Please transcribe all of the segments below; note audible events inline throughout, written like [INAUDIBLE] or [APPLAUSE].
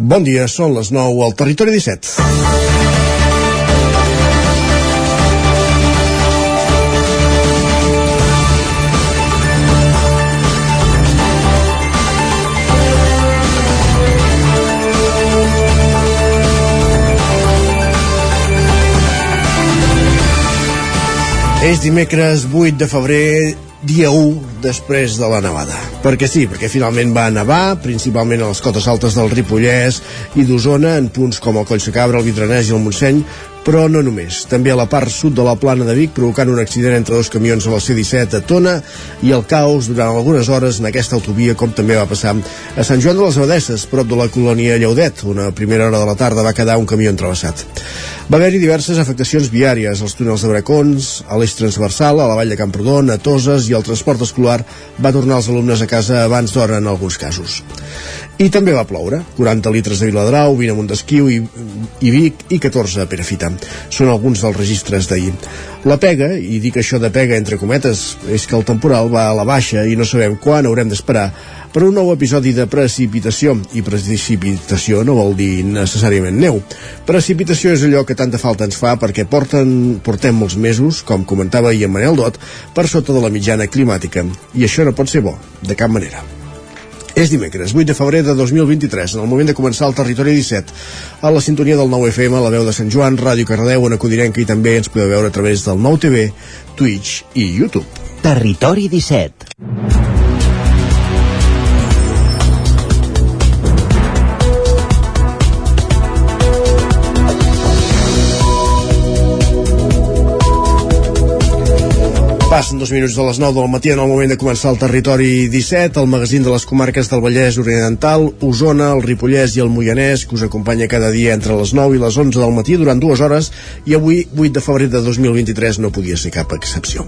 Bon dia, són les 9 al Territori 17. És dimecres 8 de febrer, dia 1 després de la nevada. Perquè sí, perquè finalment va nevar, principalment a les cotes altes del Ripollès i d'Osona, en punts com el Coll Cabra, el Vidranès i el Montseny, però no només. També a la part sud de la plana de Vic, provocant un accident entre dos camions a la C-17 a Tona i el caos durant algunes hores en aquesta autovia, com també va passar a Sant Joan de les Abadesses, prop de la colònia Lleudet. Una primera hora de la tarda va quedar un camió entrevessat. Va haver-hi diverses afectacions viàries als túnels de Bracons, a l'eix transversal, a la vall de Camprodon, a Toses i el transport escolar va tornar els alumnes a casa abans d'hora en alguns casos. I també va ploure, 40 litres de Viladrau, 20 a Montesquieu i, i Vic i 14 a Perafita. Són alguns dels registres d'ahir. La pega, i dic això de pega entre cometes, és que el temporal va a la baixa i no sabem quan haurem d'esperar per un nou episodi de precipitació. I precipitació no vol dir necessàriament neu. Precipitació és allò que tanta falta ens fa perquè porten, portem molts mesos com comentava ahir en Manel Dot per sota de la mitjana climàtica. I això no pot ser bo, de cap manera. És dimecres, 8 de febrer de 2023, en el moment de començar el Territori 17, a la sintonia del 9 FM, la veu de Sant Joan, Ràdio Cardeu, en Acudirenca i també ens podeu veure a través del 9 TV, Twitch i YouTube. Territori 17. Passen dos minuts de les 9 del matí en el moment de començar el territori 17, el magazín de les comarques del Vallès Oriental, Osona, el Ripollès i el Moianès, que us acompanya cada dia entre les 9 i les 11 del matí durant dues hores i avui, 8 de febrer de 2023, no podia ser cap excepció.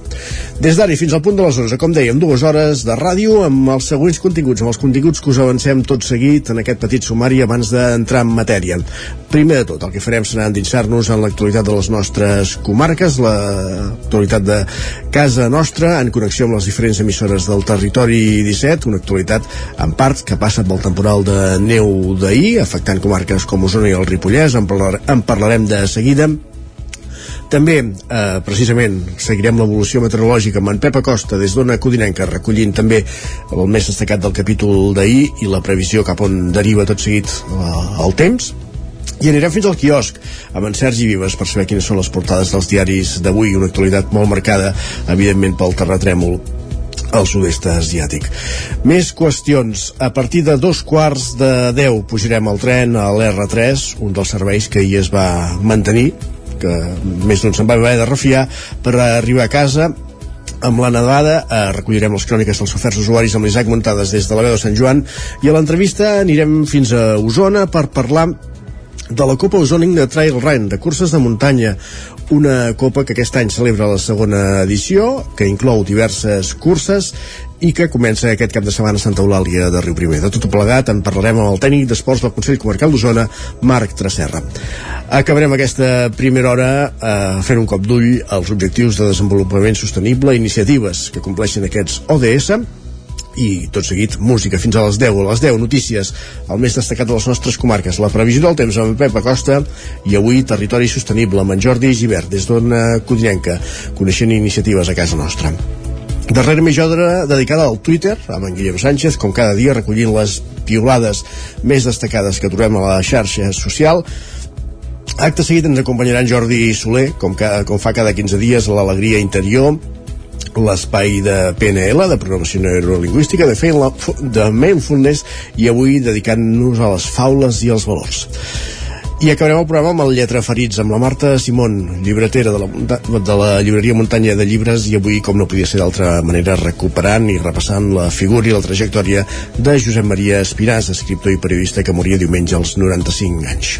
Des d'ara fins al punt de les 11, com dèiem, dues hores de ràdio amb els següents continguts, amb els continguts que us avancem tot seguit en aquest petit sumari abans d'entrar en matèria. Primer de tot, el que farem serà endinsar-nos en l'actualitat de les nostres comarques, l'actualitat de casa casa nostra en connexió amb les diferents emissores del territori 17, una actualitat en part que passa pel temporal de neu d'ahir, afectant comarques com Osona i el Ripollès, en, parlar, en parlarem de seguida. També, eh, precisament, seguirem l'evolució meteorològica amb en Pep Acosta des d'Ona Codinenca, recollint també el més destacat del capítol d'ahir i la previsió cap on deriva tot seguit eh, el temps i anirem fins al quiosc amb en Sergi Vives per saber quines són les portades dels diaris d'avui, una actualitat molt marcada, evidentment, pel terratrèmol al sud-est asiàtic. Més qüestions. A partir de dos quarts de deu pujarem al tren a l'R3, un dels serveis que ahir es va mantenir, que més d'un se'n va haver de refiar, per arribar a casa amb la nevada eh, recollirem les cròniques dels oferts usuaris amb l'Isaac Muntades des de la veu de Sant Joan i a l'entrevista anirem fins a Osona per parlar de la Copa Ozoning de Trail Run, de curses de muntanya, una copa que aquest any celebra la segona edició, que inclou diverses curses i que comença aquest cap de setmana a Santa Eulàlia de Riu Primer. De tot plegat en parlarem amb el tècnic d'esports del Consell Comarcal d'Osona, Marc Tracerra. Acabarem aquesta primera hora eh, fent un cop d'ull als objectius de desenvolupament sostenible, iniciatives que compleixen aquests ODS, i tot seguit música fins a les 10 a les 10 notícies el més destacat de les nostres comarques. La previsió del temps amb Pep Acosta i avui territori sostenible amb en Jordi Givert des d'Ona Codinenca coneixent iniciatives a casa nostra. Darrere més jodra dedicada al Twitter amb en Guillem Sánchez, com cada dia recollint les piolades més destacades que trobem a la xarxa social. Acte seguit ens acompanyaran Jordi Soler, com, que, com fa cada 15 dies l'Alegria Interior, l'espai de PNL, de programació neurolingüística, de, la, de Mindfulness, i avui dedicant-nos a les faules i als valors. I acabarem el programa amb el Lletra Ferits, amb la Marta Simón, llibretera de la, de la llibreria Muntanya de Llibres, i avui, com no podia ser d'altra manera, recuperant i repassant la figura i la trajectòria de Josep Maria Espiràs, escriptor i periodista que moria diumenge als 95 anys.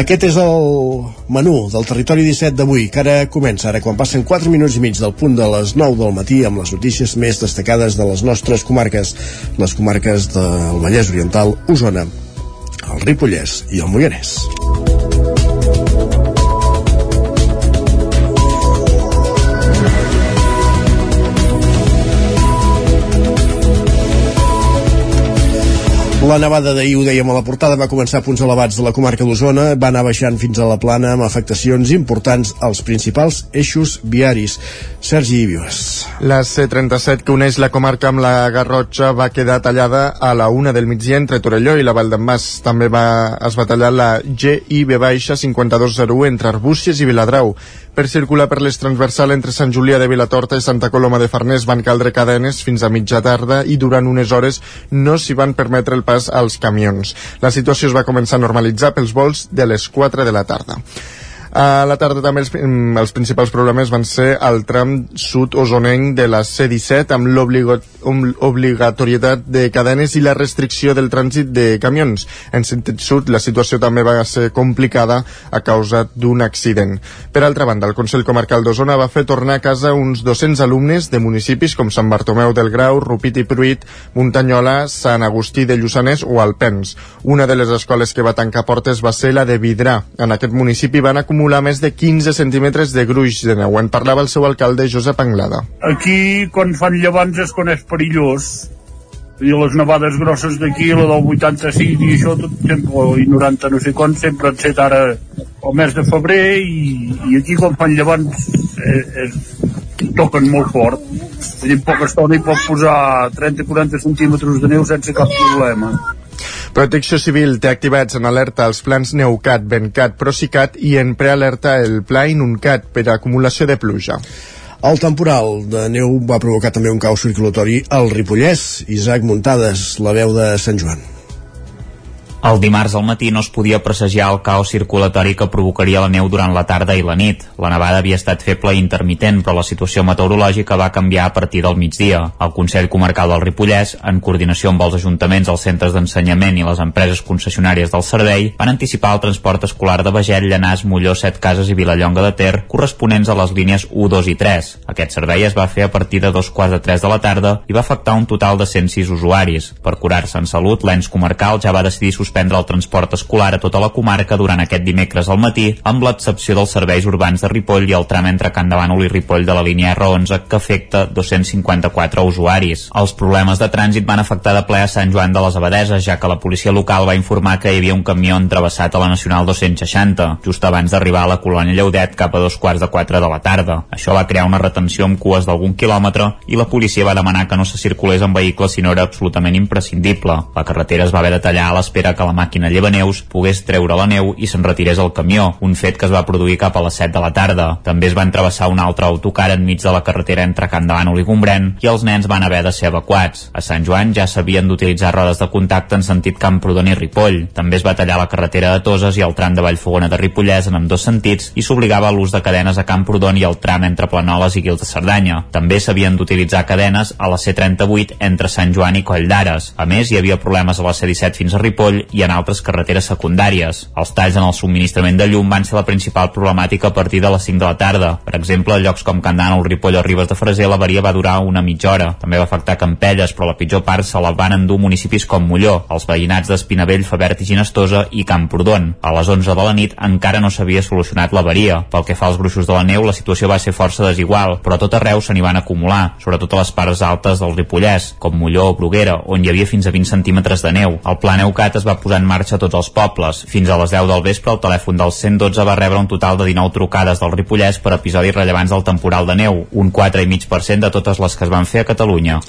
Aquest és el menú del Territori 17 d'avui, que ara comença, ara quan passen 4 minuts i mig del punt de les 9 del matí, amb les notícies més destacades de les nostres comarques, les comarques del Vallès Oriental, Osona, el Ripollès i el Moianès. La nevada d'ahir, ho dèiem a la portada, va començar a punts elevats de la comarca d'Osona, va anar baixant fins a la plana amb afectacions importants als principals eixos viaris. Sergi Vives. La C-37 que uneix la comarca amb la Garrotxa va quedar tallada a la una del migdia entre Torelló i la Vall d'en Mas. També va, es va tallar la GIB 5201 entre Arbúcies i Viladrau. Per circular per les transversal entre Sant Julià de Vilatorta i Santa Coloma de Farners van caldre cadenes fins a mitja tarda i durant unes hores no s'hi van permetre el pas als camions. La situació es va començar a normalitzar pels vols de les 4 de la tarda. A la tarda també els, mm, els principals problemes van ser el tram sud osonenc de la C-17 amb l'obligatorietat de cadenes i la restricció del trànsit de camions. En sentit sud, la situació també va ser complicada a causa d'un accident. Per altra banda, el Consell Comarcal d'Osona va fer tornar a casa uns 200 alumnes de municipis com Sant Bartomeu del Grau, Rupit i Pruit, Muntanyola, Sant Agustí de Lluçanès o Alpens. Una de les escoles que va tancar portes va ser la de Vidrà. En aquest municipi van acumular acumular més de 15 centímetres de gruix de neu. En parlava el seu alcalde, Josep Anglada. Aquí, quan fan llevants, es coneix perillós. I les nevades grosses d'aquí, la del 85 i això, tot sempre, i 90 no sé quan, sempre han set ara el mes de febrer i, i aquí quan fan llevants eh, eh, toquen molt fort. En poca estona hi pot posar 30-40 centímetres de neu sense cap problema. Protecció Civil té activats en alerta els plans Neucat, Bencat, Procicat i en prealerta el pla Inuncat per acumulació de pluja. El temporal de neu va provocar també un caos circulatori al Ripollès. Isaac Muntades, la veu de Sant Joan. El dimarts al matí no es podia presagiar el caos circulatori que provocaria la neu durant la tarda i la nit. La nevada havia estat feble i intermitent, però la situació meteorològica va canviar a partir del migdia. El Consell Comarcal del Ripollès, en coordinació amb els ajuntaments, els centres d'ensenyament i les empreses concessionàries del servei, van anticipar el transport escolar de Beget, Llanàs, Molló, Set Cases i Vilallonga de Ter, corresponents a les línies 1, 2 i 3. Aquest servei es va fer a partir de dos quarts de tres de la tarda i va afectar un total de 106 usuaris. Per curar-se en salut, l'ens comarcal ja va decidir suspendre el transport escolar a tota la comarca durant aquest dimecres al matí, amb l'excepció dels serveis urbans de Ripoll i el tram entre Can de Bànol i Ripoll de la línia R11, que afecta 254 usuaris. Els problemes de trànsit van afectar de ple a Sant Joan de les Abadeses, ja que la policia local va informar que hi havia un camió entrevessat a la Nacional 260, just abans d'arribar a la colònia Lleudet cap a dos quarts de quatre de la tarda. Això va crear una retenció amb cues d'algun quilòmetre i la policia va demanar que no se circulés en vehicles si no era absolutament imprescindible. La carretera es va haver de tallar a l'espera que la màquina llevaneus pogués treure la neu i se'n retirés el camió, un fet que es va produir cap a les 7 de la tarda. També es va entrevessar un altre autocar enmig de la carretera entre Can de Bànol i Gombrèn i els nens van haver de ser evacuats. A Sant Joan ja s'havien d'utilitzar rodes de contacte en sentit Camprodon i Ripoll. També es va tallar la carretera de Toses i el tram de Vallfogona de Ripollès en ambdós sentits i s'obligava l'ús de cadenes a Camprodon i el tram entre Planoles i Guils de Cerdanya. També s'havien d'utilitzar cadenes a la C38 entre Sant Joan i Coll d'Ares. A més, hi havia problemes a la C17 fins a Ripoll i en altres carreteres secundàries. Els talls en el subministrament de llum van ser la principal problemàtica a partir de les 5 de la tarda. Per exemple, a llocs com Candana, el Ripoll o Ribes de Freser, la varia va durar una mitja hora. També va afectar Campelles, però la pitjor part se la van endur municipis com Molló, els veïnats d'Espinavell, Fabert i Ginestosa i Camprodon. A les 11 de la nit encara no s'havia solucionat l'averia. Pel que fa als gruixos de la neu, la situació va ser força desigual, però tot arreu se n'hi van acumular, sobretot a les parts altes del Ripollès, com Molló o Bruguera, on hi havia fins a 20 centímetres de neu. El Pla Neucat es va posar en marxa tots els pobles. Fins a les 10 del vespre, el telèfon del 112 va rebre un total de 19 trucades del Ripollès per episodis rellevants del temporal de neu, un 4,5% de totes les que es van fer a Catalunya.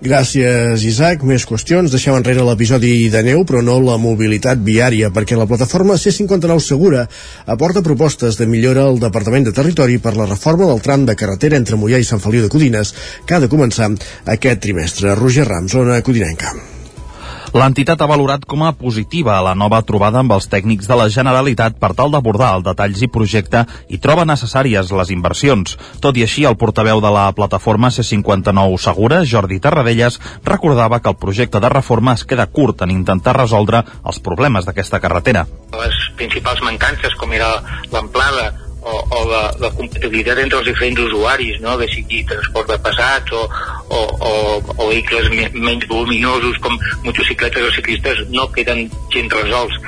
Gràcies, Isaac. Més qüestions. Deixem enrere l'episodi de neu, però no la mobilitat viària, perquè la plataforma C59 Segura aporta propostes de millora al Departament de Territori per la reforma del tram de carretera entre Mollà i Sant Feliu de Codines, que ha de començar aquest trimestre. Roger Rams, zona codinenca. L'entitat ha valorat com a positiva la nova trobada amb els tècnics de la Generalitat per tal d'abordar el detalls i projecte i troba necessàries les inversions. Tot i així, el portaveu de la plataforma C59 Segura, Jordi Tarradellas, recordava que el projecte de reforma es queda curt en intentar resoldre els problemes d'aquesta carretera. Les principals mancances, com era l'amplada, o, o la, la compatibilitat entre els diferents usuaris, no? que sigui transport de passats o, o, o, o vehicles me, menys voluminosos com motocicletes o ciclistes no queden gens resolts.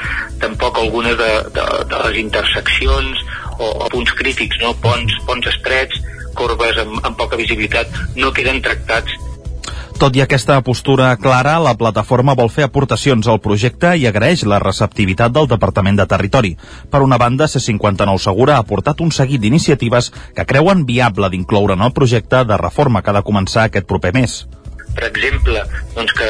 Tampoc algunes de, de, de les interseccions o, o punts crítics, no? ponts, ponts estrets, corbes amb, amb poca visibilitat, no queden tractats Tot i aquesta postura clara, la plataforma vol fer aportacions al projecte i agraeix la receptivitat del Departament de Territori. Per una banda, C59 Segura ha portat un seguit d'iniciatives que creuen viable d'incloure en el projecte de reforma que ha de començar aquest proper mes per exemple, doncs que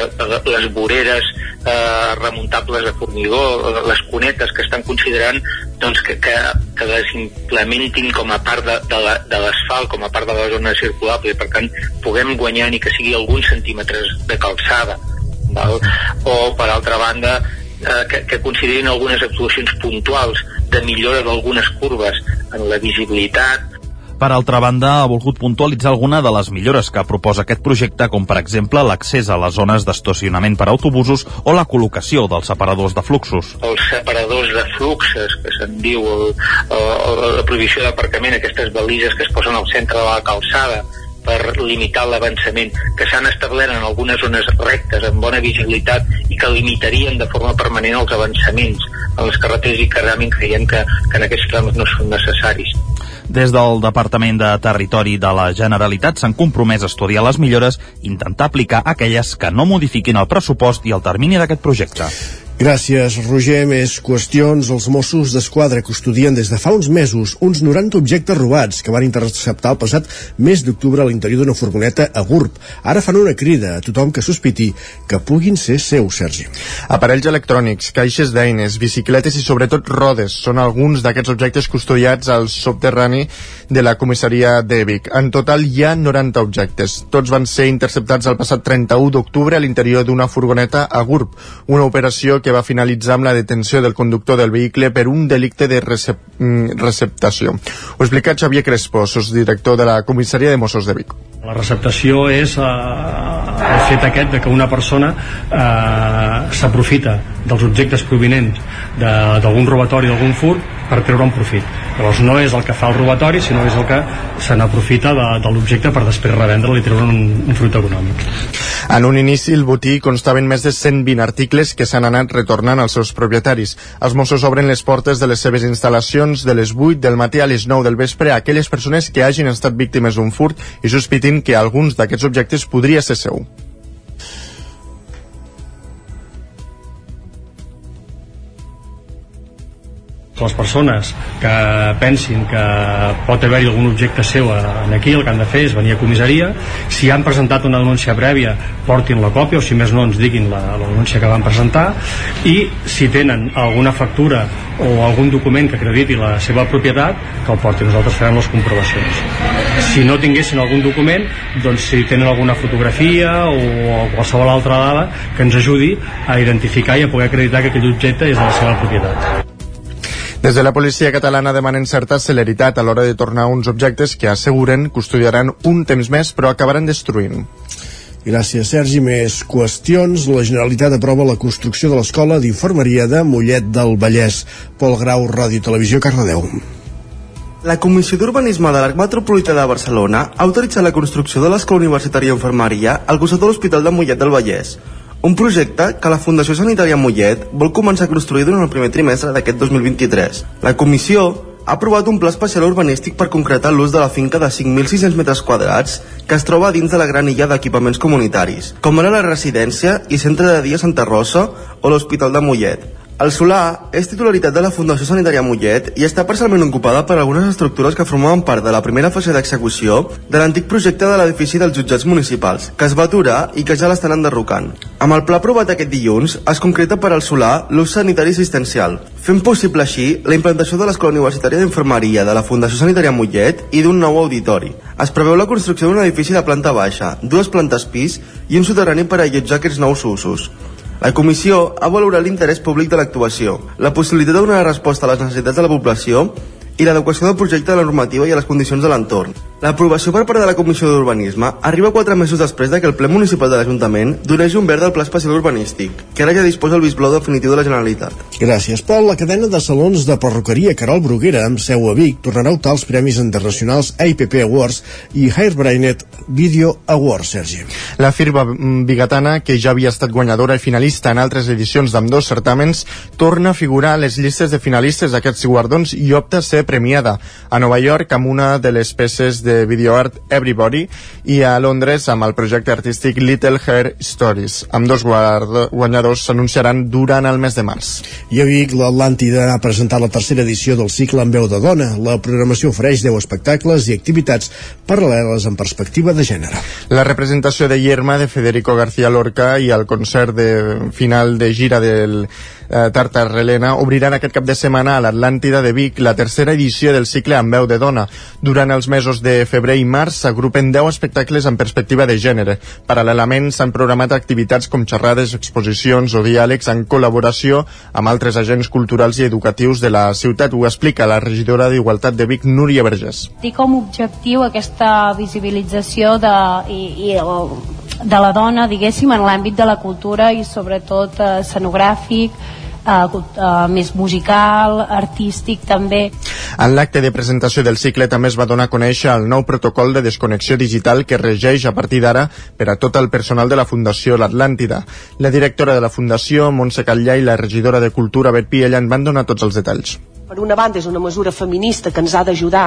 les voreres eh, remuntables de formigó, les cunetes que estan considerant doncs que, que, que les implementin com a part de, de l'asfalt, com a part de la zona circulable i per tant puguem guanyar ni que sigui alguns centímetres de calçada val? o per altra banda eh, que, que considerin algunes actuacions puntuals de millora d'algunes curves en la visibilitat per altra banda, ha volgut puntualitzar alguna de les millores que proposa aquest projecte, com per exemple l'accés a les zones d'estacionament per autobusos o la col·locació dels separadors de fluxos. Els separadors de fluxes, que se'n diu el, el, la prohibició d'aparcament, aquestes balises que es posen al centre de la calçada, per limitar l'avançament, que s'han establert en algunes zones rectes amb bona visibilitat i que limitarien de forma permanent els avançaments a les carreteres i que realment creiem que, que en aquests trams no són necessaris. Des del Departament de Territori de la Generalitat s'han compromès a estudiar les millores i intentar aplicar aquelles que no modifiquin el pressupost i el termini d'aquest projecte. Gràcies, Roger. Més qüestions. Els Mossos d'Esquadra custodien des de fa uns mesos uns 90 objectes robats que van interceptar el passat mes d'octubre a l'interior d'una furgoneta a Gurb. Ara fan una crida a tothom que sospiti que puguin ser seus, Sergi. Aparells electrònics, caixes d'eines, bicicletes i sobretot rodes són alguns d'aquests objectes custodiats al subterrani de la comissaria de Vic. En total hi ha 90 objectes. Tots van ser interceptats el passat 31 d'octubre a l'interior d'una furgoneta a Gurb, una operació que va finalitzar amb la detenció del conductor del vehicle per un delicte de recep mm, receptació. Ho explica Xavier Crespo, director de la comissaria de Mossos de Vic. La receptació és eh, el fet aquest de que una persona eh, s'aprofita dels objectes provinents d'algun robatori, d'algun furt, per treure un profit. Llavors no és el que fa el robatori, sinó és el que se n'aprofita de, de l'objecte per després revendre-lo i treure un, un fruit econòmic. En un inici, el botí constaven més de 120 articles que s'han anat retornant als seus propietaris. Els Mossos obren les portes de les seves instal·lacions de les 8 del matí a les 9 del vespre a aquelles persones que hagin estat víctimes d'un furt i sospitin suggerint que alguns d'aquests objectes podria ser seu. Les persones que pensin que pot haver-hi algun objecte seu aquí, el que han de fer és venir a comissaria. Si han presentat una denúncia prèvia portin la còpia o si més no ens diguin la, la denúncia que van presentar. I si tenen alguna factura o algun document que acrediti la seva propietat que el portin, nosaltres farem les comprovacions. Si no tinguessin algun document doncs si tenen alguna fotografia o qualsevol altra dada que ens ajudi a identificar i a poder acreditar que aquell objecte és de la seva propietat des de la policia catalana demanen certa celeritat a l'hora de tornar uns objectes que asseguren custodiaran un temps més però acabaran destruint. Gràcies, Sergi. Més qüestions. La Generalitat aprova la construcció de l'Escola d'Infermeria de Mollet del Vallès. Pol Grau, Ràdio Televisió, Cardedeu. La Comissió d'Urbanisme de l'Arc Metropolità de Barcelona ha autoritzat la construcció de l'Escola Universitària d'Infermeria al costat de l'Hospital de Mollet del Vallès, un projecte que la Fundació Sanitària Mollet vol començar a construir durant el primer trimestre d'aquest 2023. La comissió ha aprovat un pla especial urbanístic per concretar l'ús de la finca de 5.600 metres quadrats que es troba dins de la gran illa d'equipaments comunitaris, com ara la residència i centre de dia Santa Rosa o l'Hospital de Mollet, el solar és titularitat de la Fundació Sanitària Mollet i està parcialment ocupada per algunes estructures que formaven part de la primera fase d'execució de l'antic projecte de l'edifici dels jutjats municipals, que es va aturar i que ja l'estan enderrocant. Amb el pla aprovat aquest dilluns, es concreta per al solar l'ús sanitari assistencial, fent possible així la implantació de l'Escola Universitària d'Infermeria de la Fundació Sanitària Mollet i d'un nou auditori. Es preveu la construcció d'un edifici de planta baixa, dues plantes pis i un soterrani per allotjar aquests nous usos. La comissió ha valorat l'interès públic de l'actuació, la possibilitat donar resposta a les necessitats de la població i l'adequació del projecte a la normativa i a les condicions de l'entorn. L'aprovació per part de la Comissió d'Urbanisme arriba quatre mesos després de que el ple municipal de l'Ajuntament donés un verd al Pla Especial Urbanístic, que ara ja disposa el vistblau definitiu de la Generalitat. Gràcies, Pol. La cadena de salons de perruqueria Carol Bruguera, amb seu a Vic, tornarà a optar els Premis Internacionals AIPP Awards i Hairbrainet Video Awards, Sergi. La firma bigatana, que ja havia estat guanyadora i finalista en altres edicions d'ambdós certàmens, torna a figurar a les llistes de finalistes d'aquests guardons i opta a ser premiada a Nova York amb una de les peces de de videoart Everybody i a Londres amb el projecte artístic Little Hair Stories. Amb dos guanyadors s'anunciaran durant el mes de març. I a Vic, l'Atlàntida ha presentat la tercera edició del cicle en veu de dona. La programació ofereix 10 espectacles i activitats paral·leles en perspectiva de gènere. La representació de Yerma de Federico García Lorca i el concert de final de gira del eh, Tartarrelena obriran aquest cap de setmana a l'Atlàntida de Vic la tercera edició del cicle amb veu de dona. Durant els mesos de febrer i març s'agrupen 10 espectacles en perspectiva de gènere. Paral·lelament s'han programat activitats com xerrades, exposicions o diàlegs en col·laboració amb altres agents culturals i educatius de la ciutat. Ho explica la regidora d'Igualtat de Vic, Núria Vergés. Té com objectiu aquesta visibilització de, i, i de la dona, diguéssim, en l'àmbit de la cultura i sobretot eh, escenogràfic, Uh, uh, més musical, artístic també. En l'acte de presentació del cicle també es va donar a conèixer el nou protocol de desconnexió digital que regeix a partir d'ara per a tot el personal de la Fundació L'Atlàntida. La directora de la Fundació, Montse Catllà, i la regidora de Cultura, Bet Piella, en van donar tots els detalls. Per una banda és una mesura feminista que ens ha d'ajudar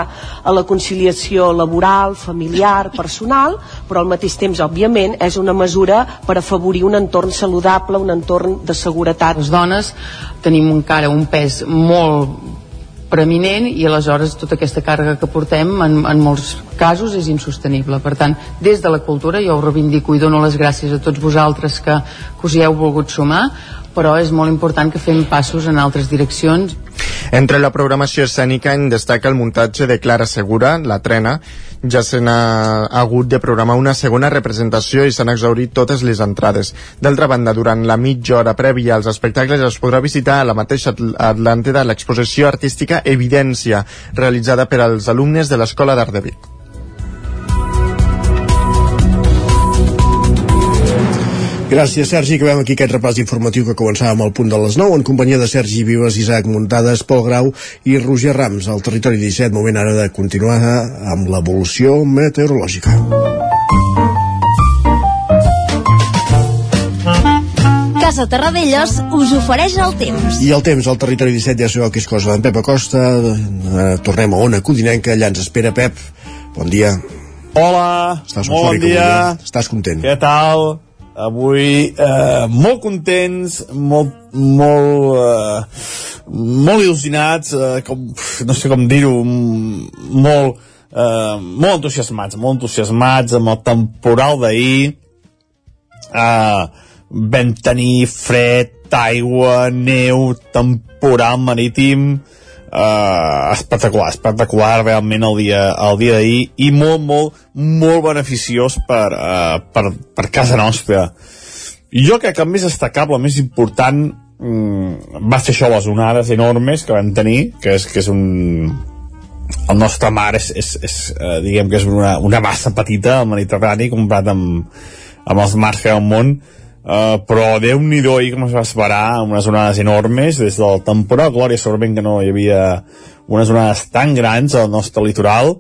a la conciliació laboral, familiar, personal, però al mateix temps, òbviament, és una mesura per afavorir un entorn saludable, un entorn de seguretat. Les dones tenim encara un pes molt preeminent i aleshores tota aquesta càrrega que portem en, en molts casos és insostenible. Per tant, des de la cultura jo ho reivindico i dono les gràcies a tots vosaltres que, que us hi heu volgut sumar, però és molt important que fem passos en altres direccions. Entre la programació escènica en destaca el muntatge de Clara Segura, La Trena, ja se n'ha hagut de programar una segona representació i s'han exaurit totes les entrades. D'altra banda, durant la mitja hora prèvia als espectacles es podrà visitar a la mateixa Atlàntida l'exposició artística Evidència, realitzada per als alumnes de l'Escola d'Art de Vic. Gràcies, Sergi. Acabem aquí aquest repàs informatiu que començàvem al punt de les 9 en companyia de Sergi Vives, Isaac Muntades, Pol Grau i Roger Rams al territori 17. Moment ara de continuar amb l'evolució meteorològica. Casa Terradellos us ofereix el temps. I el temps al territori 17 ja sabeu que és cosa d'en Pep Acosta. Eh, tornem a Ona Codinenca, allà ens espera Pep. Bon dia. Hola, Estàs molt bon dia. Estàs content. Què tal? Avui eh, molt contents, molt, molt, eh, molt il·lusionats, eh, com, no sé com dir-ho, molt, eh, molt entusiasmats, molt entusiasmats amb el temporal d'ahir. Eh, vam tenir fred, aigua, neu, temporal marítim, uh, espectacular, espectacular realment el dia, el dia d'ahir i molt, molt, molt beneficiós per, uh, per, per casa nostra. Jo crec que el més destacable, el més important um, va ser això, les onades enormes que vam tenir, que és, que és un, el nostre mar és, és, és uh, diguem que és una, una massa petita al Mediterrani comparat amb, amb els mars que hi ha al món Uh, però déu nhi ahir com es va esperar unes onades enormes des del temporal Glòria segurament que no hi havia unes onades tan grans al nostre litoral.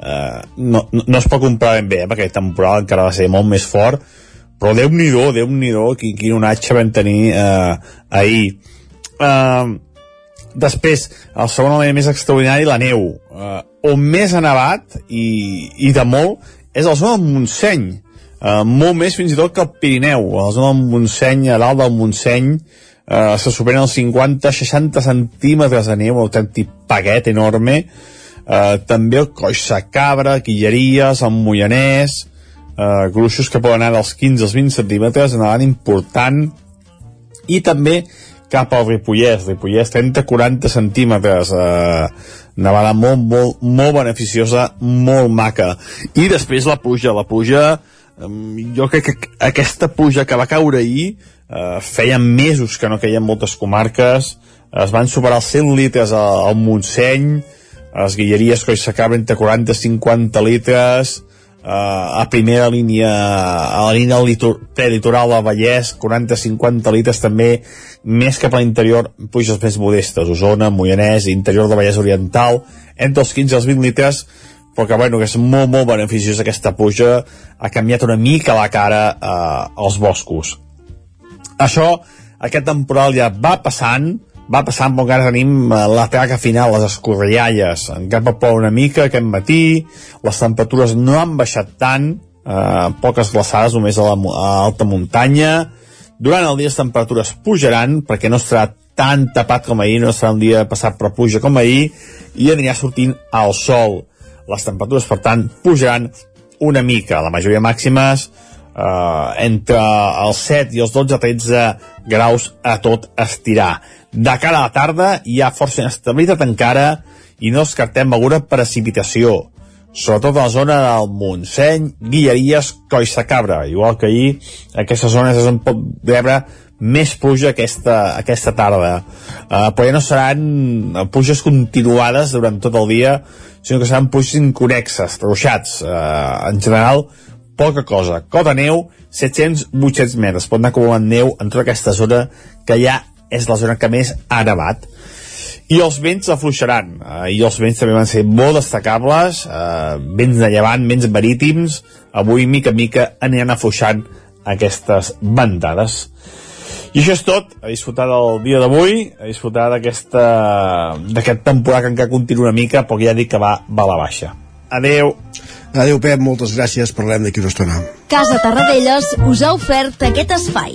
Uh, no, no, no es pot comprar ben bé eh, perquè el temporal encara va ser molt més fort. Però déu nhi déu nhi quin, quin onatge vam tenir uh, ahir. Uh, després el segon element més extraordinari la neu. Uh, on més ha nevat i, i de molt és el zona del Montseny eh, molt més fins i tot que el Pirineu a la zona del Montseny, a dalt del Montseny. Eh, se superen els 50-60 centímetres de neu un autèntic paquet enorme. Eh, també el Coix Cabra, Quilleries, el Moianès eh, gruixos que poden anar dels 15 als 20 centímetres anant important. I també cap al Ripollès, Ripollès 30-40 centímetres. Eh, nevada molt, molt, molt beneficiosa molt maca. I després la puja, la puja jo crec que aquesta puja que va caure ahir eh, feia mesos que no queien moltes comarques. Es van superar els 100 litres al, Montseny les guilleries que s'acaben entre 40 i 50 litres eh, a primera línia a la línia prelitoral del Vallès 40-50 litres també més cap a l'interior puges més modestes Osona, Moianès, interior del Vallès Oriental entre els 15 i els 20 litres però que, bueno, que és molt, molt beneficiós aquesta puja, ha canviat una mica la cara eh, als boscos. Això, aquest temporal ja va passant, va passant, però encara tenim eh, la traca final, les escorrialles. Encara pot ploure una mica aquest matí, les temperatures no han baixat tant, eh, poques glaçades només a la alta muntanya. Durant el dia les temperatures pujaran, perquè no estarà tan tapat com ahir, no serà un dia passat per pluja com ahir, i anirà sortint al sol. Les temperatures, per tant, pujaran una mica. La majoria màximes eh, entre els 7 i els 12-13 graus a tot estirar. De cara a la tarda hi ha força inestabilitat encara i no descartem veure precipitació sobretot a la zona del Montseny, Guilleries, Coix de Cabra. Igual que ahir, aquestes zones on pot rebre més pluja aquesta, aquesta tarda. Uh, però ja no seran pluges continuades durant tot el dia, sinó que seran pluges inconexes, ruixats. Uh, en general, poca cosa. Cota neu, 700-800 metres. Pot anar acumulant neu en tota aquesta zona que ja és la zona que més ha nevat. I els vents afluixaran. Uh, I els vents també van ser molt destacables. Uh, vents de llevant, vents marítims. Avui, mica en mica, aniran afluixant aquestes bandades. I això és tot, a disfrutar del dia d'avui, a disfrutar d'aquest temporal que encara continua una mica, però ja dic que va, va a la baixa. Adeu. Adeu, Pep, moltes gràcies, parlem d'aquí una estona. Casa Tarradellas us ha ofert aquest espai.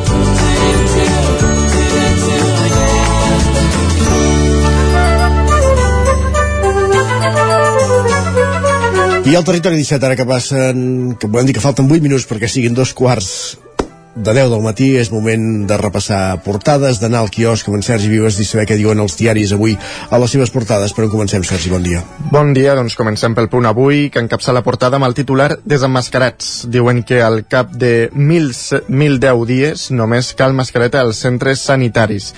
I al territori 17, ara que passen, que volem dir que falten 8 minuts perquè siguin dos quarts de 10 del matí, és moment de repassar portades, d'anar al quiosc amb en Sergi Vives i saber què diuen els diaris avui a les seves portades. Per on comencem, Sergi? Bon dia. Bon dia, doncs comencem pel punt avui, que encapça la portada amb el titular Desemmascarats. Diuen que al cap de 1.000 1.010 dies només cal mascareta als centres sanitaris.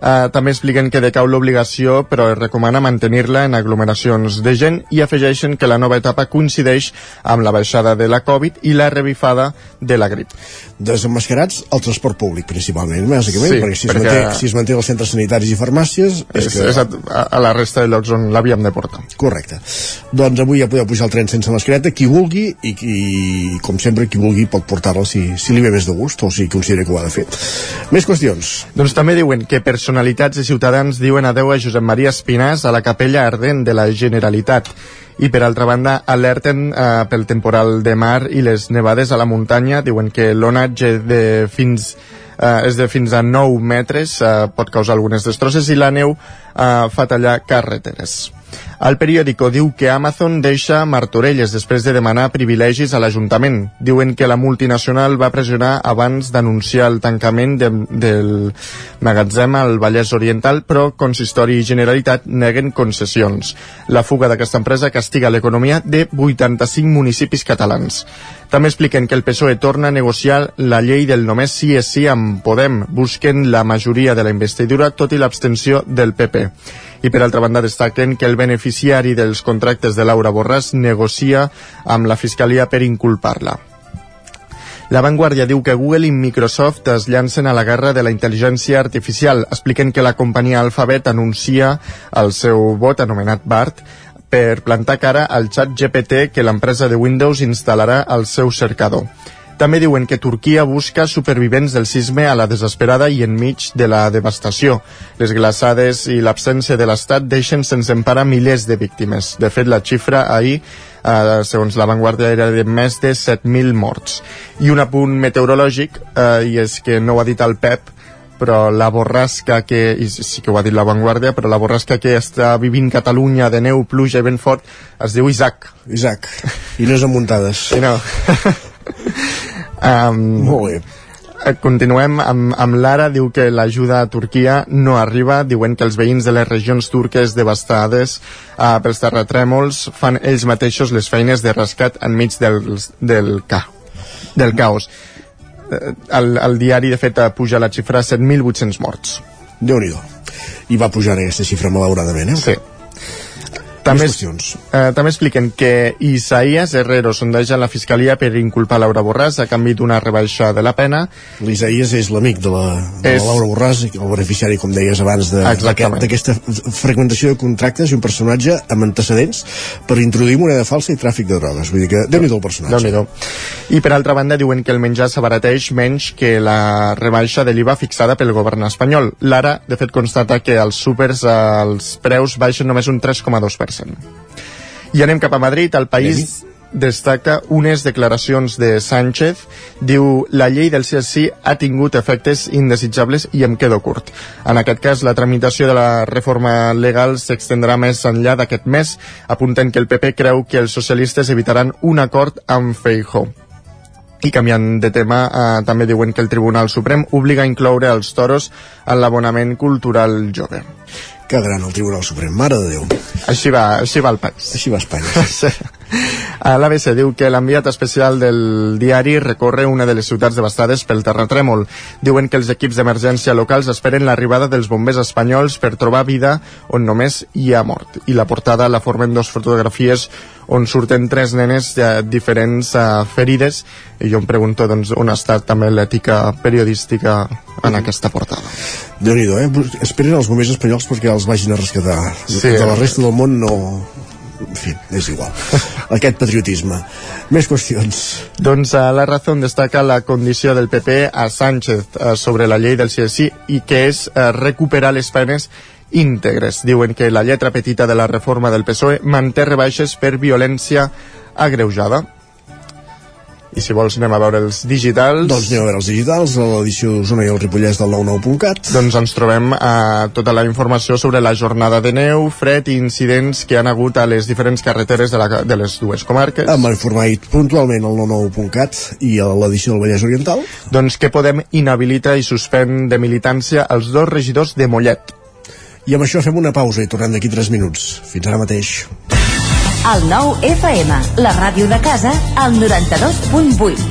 Uh, també expliquen que decau l'obligació, però es recomana mantenir-la en aglomeracions de gent i afegeixen que la nova etapa coincideix amb la baixada de la Covid i la revifada de la grip. Desemmascarats al transport públic, principalment, bàsicament, Sí, perquè si, perquè- Es manté, si es manté als centres sanitaris i farmàcies... És, és, és a, a la resta de llocs on l'havíem de portar. Correcte. Doncs avui ja podeu pujar el tren sense mascareta, qui vulgui, i, i com sempre, qui vulgui pot portar-la si, si li ve més de gust o si considera que ho ha de fer. Més qüestions. Doncs també diuen que personalitats i ciutadans diuen adeu a Josep Maria Espinàs a la capella ardent de la Generalitat. I per altra banda alerten eh, pel temporal de mar i les nevades a la muntanya. Diuen que l'onatge de fins eh, és de fins a 9 metres eh, pot causar algunes destrosses i la neu eh, fa tallar carreteres el periòdico diu que Amazon deixa Martorelles després de demanar privilegis a l'Ajuntament. Diuen que la multinacional va pressionar abans d'anunciar el tancament de, del magatzem al Vallès Oriental, però Consistori i Generalitat neguen concessions. La fuga d'aquesta empresa castiga l'economia de 85 municipis catalans. També expliquen que el PSOE torna a negociar la llei del només sí és sí amb Podem. Busquen la majoria de la investidura, tot i l'abstenció del PP. I per altra banda destaquen que el beneficiari dels contractes de Laura Borràs negocia amb la Fiscalia per inculpar-la. La Vanguardia diu que Google i Microsoft es llancen a la guerra de la intel·ligència artificial. Expliquen que la companyia Alphabet anuncia el seu bot anomenat BART per plantar cara al xat GPT que l'empresa de Windows instal·larà al seu cercador. També diuen que Turquia busca supervivents del sisme a la desesperada i enmig de la devastació. Les glaçades i l'absència de l'Estat deixen sense empara milers de víctimes. De fet, la xifra ahir, eh, segons la Vanguardia, era de més de 7.000 morts. I un apunt meteorològic, eh, i és que no ho ha dit el Pep, però la borrasca que, i sí que ho ha dit la Vanguardia, però la borrasca que està vivint Catalunya de neu, pluja i vent fort, es diu Isaac. Isaac. I no és amb muntades. I no. [LAUGHS] um, Molt bé. Eh, Continuem amb, amb l'Ara, diu que l'ajuda a Turquia no arriba, diuen que els veïns de les regions turques devastades uh, pels terratrèmols fan ells mateixos les feines de rescat enmig del, del, ca, del caos. Eh, El, el diari, de fet, puja la xifra a 7.800 morts. déu nhi I va pujar aquesta xifra, malauradament, eh? Sí. També, qüestions. eh, també expliquen que Isaías Herrero sondeja la Fiscalia per inculpar Laura Borràs a canvi d'una rebaixa de la pena. L'Isaías és l'amic de la, de És- la Laura Borràs, el beneficiari, com deies abans, d'aquesta fragmentació de contractes i un personatge amb antecedents per introduir moneda falsa i tràfic de drogues. Vull dir que déu nhi el personatge. déu nhi I per altra banda diuen que el menjar s'abarateix menys que la rebaixa de l'IVA fixada pel govern espanyol. L'ara, de fet, constata que als súpers eh, els preus baixen només un 3,2%. I anem cap a Madrid. El país destaca unes declaracions de Sánchez. Diu, la llei del al sí ha tingut efectes indesitjables i em quedo curt. En aquest cas, la tramitació de la reforma legal s'extendrà més enllà d'aquest mes, apunten que el PP creu que els socialistes evitaran un acord amb Feijó. I canviant de tema, eh, també diuen que el Tribunal Suprem obliga a incloure els toros en l'abonament cultural jove. Que gran el Tribunal Suprem, mare de Déu. Així va, així va el país. Així va Espanya. Sí. [LAUGHS] A L'ABC diu que l'enviat especial del diari recorre una de les ciutats devastades pel terratrèmol. Diuen que els equips d'emergència locals esperen l'arribada dels bombers espanyols per trobar vida on només hi ha mort. I la portada la formen dos fotografies on surten tres nenes de diferents uh, ferides i jo em pregunto doncs, on ha estat també l'ètica periodística en aquesta portada. déu nhi eh? Esperen els bombers espanyols perquè els vagin a rescatar. Sí. De la resta del món no... En fi, és igual. Aquest patriotisme. Més qüestions. Doncs uh, la raó destaca la condició del PP a Sánchez uh, sobre la llei del CSI i que és uh, recuperar les penes íntegres. Diuen que la lletra petita de la reforma del PSOE manté rebaixes per violència agreujada. I si vols anem a veure els digitals. Doncs anem a veure els digitals, a l'edició d'Osona i el Ripollès del 99.cat. Doncs ens trobem eh, tota la informació sobre la jornada de neu, fred i incidents que han hagut a les diferents carreteres de, la, de les dues comarques. Hem informat puntualment al 99.cat i a l'edició del Vallès Oriental. Doncs que podem inhabilitar i suspèn de militància els dos regidors de Mollet. I amb això fem una pausa i tornem d'aquí 3 minuts. Fins ara mateix. El nou FM, la ràdio de casa, al 92.8.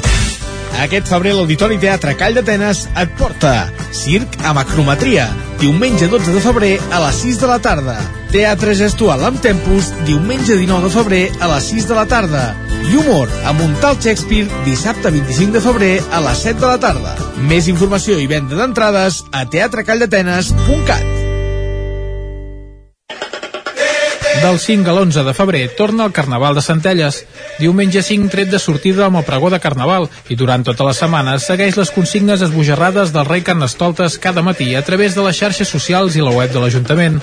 Aquest febrer l'Auditori Teatre Call d'Atenes et porta Circ amb acrometria, diumenge 12 de febrer a les 6 de la tarda. Teatre gestual amb tempos, diumenge 19 de febrer a les 6 de la tarda. I humor amb un tal Shakespeare, dissabte 25 de febrer a les 7 de la tarda. Més informació i venda d'entrades a teatrecalldatenes.cat. Del 5 a l'11 de febrer torna el Carnaval de Centelles. Diumenge 5 tret de sortida amb el pregó de Carnaval i durant tota la setmana segueix les consignes esbojarrades del rei Carnestoltes cada matí a través de les xarxes socials i la web de l'Ajuntament.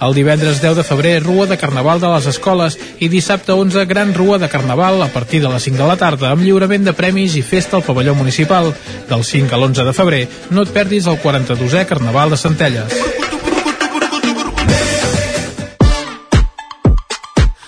El divendres 10 de febrer, Rua de Carnaval de les escoles i dissabte 11, Gran Rua de Carnaval a partir de les 5 de la tarda amb lliurament de premis i festa al pavelló municipal. Del 5 a l'11 de febrer, no et perdis el 42è Carnaval de Centelles.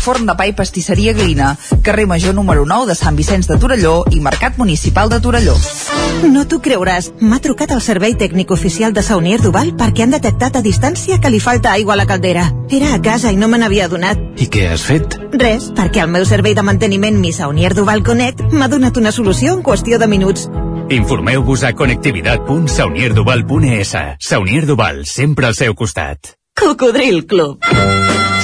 Forn de pa i pastisseria Glina, carrer Major número 9 de Sant Vicenç de Torelló i Mercat Municipal de Torelló. No t'ho creuràs. M'ha trucat el servei tècnic oficial de Saunier Duval perquè han detectat a distància que li falta aigua a la caldera. Era a casa i no me n'havia adonat. I què has fet? Res, perquè el meu servei de manteniment Mi Saunier Duval Connect m'ha donat una solució en qüestió de minuts. Informeu-vos a connectivitat.saunierduval.es. Saunier Duval, sempre al seu costat. Cocodril Club.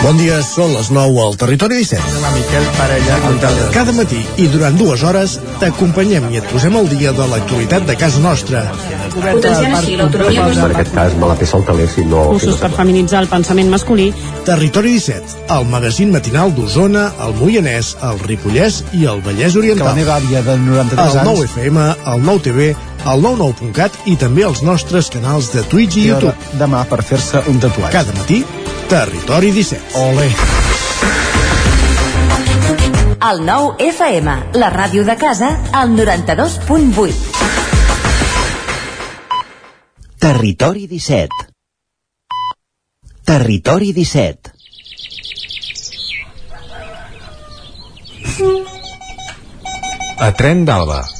Bon dia, són les 9 al Territori 17. La Miquel Parella. Cada matí i durant dues hores t'acompanyem i et posem al dia de l'actualitat de casa nostra. Potenciant així l'autonomia En aquest cas me la peça el taler si no... Cursos per feminitzar el pensament masculí. Territori 17, el magazín matinal d'Osona, el Moianès, el Ripollès i el Vallès Oriental. Que la meva àvia de 93 el anys... 9FM, el 9TV, el 99.cat i també els nostres canals de Twitch i YouTube. Demà per fer-se un tatuatge. Cada matí, Territori 17. Ole! El 9 FM, la ràdio de casa, al 92.8. Territori 17. Territori 17. A Tren d'Alba.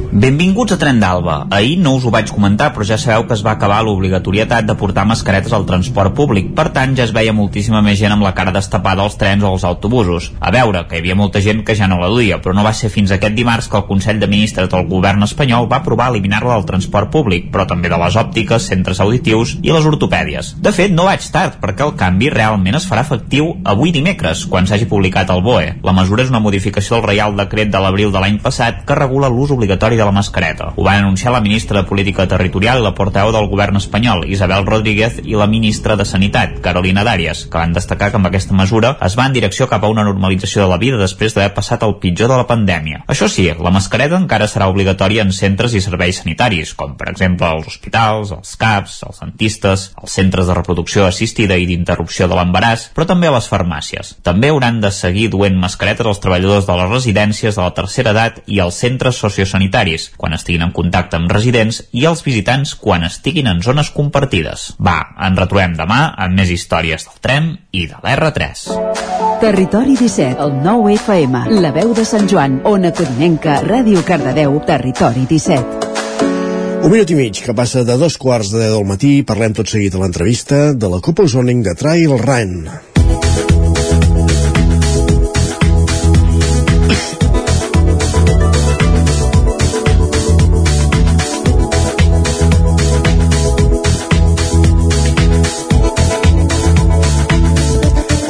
Benvinguts a Tren d'Alba. Ahir no us ho vaig comentar, però ja sabeu que es va acabar l'obligatorietat de portar mascaretes al transport públic. Per tant, ja es veia moltíssima més gent amb la cara destapada als trens o als autobusos. A veure, que hi havia molta gent que ja no la duia, però no va ser fins aquest dimarts que el Consell de Ministres del govern espanyol va aprovar eliminar-la del transport públic, però també de les òptiques, centres auditius i les ortopèdies. De fet, no vaig tard, perquè el canvi realment es farà efectiu avui dimecres, quan s'hagi publicat el BOE. La mesura és una modificació del Reial Decret de l'abril de l'any passat que regula l'ús obligatori de la mascareta. Ho van anunciar la ministra de Política Territorial i la portaveu del govern espanyol, Isabel Rodríguez, i la ministra de Sanitat, Carolina Dàries, que van destacar que amb aquesta mesura es va en direcció cap a una normalització de la vida després d'haver passat el pitjor de la pandèmia. Això sí, la mascareta encara serà obligatòria en centres i serveis sanitaris, com per exemple els hospitals, els CAPs, els dentistes, els centres de reproducció assistida i d'interrupció de l'embaràs, però també a les farmàcies. També hauran de seguir duent mascaretes els treballadors de les residències de la tercera edat i els centres sociosanitaris, quan estiguin en contacte amb residents, i els visitants quan estiguin en zones compartides. Va, ens retrobem demà amb més històries del tren i de l'R3. Territori 17, el 9 FM, la veu de Sant Joan, Ona Codinenca, Ràdio Cardedeu, Territori 17. Un minut i mig que passa de dos quarts de deu del matí parlem tot seguit a l'entrevista de la Copa Zoning de Trail Run.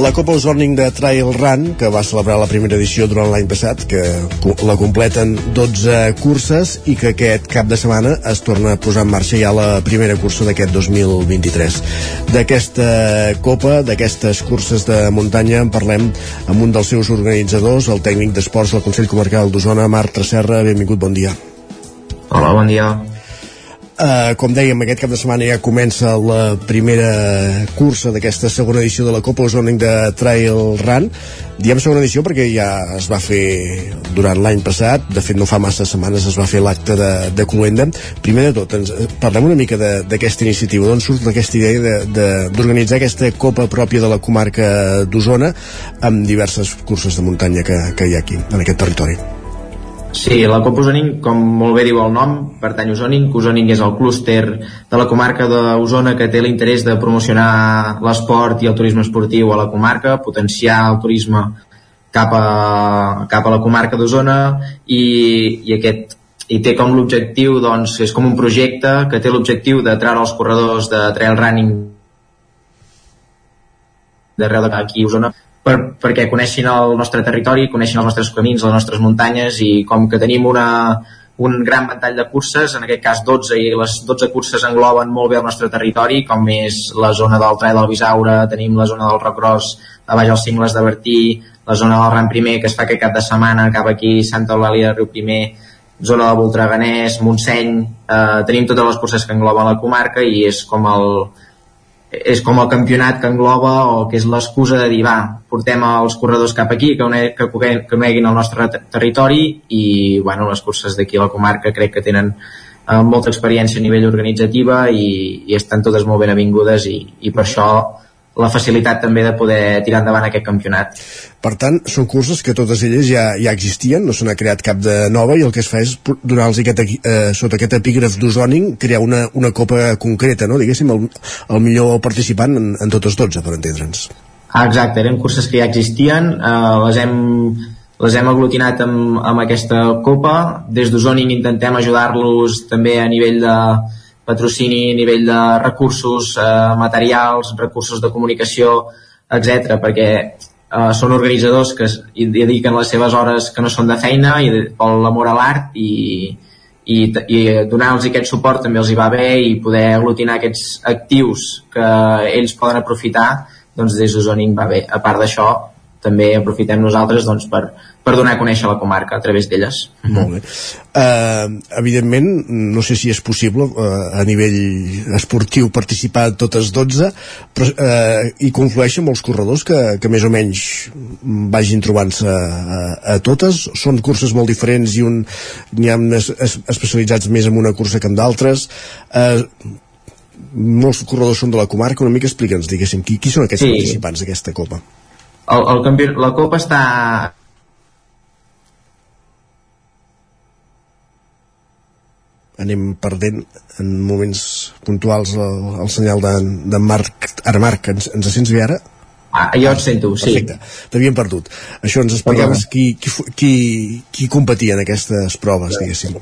La Copa Osorning de Trail Run, que va celebrar la primera edició durant l'any passat, que la completen 12 curses i que aquest cap de setmana es torna a posar en marxa ja la primera cursa d'aquest 2023. D'aquesta Copa, d'aquestes curses de muntanya, en parlem amb un dels seus organitzadors, el tècnic d'esports del Consell Comarcal d'Osona, Marc Tresserra. Benvingut, bon dia. Hola, bon dia. Uh, com dèiem, aquest cap de setmana ja comença la primera cursa d'aquesta segona edició de la Copa Ozoning de Trail Run. Diem segona edició perquè ja es va fer durant l'any passat, de fet no fa massa setmanes es va fer l'acte de, de Cluenda. Primer de tot, ens, parlem una mica d'aquesta iniciativa, d'on surt aquesta idea d'organitzar aquesta Copa pròpia de la comarca d'Osona amb diverses curses de muntanya que, que hi ha aquí, en aquest territori. Sí, la Copa Osoning, com molt bé diu el nom, pertany a Osoning. Osoning és el clúster de la comarca d'Osona que té l'interès de promocionar l'esport i el turisme esportiu a la comarca, potenciar el turisme cap a, cap a la comarca d'Osona i, i aquest i té com l'objectiu, doncs, és com un projecte que té l'objectiu de treure els corredors de trail running d'arreu d'aquí a Osona per, perquè coneixin el nostre territori, coneixin els nostres camins, les nostres muntanyes i com que tenim una, un gran ventall de curses, en aquest cas 12, i les 12 curses engloben molt bé el nostre territori, com és la zona del Trail del Bisaure, tenim la zona del Recross, a baix els cingles de Bertí, la zona del Ram Primer, que es fa aquest cap de setmana cap aquí, Santa Eulàlia, Riu Primer, zona de Voltreganès, Montseny, eh, tenim totes les curses que engloben la comarca i és com el, és com el campionat que engloba o que és l'excusa de dir va, portem els corredors cap aquí que, une, que, que coneguin el nostre territori i bueno, les curses d'aquí a la comarca crec que tenen eh, molta experiència a nivell organitzativa i, i estan totes molt ben avingudes i, i per això la facilitat també de poder tirar endavant aquest campionat. Per tant, són curses que totes elles ja, ja existien, no se n'ha creat cap de nova i el que es fa és donar-los aquest, eh, sota aquest epígraf d'Ozoning crear una, una copa concreta, no? diguéssim, el, el millor participant en, en totes 12, per entendre'ns. Ah, exacte, eren curses que ja existien, eh, les hem les hem aglutinat amb, amb aquesta copa. Des d'Ozoning intentem ajudar-los també a nivell de, patrocini a nivell de recursos eh, materials, recursos de comunicació, etc perquè eh, són organitzadors que dediquen les seves hores que no són de feina i per l'amor a l'art i, i, i donar-los aquest suport també els hi va bé i poder aglutinar aquests actius que ells poden aprofitar doncs des d'Osoning va bé. A part d'això, també aprofitem nosaltres doncs, per, per donar a conèixer la comarca a través d'elles. Molt bé. Uh, evidentment, no sé si és possible uh, a nivell esportiu participar en totes 12, però uh, hi conflueixen molts corredors que, que més o menys vagin trobant-se a, a totes. Són curses molt diferents i un n'hi ha més es, especialitzats més en una cursa que en d'altres. Uh, molts corredors són de la comarca, una mica explica'ns, diguéssim, qui, qui són aquests sí. participants d'aquesta copa? el, el campió, la Copa està anem perdent en moments puntuals el, el senyal d'en de Marc. Ara Marc, ens, ens sents bé ara? Ah, jo et sento, sí. Perfecte, t'havíem perdut. Això ens explicaves qui, qui, qui, qui competia en aquestes proves, diguéssim.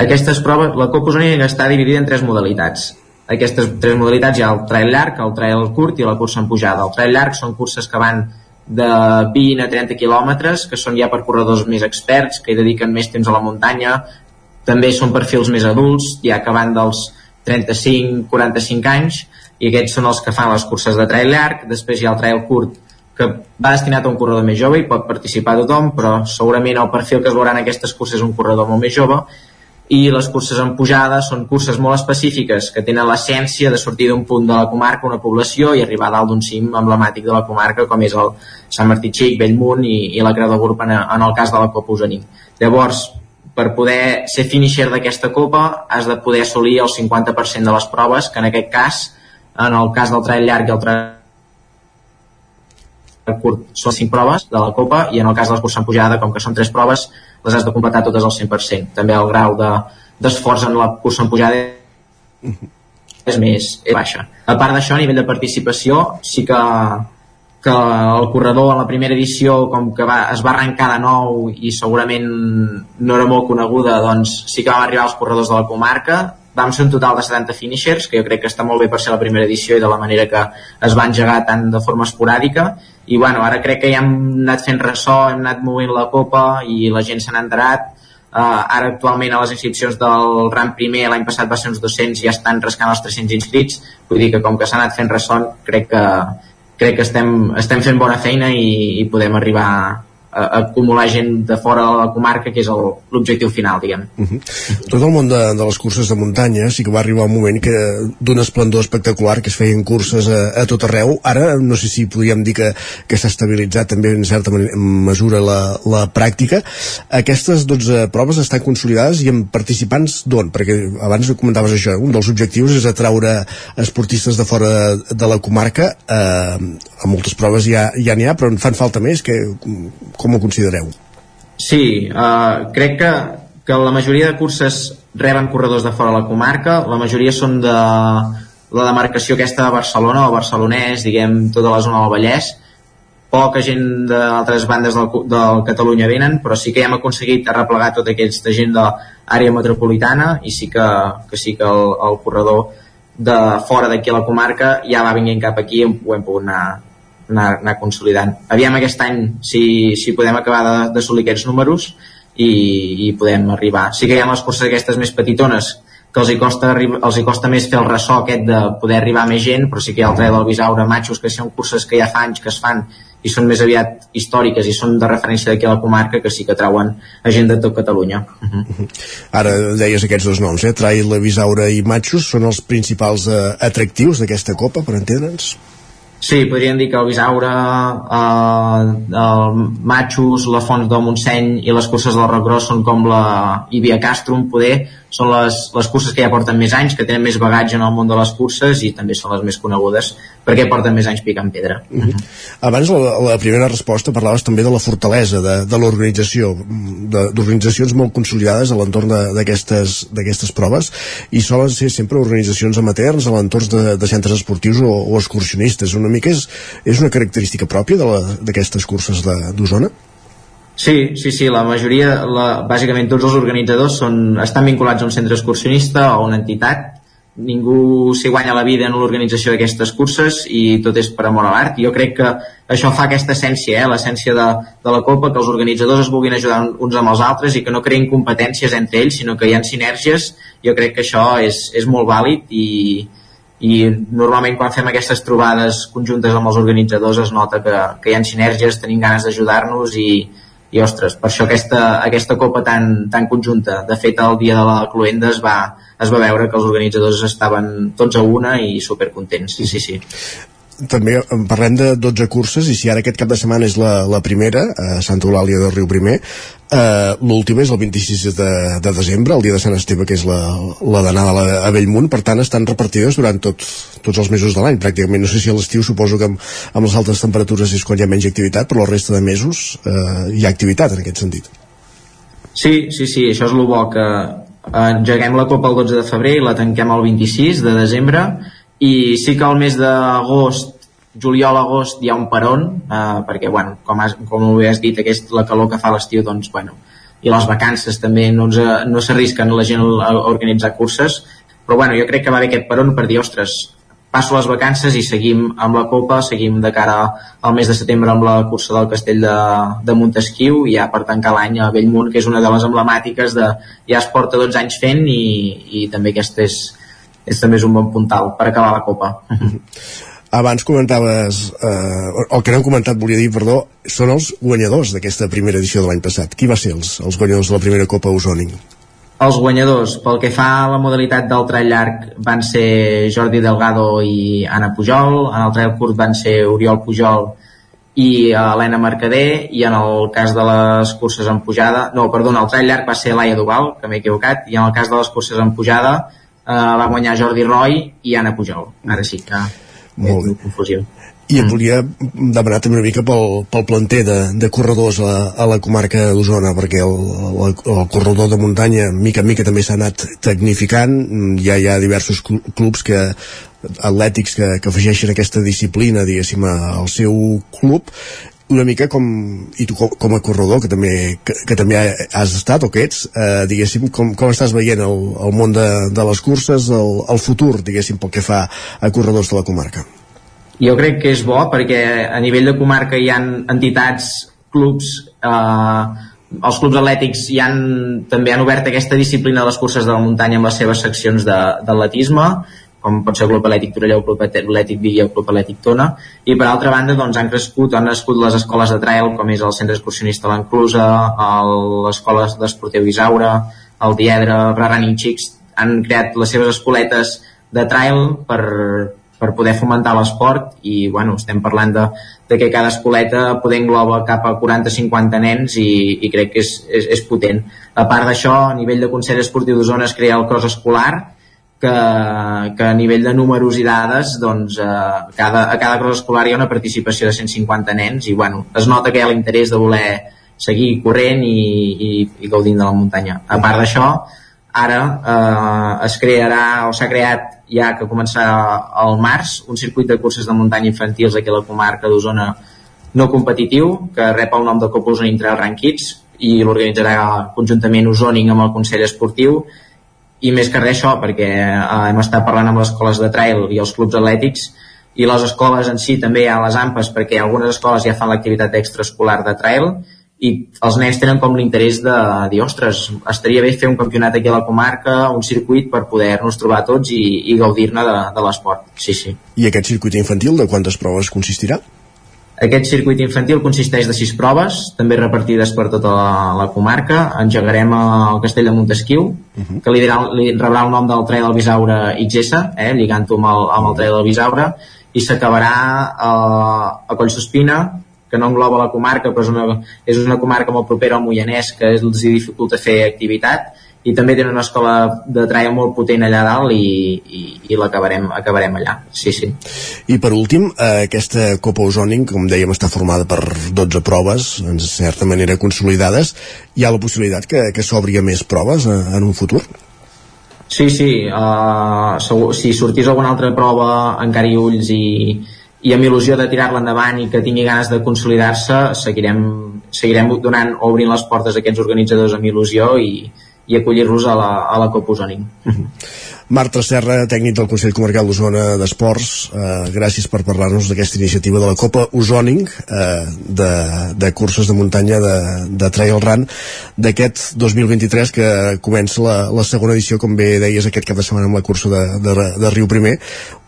Aquestes proves, la Copa Osona està dividida en tres modalitats. Aquestes tres modalitats hi ha el trail llarg, el trail curt i la cursa en pujada. El trail llarg són curses que van de 20 a 30 quilòmetres, que són ja per corredors més experts, que hi dediquen més temps a la muntanya, també són perfils més adults, ja van dels 35-45 anys, i aquests són els que fan les curses de trail llarg, després hi ha el trail curt, que va destinat a un corredor més jove i pot participar tothom, però segurament el perfil que es veurà en aquestes curses és un corredor molt més jove, i les curses en pujada són curses molt específiques que tenen l'essència de sortir d'un punt de la comarca, una població, i arribar a dalt d'un cim emblemàtic de la comarca, com és el Sant Martí Xic, Bellmunt i, i la Creu de Gurb en, en el cas de la Copa Usaní. Llavors, per poder ser finisher d'aquesta Copa has de poder assolir el 50% de les proves, que en aquest cas, en el cas del trail llarg i el trail curt són 5 proves de la Copa i en el cas de les curses en pujada, com que són 3 proves, les has de completar totes al 100%. També el grau d'esforç de, en la cursa en pujada és més és baixa. A part d'això, a nivell de participació, sí que, que el corredor en la primera edició, com que va, es va arrencar de nou i segurament no era molt coneguda, doncs sí que vam arribar als corredors de la comarca, vam ser un total de 70 finishers, que jo crec que està molt bé per ser la primera edició i de la manera que es va engegar tant de forma esporàdica, i bueno, ara crec que ja hem anat fent ressò, hem anat movent la copa i la gent se n'ha enterat, uh, ara actualment a les inscripcions del RAM primer l'any passat va ser uns 200 i ja estan rascant els 300 inscrits, vull dir que com que s'ha anat fent ressò, crec que, crec que estem, estem fent bona feina i, i podem arribar acumular gent de fora de la comarca que és l'objectiu final, diguem. Uh -huh. Tot el món de, de les curses de muntanya sí que va arribar un moment que d'un esplendor espectacular que es feien curses a, a tot arreu. Ara no sé si podríem dir que, que s'ha estabilitzat també en certa mesura la, la pràctica. Aquestes 12 proves estan consolidades i amb participants d'on? Perquè abans comentaves això, un dels objectius és atraure esportistes de fora de la comarca. Eh, a moltes proves ja ja n'hi ha, però en fan falta més que com ho considereu? Sí, uh, crec que, que la majoria de curses reben corredors de fora de la comarca, la majoria són de la demarcació aquesta de Barcelona o barcelonès, diguem, tota la zona del Vallès, poca gent d'altres bandes del, del Catalunya venen, però sí que hem aconseguit arreplegar tota aquesta gent de l'àrea metropolitana i sí que, que sí que el, el corredor de fora d'aquí a la comarca ja va venint cap aquí i ho hem pogut anar, anar, anar consolidant. Aviam aquest any si, si podem acabar d'assolir aquests números i, i podem arribar. Sí que hi ha les curses aquestes més petitones que els hi, costa, els hi costa més fer el ressò aquest de poder arribar a més gent, però sí que hi ha el trail del Bisaure, Matxos, que són curses que ja fa anys que es fan i són més aviat històriques i són de referència d'aquí a la comarca que sí que trauen a gent de tot Catalunya. Uh -huh. Ara deies aquests dos noms, eh? Trail, Bisaure i Matxos són els principals eh, atractius d'aquesta copa, per entendre'ns? Sí, podríem dir que el Bisaure, eh, el Matxos, la Fons del Montseny i les curses del Roc Gros són com la Ibia Castrum, poder, són les, les curses que ja porten més anys, que tenen més bagatge en el món de les curses i també són les més conegudes perquè porten més anys picant pedra. Uh -huh. Abans, la, la primera resposta, parlaves també de la fortalesa de, de l'organització, d'organitzacions molt consolidades a l'entorn d'aquestes proves i solen ser sempre organitzacions amateurs a l'entorn de, de centres esportius o, o excursionistes. Una mica és, és una característica pròpia d'aquestes curses d'Osona? Sí, sí, sí, la majoria, la, bàsicament tots els organitzadors són, estan vinculats a un centre excursionista o a una entitat ningú s'hi guanya la vida en l'organització d'aquestes curses i tot és per amor a l'art. Jo crec que això fa aquesta essència, eh? l'essència de, de la Copa, que els organitzadors es vulguin ajudar uns amb els altres i que no creïn competències entre ells, sinó que hi ha sinergies. Jo crec que això és, és molt vàlid i, i normalment quan fem aquestes trobades conjuntes amb els organitzadors es nota que, que hi ha sinergies, tenim ganes d'ajudar-nos i, i ostres, per això aquesta, aquesta copa tan, tan conjunta. De fet el dia de la Cluenda es va, es va veure que els organitzadors estaven tots a una i supercontents, sí, sí, sí també parlem de 12 curses i si ara aquest cap de setmana és la, la primera a Santa Eulàlia del Riu Primer eh, l'última és el 26 de, de desembre el dia de Sant Esteve que és la, la d'anada a Bellmunt. Per tant estan repartides durant tot, tots els mesos de l'any pràcticament, no sé si a l'estiu suposo que amb, amb les altes temperatures és quan hi ha menys activitat però la resta de mesos eh, hi ha activitat en aquest sentit. Sí, sí, sí, això és el bo que engeguem la Copa el 12 de febrer i la tanquem el 26 de desembre i sí que al mes d'agost juliol-agost hi ha un peron eh, perquè, bueno, com, has, com ho has dit aquest, la calor que fa l'estiu doncs, bueno, i les vacances també no, no s'arrisquen la gent a organitzar curses però bueno, jo crec que va haver aquest peron per dir, ostres, passo les vacances i seguim amb la Copa, seguim de cara al mes de setembre amb la cursa del Castell de, de Montesquieu i ja per tancar l'any a Bellmunt, que és una de les emblemàtiques de ja es porta 12 anys fent i, i també aquesta és, és també és un bon puntal per acabar la Copa. [LAUGHS] Abans comentaves, eh, el que no hem comentat, volia dir, perdó, són els guanyadors d'aquesta primera edició de l'any passat. Qui va ser els, els guanyadors de la primera Copa Osònic? Els guanyadors, pel que fa a la modalitat del trail llarg, van ser Jordi Delgado i Anna Pujol, en el trail curt van ser Oriol Pujol i Helena Mercader, i en el cas de les curses en pujada, no, perdona, el trail llarg va ser Laia Duval, que m'he equivocat, i en el cas de les curses en pujada eh, va guanyar Jordi Roy i Anna Pujol. Ara sí que Molt bé. confusió. I em volia demanar també una mica pel, pel planter de, de corredors a, a la comarca d'Osona, perquè el, el, el corredor de muntanya mica en mica també s'ha anat tecnificant, ja hi ha diversos cl- clubs que atlètics que, que afegeixen aquesta disciplina, diguéssim, al seu club, una mica com, i tu com, com a corredor que també, que, que també has estat o que ets, eh, diguéssim, com, com estàs veient el, el món de, de les curses, el, el futur, diguéssim, pel que fa a corredors de la comarca? Jo crec que és bo perquè a nivell de comarca hi han entitats, clubs, eh, els clubs atlètics hi han, també han obert aquesta disciplina de les curses de la muntanya amb les seves seccions d'atletisme, com pot ser el Club Atlètic Torelló, el Club Atlètic Vic i el Club Atlètic Tona, i per altra banda doncs, han crescut, han nascut les escoles de trail, com és el Centre Excursionista L'Enclusa, l'Escola d'Esportiu Isaura, el Diedre, Running Chicks, han creat les seves escoletes de trail per, per poder fomentar l'esport i bueno, estem parlant de, de que cada escoleta poder engloba cap a 40-50 nens i, i crec que és, és, és potent. A part d'això, a nivell de Consell Esportiu d'Osona es crea el cross escolar que, que a nivell de números i dades doncs, eh, cada, a cada cross escolar hi ha una participació de 150 nens i bueno, es nota que hi ha l'interès de voler seguir corrent i, i, i gaudint de la muntanya. A part d'això, ara eh, es crearà o s'ha creat ja que començarà al març un circuit de curses de muntanya infantils aquí a la comarca d'Osona no competitiu que rep el nom de Copa Osona Intrail Run Kids i l'organitzarà conjuntament Osònic amb el Consell Esportiu i més que res això perquè eh, hem estat parlant amb les escoles de trail i els clubs atlètics i les escoles en si també ha les AMPAs perquè algunes escoles ja fan l'activitat extraescolar de trail i els nens tenen com l'interès de dir, ostres, estaria bé fer un campionat aquí a la comarca, un circuit per poder-nos trobar tots i, i gaudir-ne de, de l'esport. Sí, sí. I aquest circuit infantil de quantes proves consistirà? Aquest circuit infantil consisteix de sis proves, també repartides per tota la, la comarca. Engegarem al Castell de Montesquieu, uh -huh. que li, dirà, li rebrà el nom del Trail del Bisaure XS, eh, lligant-ho amb, el, amb el Trail del Bisaure, i s'acabarà a, a Collsospina, que no engloba la comarca, però és una, és una comarca molt propera al Moianès, que els dificulta fer activitat, i també tenen una escola de trail molt potent allà dalt i, i, i l'acabarem acabarem allà, sí, sí. I per últim, eh, aquesta Copa Osònic, com dèiem, està formada per 12 proves, en certa manera consolidades. Hi ha la possibilitat que, que s'obri a més proves eh, en un futur? Sí, sí, uh, segur, si sortís alguna altra prova encara hi ulls i, i amb il·lusió de tirar-la endavant i que tingui ganes de consolidar-se, seguirem, seguirem donant, obrint les portes a aquests organitzadors amb il·lusió i, i acollir-los a la, a la Copa Osònic. Marta Serra, tècnic del Consell Comarcal d'Osona d'Esports, eh, gràcies per parlar-nos d'aquesta iniciativa de la Copa Ozoning eh, de, de curses de muntanya de, de Trail Run d'aquest 2023 que comença la, la segona edició, com bé deies aquest cap de setmana amb la cursa de, de, de Riu Primer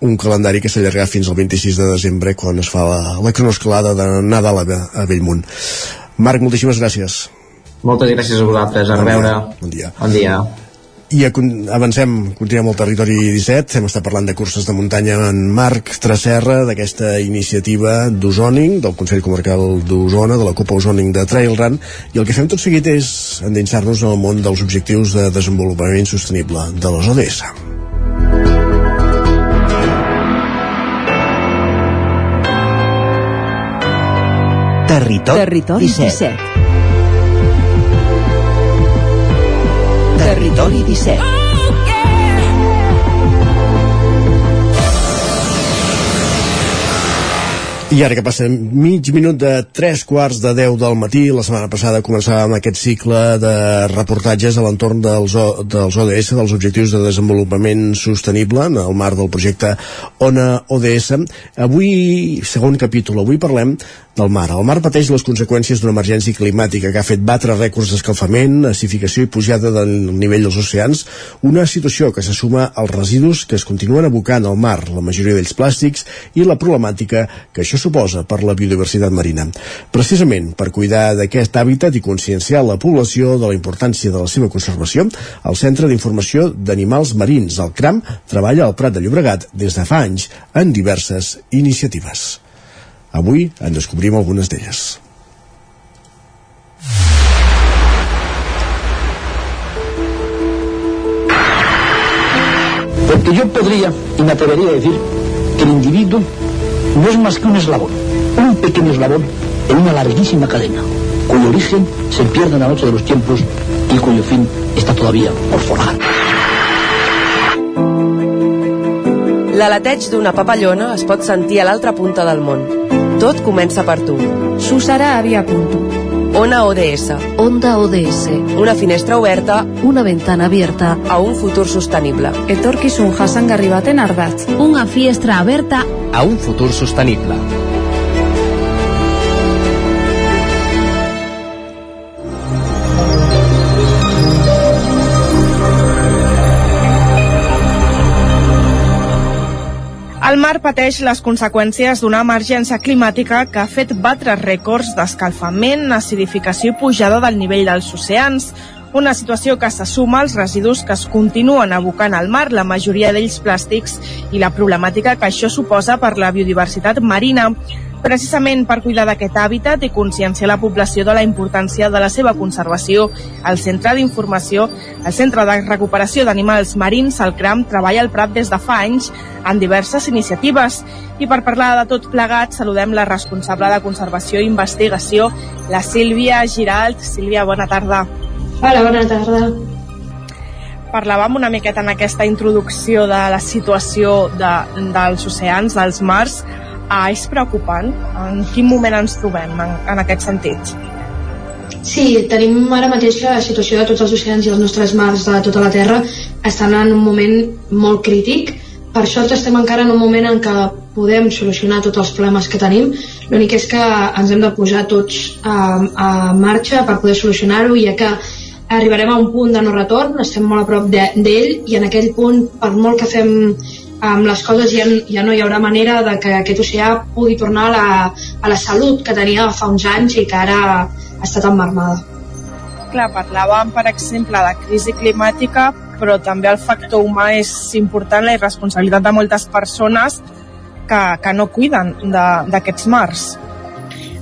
un calendari que s'allargarà fins al 26 de desembre quan es fa la, la cronoescalada de Nadal a, a Bellmunt. Marc, moltíssimes gràcies moltes gràcies a vosaltres, a reveure. Bon dia. Bon dia. I avancem, continuem al territori 17, hem estat parlant de curses de muntanya en Marc Tracerra, d'aquesta iniciativa d'Osoning, del Consell Comarcal d'Osona, de la Copa Ozoning de Trail Run, i el que fem tot seguit és endinsar-nos en el món dels objectius de desenvolupament sostenible de les ODS. Territori, Territori 17. 17. Territori 17. I ara que passa mig minut de tres quarts de 10 del matí, la setmana passada començàvem aquest cicle de reportatges a l'entorn dels, o, dels ODS, dels Objectius de Desenvolupament Sostenible, en el marc del projecte ONA ODS. Avui, segon capítol, avui parlem del mar. El mar pateix les conseqüències d'una emergència climàtica que ha fet batre rècords d'escalfament, acidificació i pujada del nivell dels oceans, una situació que se suma als residus que es continuen abocant al mar, la majoria d'ells plàstics, i la problemàtica que això suposa per la biodiversitat marina. Precisament per cuidar d'aquest hàbitat i conscienciar la població de la importància de la seva conservació, el Centre d'Informació d'Animals Marins, el CRAM, treballa al Prat de Llobregat des de fa anys en diverses iniciatives. Avui en descobrim algunes d'elles. Porque yo podría y me atrevería a decir que el individuo no es más que un eslabón, un pequeño eslabón en una larguísima cadena, cuyo origen se pierde en la noche de los tiempos y cuyo fin está todavía por forjar. L'aleteig d'una papallona es pot sentir a l'altra punta del món. Tot comença per tu. Susara Avia Punto. Ona ODS. Onda ODS. Una finestra oberta Una ventana abierta. a un futur sostenible. Etorkizun jasangarri baten ardatz. Una fiestra aberta a un futur sostenible. El mar pateix les conseqüències d'una emergència climàtica que ha fet batre rècords d'escalfament, acidificació i pujada del nivell dels oceans, una situació que se suma als residus que es continuen abocant al mar, la majoria d'ells plàstics, i la problemàtica que això suposa per la biodiversitat marina. Precisament per cuidar d'aquest hàbitat i conscienciar la població de la importància de la seva conservació, el Centre d'Informació, el Centre de Recuperació d'Animals Marins, el CRAM, treballa al Prat des de fa anys en diverses iniciatives. I per parlar de tot plegat, saludem la responsable de Conservació i Investigació, la Sílvia Giralt. Sílvia, bona tarda. Hola, bona tarda. Parlàvem una miqueta en aquesta introducció de la situació de, dels oceans, dels mars. Ah, és preocupant? En quin moment ens trobem en, en aquest sentit? Sí, tenim ara mateix la situació de tots els oceans i els nostres mars de tota la Terra estan en un moment molt crític. Per sort estem encara en un moment en què podem solucionar tots els problemes que tenim. L'únic és que ens hem de posar tots a, a marxa per poder solucionar-ho, ja que arribarem a un punt de no retorn, estem molt a prop d'ell de, i en aquell punt, per molt que fem amb les coses ja, ja no hi haurà manera de que aquest oceà pugui tornar a la, a la salut que tenia fa uns anys i que ara ha estat emmarmada. Clar, parlàvem, per exemple, de crisi climàtica, però també el factor humà és important, la irresponsabilitat de moltes persones que, que no cuiden d'aquests mars.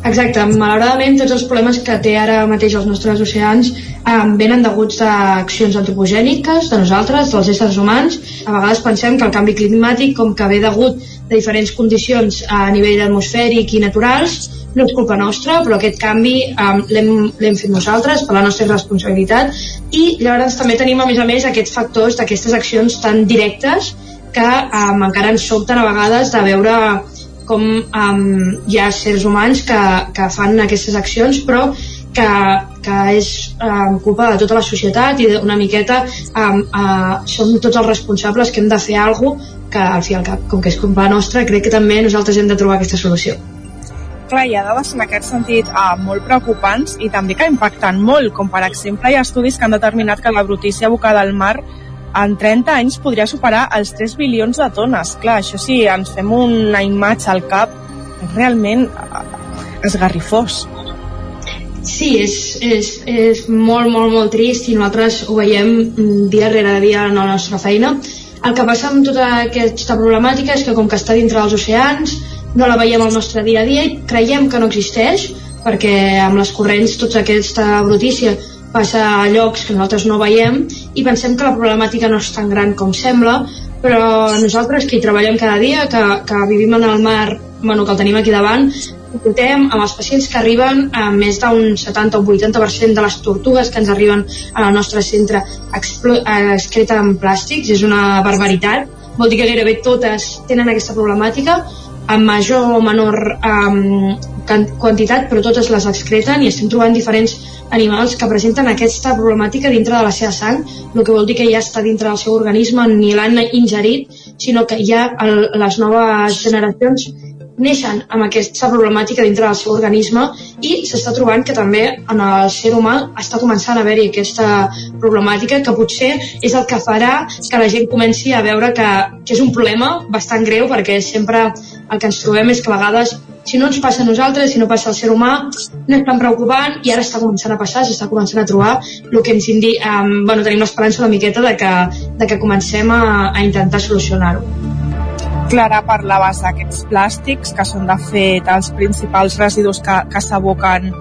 Exacte, malauradament tots els problemes que té ara mateix els nostres oceans eh, venen deguts d'accions antropogèniques de nosaltres, dels éssers humans. A vegades pensem que el canvi climàtic, com que ve degut de diferents condicions a nivell atmosfèric i naturals, no és culpa nostra, però aquest canvi um, l'hem fet nosaltres per la nostra responsabilitat i llavors també tenim a més a més aquests factors d'aquestes accions tan directes que um, encara ens sobten a vegades de veure com um, hi ha sers humans que, que fan aquestes accions però que, que és eh, culpa de tota la societat i una miqueta eh, eh, som tots els responsables que hem de fer alguna cosa que al fi al cap, com que és culpa nostra, crec que també nosaltres hem de trobar aquesta solució. Clar, hi ha dades en aquest sentit uh, molt preocupants i també que impacten molt, com per exemple hi ha estudis que han determinat que la brutícia abocada al mar en 30 anys podria superar els 3 bilions de tones. Clar, això sí, ens fem una imatge al cap realment uh, esgarrifós. Sí, és, és, és molt, molt, molt trist i nosaltres ho veiem dia rere dia en la nostra feina. El que passa amb tota aquesta problemàtica és que com que està dintre dels oceans, no la veiem al nostre dia a dia i creiem que no existeix perquè amb les corrents tota aquesta brutícia passa a llocs que nosaltres no veiem i pensem que la problemàtica no és tan gran com sembla però nosaltres que hi treballem cada dia que, que vivim en el mar bueno, que el tenim aquí davant portem amb els pacients que arriben a més d'un 70 o 80% de les tortugues que ens arriben al nostre centre excreta en plàstics. És una barbaritat. Vol dir que gairebé totes tenen aquesta problemàtica en major o menor um, quantitat, però totes les excreten i estem trobant diferents animals que presenten aquesta problemàtica dintre de la seva sang, el que vol dir que ja està dintre del seu organisme, ni l'han ingerit, sinó que ja el, les noves generacions neixen amb aquesta problemàtica dintre del seu organisme i s'està trobant que també en el ser humà està començant a haver-hi aquesta problemàtica que potser és el que farà que la gent comenci a veure que, que és un problema bastant greu perquè sempre el que ens trobem és que a vegades si no ens passa a nosaltres, si no passa al ser humà no és tan preocupant i ara està començant a passar s'està començant a trobar el que ens indi um, bueno, tenim l'esperança una miqueta de que, de que comencem a, a intentar solucionar-ho Clara, parlaves d'aquests plàstics que són de fet els principals residus que, que s'aboquen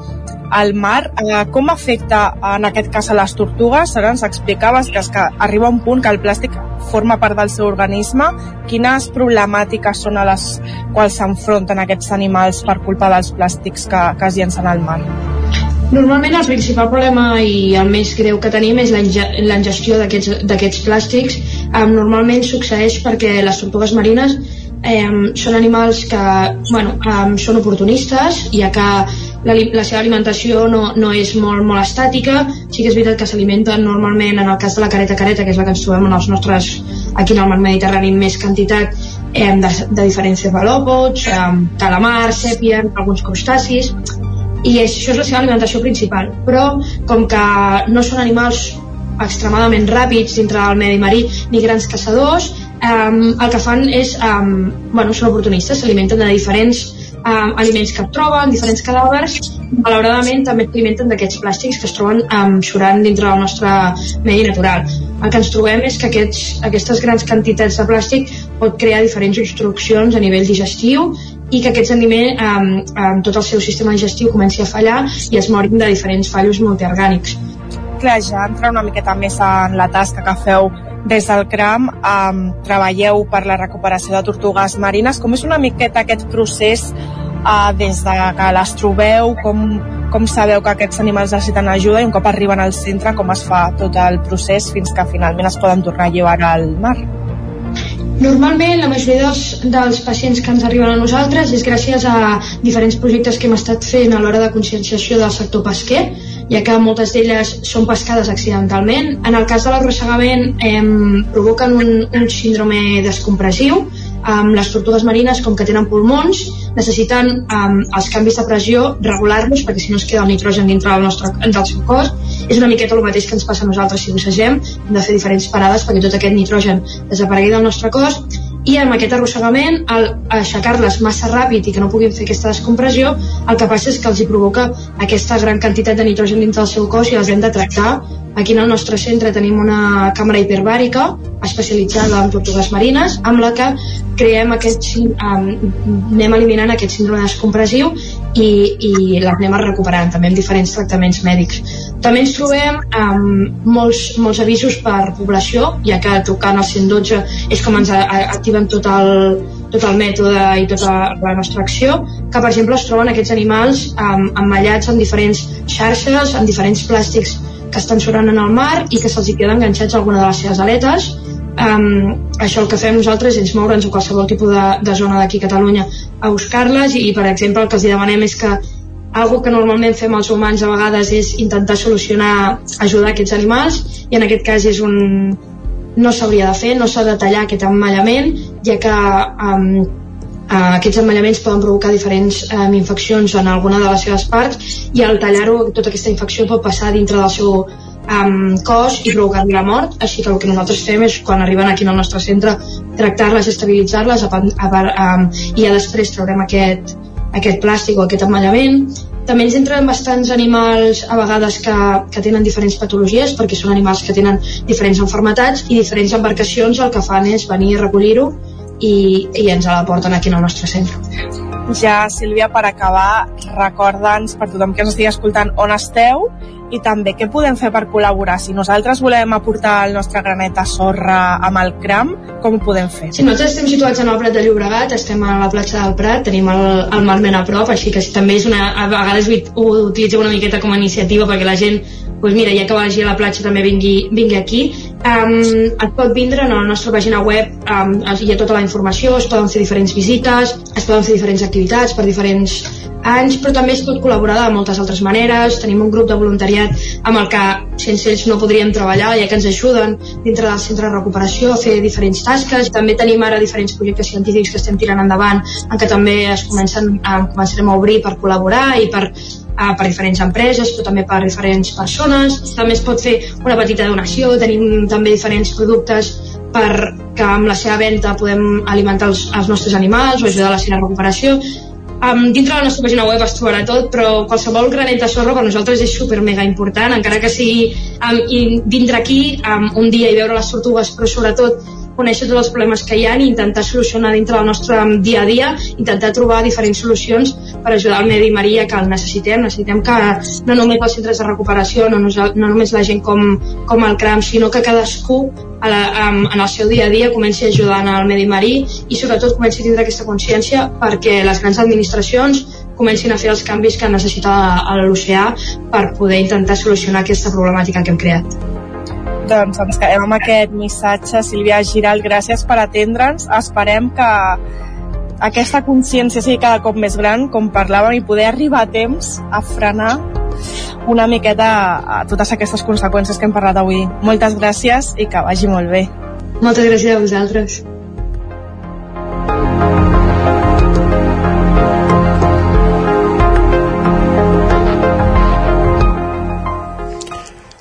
al mar. Eh, com afecta en aquest cas a les tortugues? Ara ens explicaves que, és que arriba un punt que el plàstic forma part del seu organisme. Quines problemàtiques són a les quals s'enfronten aquests animals per culpa dels plàstics que, que es llencen al mar? Normalment el principal problema i el més greu que tenim és la ingestió d'aquests plàstics. Um, normalment succeeix perquè les tortugues marines um, són animals que bueno, um, són oportunistes, ja que la, la seva alimentació no, no és molt, molt estàtica. Sí que és veritat que s'alimenten normalment en el cas de la careta careta que és la que ens trobem en els nostres aquí en el mar Mediterrani més quantitat eh, de, de diferents cefalòpods eh, calamar, sèpia, alguns crustacis i això és la seva alimentació principal. Però com que no són animals extremadament ràpids dintre del medi marí ni grans caçadors eh, el que fan és eh, bueno, són oportunistes, s'alimenten de diferents eh, aliments que troben, diferents cadàvers, malauradament també alimenten d'aquests plàstics que es troben eh, surant dintre del nostre medi natural. El que ens trobem és que aquests, aquestes grans quantitats de plàstic pot crear diferents obstruccions a nivell digestiu i que aquests aliments, eh, eh, tot el seu sistema digestiu comenci a fallar i es morin de diferents fallos multiorgànics. Clar, ja entra una miqueta més en la tasca que feu des del CRAM um, treballeu per la recuperació de tortugues marines. Com és una miqueta aquest procés uh, des de que les trobeu, com, com sabeu que aquests animals necessiten ajuda i un cop arriben al centre com es fa tot el procés fins que finalment es poden tornar a llevar al mar? Normalment la majoria dels, dels pacients que ens arriben a nosaltres és gràcies a diferents projectes que hem estat fent a l'hora de conscienciació del sector pesquer ja que moltes d'elles són pescades accidentalment. En el cas de l'arrossegament eh, provoquen un, un síndrome descompressiu amb les tortugues marines, com que tenen pulmons, necessiten um, els canvis de pressió regular-los perquè si no es queda el nitrogen dintre del, nostre, del seu cos. És una miqueta el mateix que ens passa a nosaltres si bussegem, hem de fer diferents parades perquè tot aquest nitrogen desaparegui del nostre cos i amb aquest arrossegament, al aixecar-les massa ràpid i que no puguin fer aquesta descompressió, el que passa és que els hi provoca aquesta gran quantitat de nitrogen dins del seu cos i els hem de tractar. Aquí en el nostre centre tenim una càmera hiperbàrica especialitzada en tortugues marines amb la que creem aquest, um, anem eliminant aquest síndrome descompressiu i, i l'anem recuperant també amb diferents tractaments mèdics. També ens trobem amb molts, molts avisos per població, ja que trucant al 112 és com ens activen tot el, tot el mètode i tota la nostra acció, que per exemple es troben aquests animals um, emmallats en diferents xarxes, en diferents plàstics que estan surant en el mar i que se'ls queden enganxats a alguna de les seves aletes um, això el que fem nosaltres és moure'ns a qualsevol tipus de, de zona d'aquí a Catalunya a buscar-les i, per exemple el que els demanem és que algo que normalment fem els humans a vegades és intentar solucionar, ajudar aquests animals i en aquest cas és un, no s'hauria de fer, no s'ha de tallar aquest emmallament ja que um, aquests emmallaments poden provocar diferents um, infeccions en alguna de les seves parts i al tallar-ho tota aquesta infecció pot passar dintre del seu um, cos i provocar-li la mort així que el que nosaltres fem és quan arriben aquí al nostre centre tractar-les, estabilitzar-les i ja després traurem aquest, aquest plàstic o aquest emmallament també ens entren bastants animals a vegades que, que tenen diferents patologies perquè són animals que tenen diferents enfermetats i diferents embarcacions el que fan és venir a recollir-ho i, i ens la porten aquí al nostre centre. Ja, Sílvia, per acabar, recorda'ns per tothom que ens estigui escoltant on esteu i també què podem fer per col·laborar. Si nosaltres volem aportar el nostre granet de sorra amb el CRAM, com ho podem fer? Sí, nosaltres estem situats en el Prat de Llobregat, estem a la platja del Prat, tenim el, el mar ben a prop, així que també és una, a vegades ho utilitzem una miqueta com a iniciativa perquè la gent pues mira, ja que vagi a la platja també vingui, vingui aquí um, es pot vindre a la nostra pàgina web um, hi ha tota la informació es poden fer diferents visites es poden fer diferents activitats per diferents anys, però també es pot col·laborar de moltes altres maneres. Tenim un grup de voluntariat amb el que sense ells no podríem treballar, ja que ens ajuden dintre del centre de recuperació a fer diferents tasques. També tenim ara diferents projectes científics que estem tirant endavant, en què també es comencen, eh, començarem a obrir per col·laborar i per eh, per diferents empreses, però també per diferents persones. També es pot fer una petita donació, tenim també diferents productes per que amb la seva venda podem alimentar els, els nostres animals o ajudar a la seva recuperació Um, dintre de la nostra pàgina web es trobarà tot, però qualsevol granet de sorra per nosaltres és super mega important, encara que sigui um, vindre aquí um, un dia i veure les tortugues, però sobretot conèixer tots els problemes que hi ha i intentar solucionar dintre del nostre dia a dia, intentar trobar diferents solucions per ajudar el medi marí que el necessitem. Necessitem que no només els centres de recuperació, no, no només la gent com, com el CRAM, sinó que cadascú a la, en el seu dia a dia comenci ajudant al medi marí i sobretot comenci a tindre aquesta consciència perquè les grans administracions comencin a fer els canvis que necessita l'oceà per poder intentar solucionar aquesta problemàtica que hem creat. Doncs ens quedem amb aquest missatge. Sílvia Giral, gràcies per atendre'ns. Esperem que aquesta consciència sigui cada cop més gran, com parlàvem, i poder arribar a temps a frenar una miqueta a totes aquestes conseqüències que hem parlat avui. Moltes gràcies i que vagi molt bé. Moltes gràcies a vosaltres.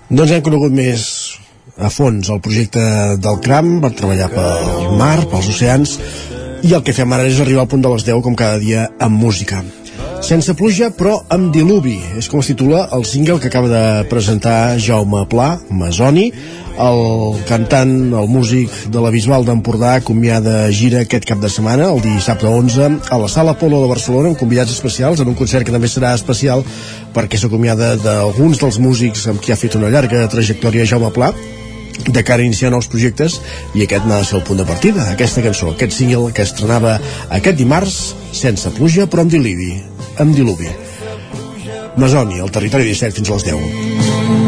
Doncs hem conegut més a fons el projecte del CRAM per treballar pel mar, pels oceans i el que fem ara és arribar al punt de les 10 com cada dia amb música. Sense pluja però amb diluvi. És com es titula el single que acaba de presentar Jaume Pla, Masoni. El cantant, el músic de la Bisbal d'Empordà acomiada gira aquest cap de setmana, el dissabte 11 a la Sala Polo de Barcelona amb convidats especials en un concert que també serà especial perquè s'acomiada d'alguns dels músics amb qui ha fet una llarga trajectòria Jaume Pla de cara a iniciar nous projectes i aquest n'ha de ser el punt de partida aquesta cançó, aquest single que estrenava aquest dimarts sense pluja però amb diluvi amb diluvi. Masoni, el territori 17 fins a les 10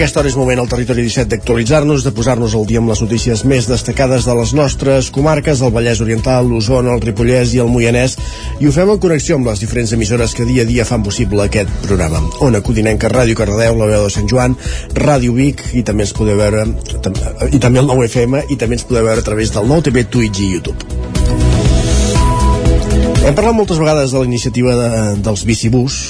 aquesta hora és moment al Territori 17 d'actualitzar-nos, de posar-nos al dia amb les notícies més destacades de les nostres comarques, del Vallès Oriental, l'Osona, el Ripollès i el Moianès, i ho fem en connexió amb les diferents emissores que dia a dia fan possible aquest programa. Ona Codinenca, Ràdio Cardedeu, la veu de Sant Joan, Ràdio Vic, i també ens podeu veure, i també el 9 FM, i també ens podeu veure a través del nou TV, Twitch i YouTube. Hem parlat moltes vegades de la iniciativa de, dels bicibús,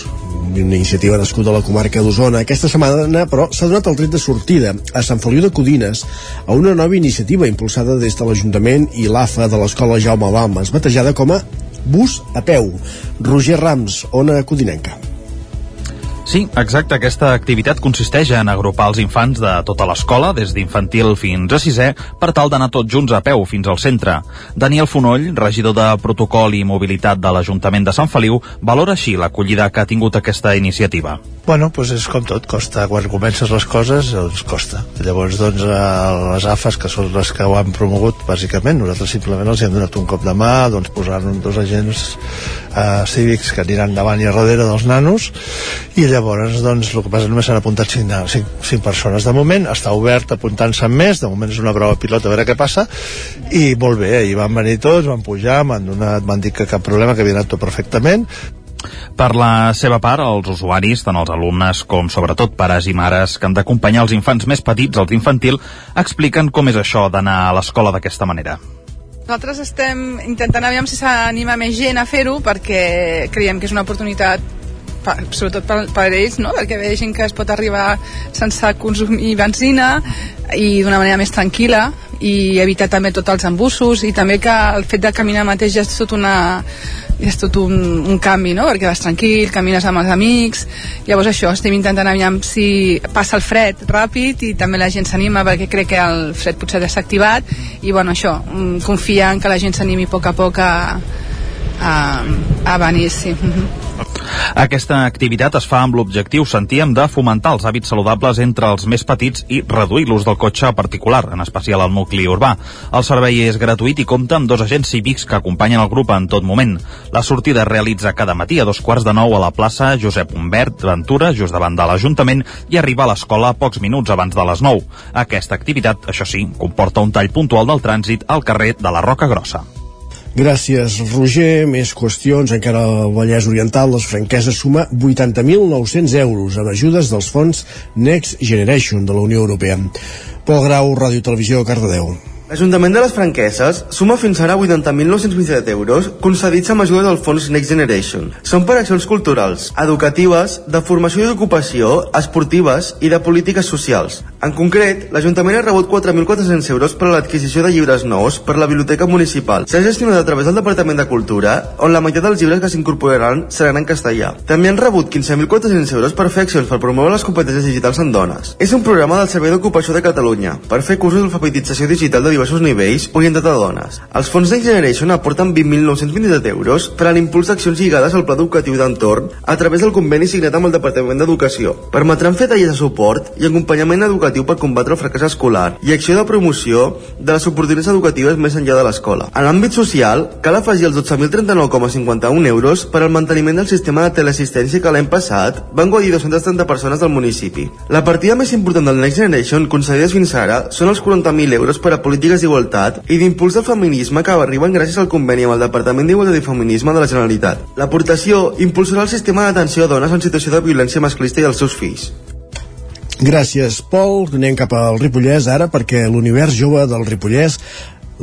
una iniciativa nascuda a la comarca d'Osona. Aquesta setmana, però, s'ha donat el tret de sortida a Sant Feliu de Codines a una nova iniciativa impulsada des de l'Ajuntament i l'AFA de l'Escola Jaume Balmes, batejada com a Bus a peu. Roger Rams, Ona Codinenca. Sí, exacte. Aquesta activitat consisteix en agrupar els infants de tota l'escola, des d'infantil fins a sisè, per tal d'anar tots junts a peu fins al centre. Daniel Fonoll, regidor de Protocol i Mobilitat de l'Ajuntament de Sant Feliu, valora així l'acollida que ha tingut aquesta iniciativa. Bueno, doncs és com tot, costa, quan comences les coses, doncs costa. Llavors, doncs, les AFAs, que són les que ho han promogut, bàsicament, nosaltres simplement els hem donat un cop de mà, doncs posant dos agents eh, cívics que aniran davant i darrere dels nanos, i llavors, doncs, el que passa només s'han apuntat 5, 5, 5 persones. De moment, està obert apuntant-se amb més, de moment és una prova pilot a veure què passa, i molt bé, ahir van venir tots, van pujar, m'han donat, m'han dit que cap problema, que havia anat tot perfectament, per la seva part, els usuaris, tant els alumnes com sobretot pares i mares que han d'acompanyar els infants més petits als infantil, expliquen com és això d'anar a l'escola d'aquesta manera. Nosaltres estem intentant aviam si s'anima més gent a fer-ho perquè creiem que és una oportunitat per, sobretot per, per ells, no? perquè vegin que es pot arribar sense consumir benzina i d'una manera més tranquil·la i evitar també tots els embussos i també que el fet de caminar mateix ja és tot una és tot un, un canvi, no? perquè vas tranquil, camines amb els amics llavors això, estem intentant aviam si passa el fred ràpid i també la gent s'anima perquè crec que el fred potser ja s'ha activat i bueno, això, mm, confia en que la gent s'animi a poc a poc a, a, a venir, sí. Aquesta activitat es fa amb l'objectiu, sentíem, de fomentar els hàbits saludables entre els més petits i reduir l'ús del cotxe particular, en especial al nucli urbà. El servei és gratuït i compta amb dos agents cívics que acompanyen el grup en tot moment. La sortida es realitza cada matí a dos quarts de nou a la plaça Josep Humbert Ventura, just davant de l'Ajuntament, i arriba a l'escola pocs minuts abans de les 9. Aquesta activitat, això sí, comporta un tall puntual del trànsit al carrer de la Roca Grossa. Gràcies, Roger. Més qüestions. Encara al Vallès Oriental, les franqueses suma 80.900 euros amb ajudes dels fons Next Generation de la Unió Europea. Pol Grau, Ràdio Televisió, Cardedeu. L'Ajuntament de les Franqueses suma fins ara 80.927 euros concedits amb ajuda del fons Next Generation. Són per accions culturals, educatives, de formació i d'ocupació, esportives i de polítiques socials. En concret, l'Ajuntament ha rebut 4.400 euros per a l'adquisició de llibres nous per la Biblioteca Municipal. S'ha gestionat a través del Departament de Cultura, on la meitat dels llibres que s'incorporaran seran en castellà. També han rebut 15.400 euros per fer accions per promoure les competències digitals en dones. És un programa del Servei d'Ocupació de Catalunya per fer cursos d'alfabetització digital de diversos nivells orientat a dones. Els fons Next Generation aporten 20.927 euros per a l'impuls d'accions lligades al pla educatiu d'entorn a través del conveni signat amb el Departament d'Educació. Permetran fer tallers de suport i acompanyament educatiu per combatre el fracàs escolar i acció de promoció de les oportunitats educatives més enllà de l'escola. En l'àmbit social, cal afegir els 12.039,51 euros per al manteniment del sistema de teleassistència que l'any passat van guadir 230 persones del municipi. La partida més important del Next Generation concedides fins ara són els 40.000 euros per a polítiques d'igualtat i d'impuls del feminisme que arriben gràcies al conveni amb el Departament d'Igualtat i Feminisme de la Generalitat. L'aportació impulsarà el sistema d'atenció a dones en situació de violència masclista i als seus fills. Gràcies, Pol. Anem cap al Ripollès ara perquè l'univers jove del Ripollès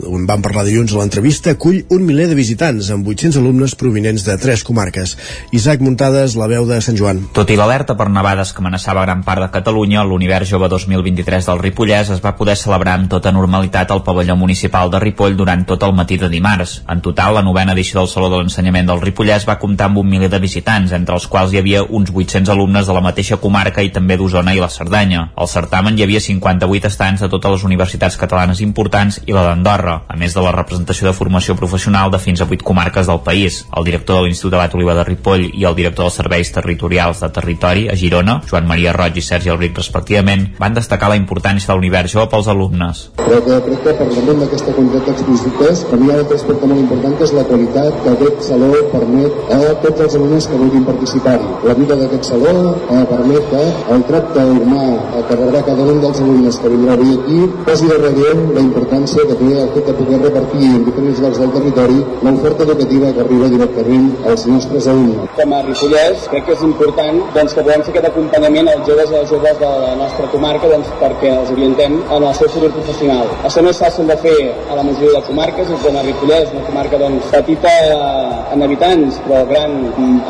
on vam parlar dilluns a l'entrevista, acull un miler de visitants amb 800 alumnes provinents de tres comarques. Isaac Muntades, la veu de Sant Joan. Tot i l'alerta per nevades que amenaçava gran part de Catalunya, l'Univers Jove 2023 del Ripollès es va poder celebrar amb tota normalitat al pavelló municipal de Ripoll durant tot el matí de dimarts. En total, la novena edició del Saló de l'Ensenyament del Ripollès va comptar amb un miler de visitants, entre els quals hi havia uns 800 alumnes de la mateixa comarca i també d'Osona i la Cerdanya. Al certamen hi havia 58 estants de totes les universitats catalanes importants i la d'Andorra Esquerra, a més de la representació de formació professional de fins a 8 comarques del país. El director de l'Institut Abat Oliva de Ripoll i el director dels serveis territorials de territori a Girona, Joan Maria Roig i Sergi Albric respectivament, van destacar la importància de l'univers jove pels alumnes. Però que crec que parlant d'aquesta quantitat d'explícites, per mi hi ha un aspecte molt important que és la qualitat que aquest saló permet a tots els alumnes que vulguin participar-hi. La vida d'aquest saló eh, permet que el tracte humà que rebrà cada un dels alumnes que vindrà avui aquí posi de relleu la importància que té el fet de poder repartir en diferents llocs del territori l'oferta educativa que arriba directament als nostres alumnes. Com a Ripollès crec que és important doncs, que puguem fer aquest acompanyament als joves i als joves de la nostra comarca doncs, perquè els orientem en el seu futur professional. Això no és fàcil de fer a la majoria de comarques, és com a Ripollès, una comarca doncs, petita en habitants però gran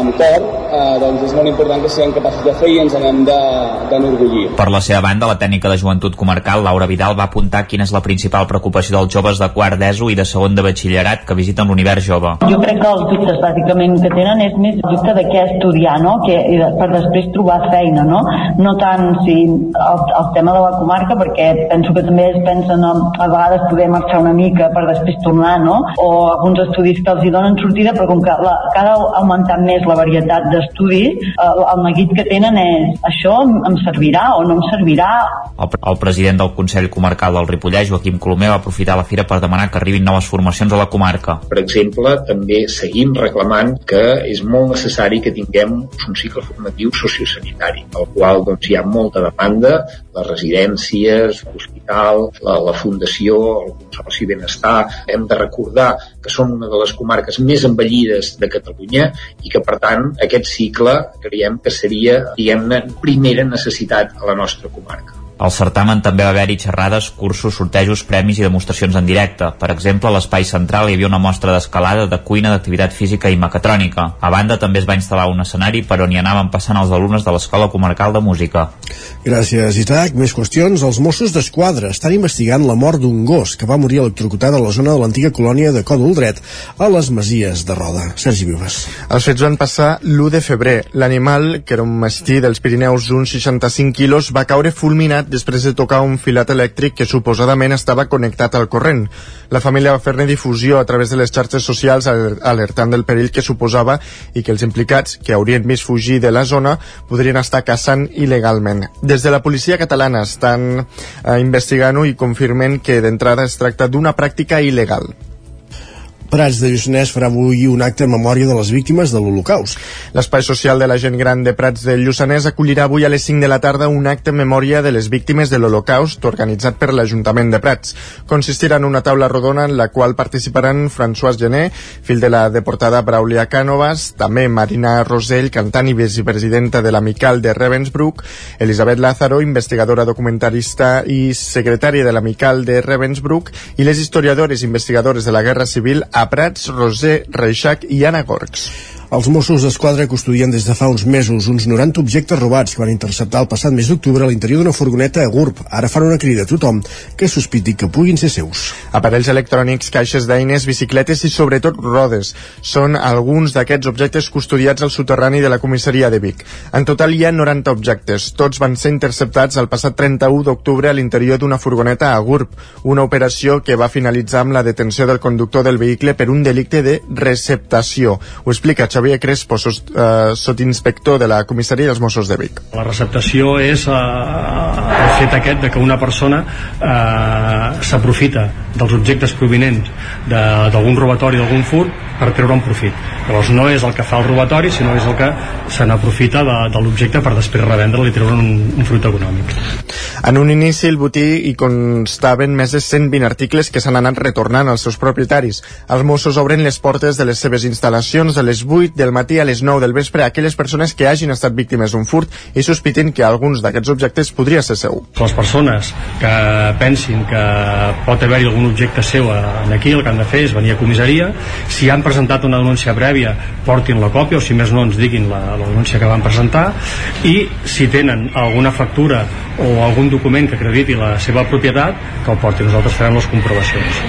amb cor, eh, doncs és molt important que siguem capaços de fer i ens n'hem d'enorgullir. Per la seva banda, la tècnica de joventut comarcal, Laura Vidal, va apuntar quina és la principal preocupació dels joves de quart d'ESO i de segon de batxillerat que visiten l'univers jove. Jo crec que els dubtes bàsicament que tenen és més el dubte de què estudiar, no? Que, per després trobar feina, no? No tant si el, el tema de la comarca, perquè penso que també es pensen a, a vegades poder marxar una mica per després tornar, no? O alguns estudis que els hi donen sortida, però com que la, cada augmentant més la varietat d'estudis, el, el neguit que tenen és això em servirà o no em servirà. El, el president del Consell Comarcal del Ripollès, Joaquim Colomer, va aprofitar la fira per demanar que arribin noves formacions a la comarca. Per exemple, també seguim reclamant que és molt necessari que tinguem un cicle formatiu sociosanitari, al qual doncs, hi ha molta demanda, les residències, l'hospital, la, la fundació, el Consorci Benestar, hem de recordar que som una de les comarques més envellides de Catalunya i que, per tant, aquest cicle creiem que seria, diguem-ne, primera necessitat a la nostra comarca. Al certamen també va haver-hi xerrades, cursos, sortejos, premis i demostracions en directe. Per exemple, a l'espai central hi havia una mostra d'escalada, de cuina, d'activitat física i mecatrònica. A banda, també es va instal·lar un escenari per on hi anaven passant els alumnes de l'Escola Comarcal de Música. Gràcies, Isaac. Més qüestions. Els Mossos d'Esquadra estan investigant la mort d'un gos que va morir electrocutat a la zona de l'antiga colònia de Còdol Dret, a les Masies de Roda. Sergi Vives. Els fets van passar l'1 de febrer. L'animal, que era un mastí dels Pirineus d'uns 65 quilos, va caure fulminat després de tocar un filat elèctric que suposadament estava connectat al corrent. La família va fer-ne difusió a través de les xarxes socials alertant del perill que suposava i que els implicats, que haurien vist fugir de la zona, podrien estar caçant il·legalment. Des de la policia catalana estan eh, investigant-ho i confirmen que d'entrada es tracta d'una pràctica il·legal. Prats de Lluçanès farà avui un acte en memòria de les víctimes de l'Holocaust. L'espai social de la gent gran de Prats de Lluçanès acollirà avui a les 5 de la tarda un acte en memòria de les víctimes de l'Holocaust organitzat per l'Ajuntament de Prats. Consistirà en una taula rodona en la qual participaran François Gené, fill de la deportada Braulia Cànovas, també Marina Rosell, cantant i vicepresidenta de l'Amical de Ravensbrück, Elisabet Lázaro, investigadora documentarista i secretària de l'Amical de Ravensbrück, i les historiadores i investigadores de la Guerra Civil a Prats, Roser Reixac i Anna Gorgs. Els Mossos d'Esquadra custodien des de fa uns mesos uns 90 objectes robats que van interceptar el passat mes d'octubre a l'interior d'una furgoneta a GURB. Ara fan una crida a tothom que sospiti que puguin ser seus. Aparells electrònics, caixes d'eines, bicicletes i sobretot rodes són alguns d'aquests objectes custodiats al soterrani de la comissaria de Vic. En total hi ha 90 objectes. Tots van ser interceptats el passat 31 d'octubre a l'interior d'una furgoneta a GURB, una operació que va finalitzar amb la detenció del conductor del vehicle per un delicte de receptació. Ho explica Xavier Crespo, sost, eh, sotinspector de la comissaria dels Mossos de Vic. La receptació és eh, el fet aquest de que una persona eh, s'aprofita dels objectes provinents d'algun robatori, d'algun furt, per treure un profit. Llavors no és el que fa el robatori, sinó és el que se n'aprofita de, de l'objecte per després revendre'l i treure un, un fruit econòmic. En un inici el botí hi constaven més de 120 articles que s'han anat retornant als seus propietaris. Els Mossos obren les portes de les seves instal·lacions de les 8 del matí a les 9 del vespre a aquelles persones que hagin estat víctimes d'un furt i sospiten que alguns d'aquests objectes podria ser seu. Les persones que pensin que pot haver-hi algun objecte seu aquí, el que han de fer és venir a comissaria, si han presentat una denúncia prèvia, portin la còpia o si més no ens diguin la, la denúncia que van presentar i si tenen alguna factura o algun document que acrediti la seva propietat, que el portin, nosaltres farem les comprovacions.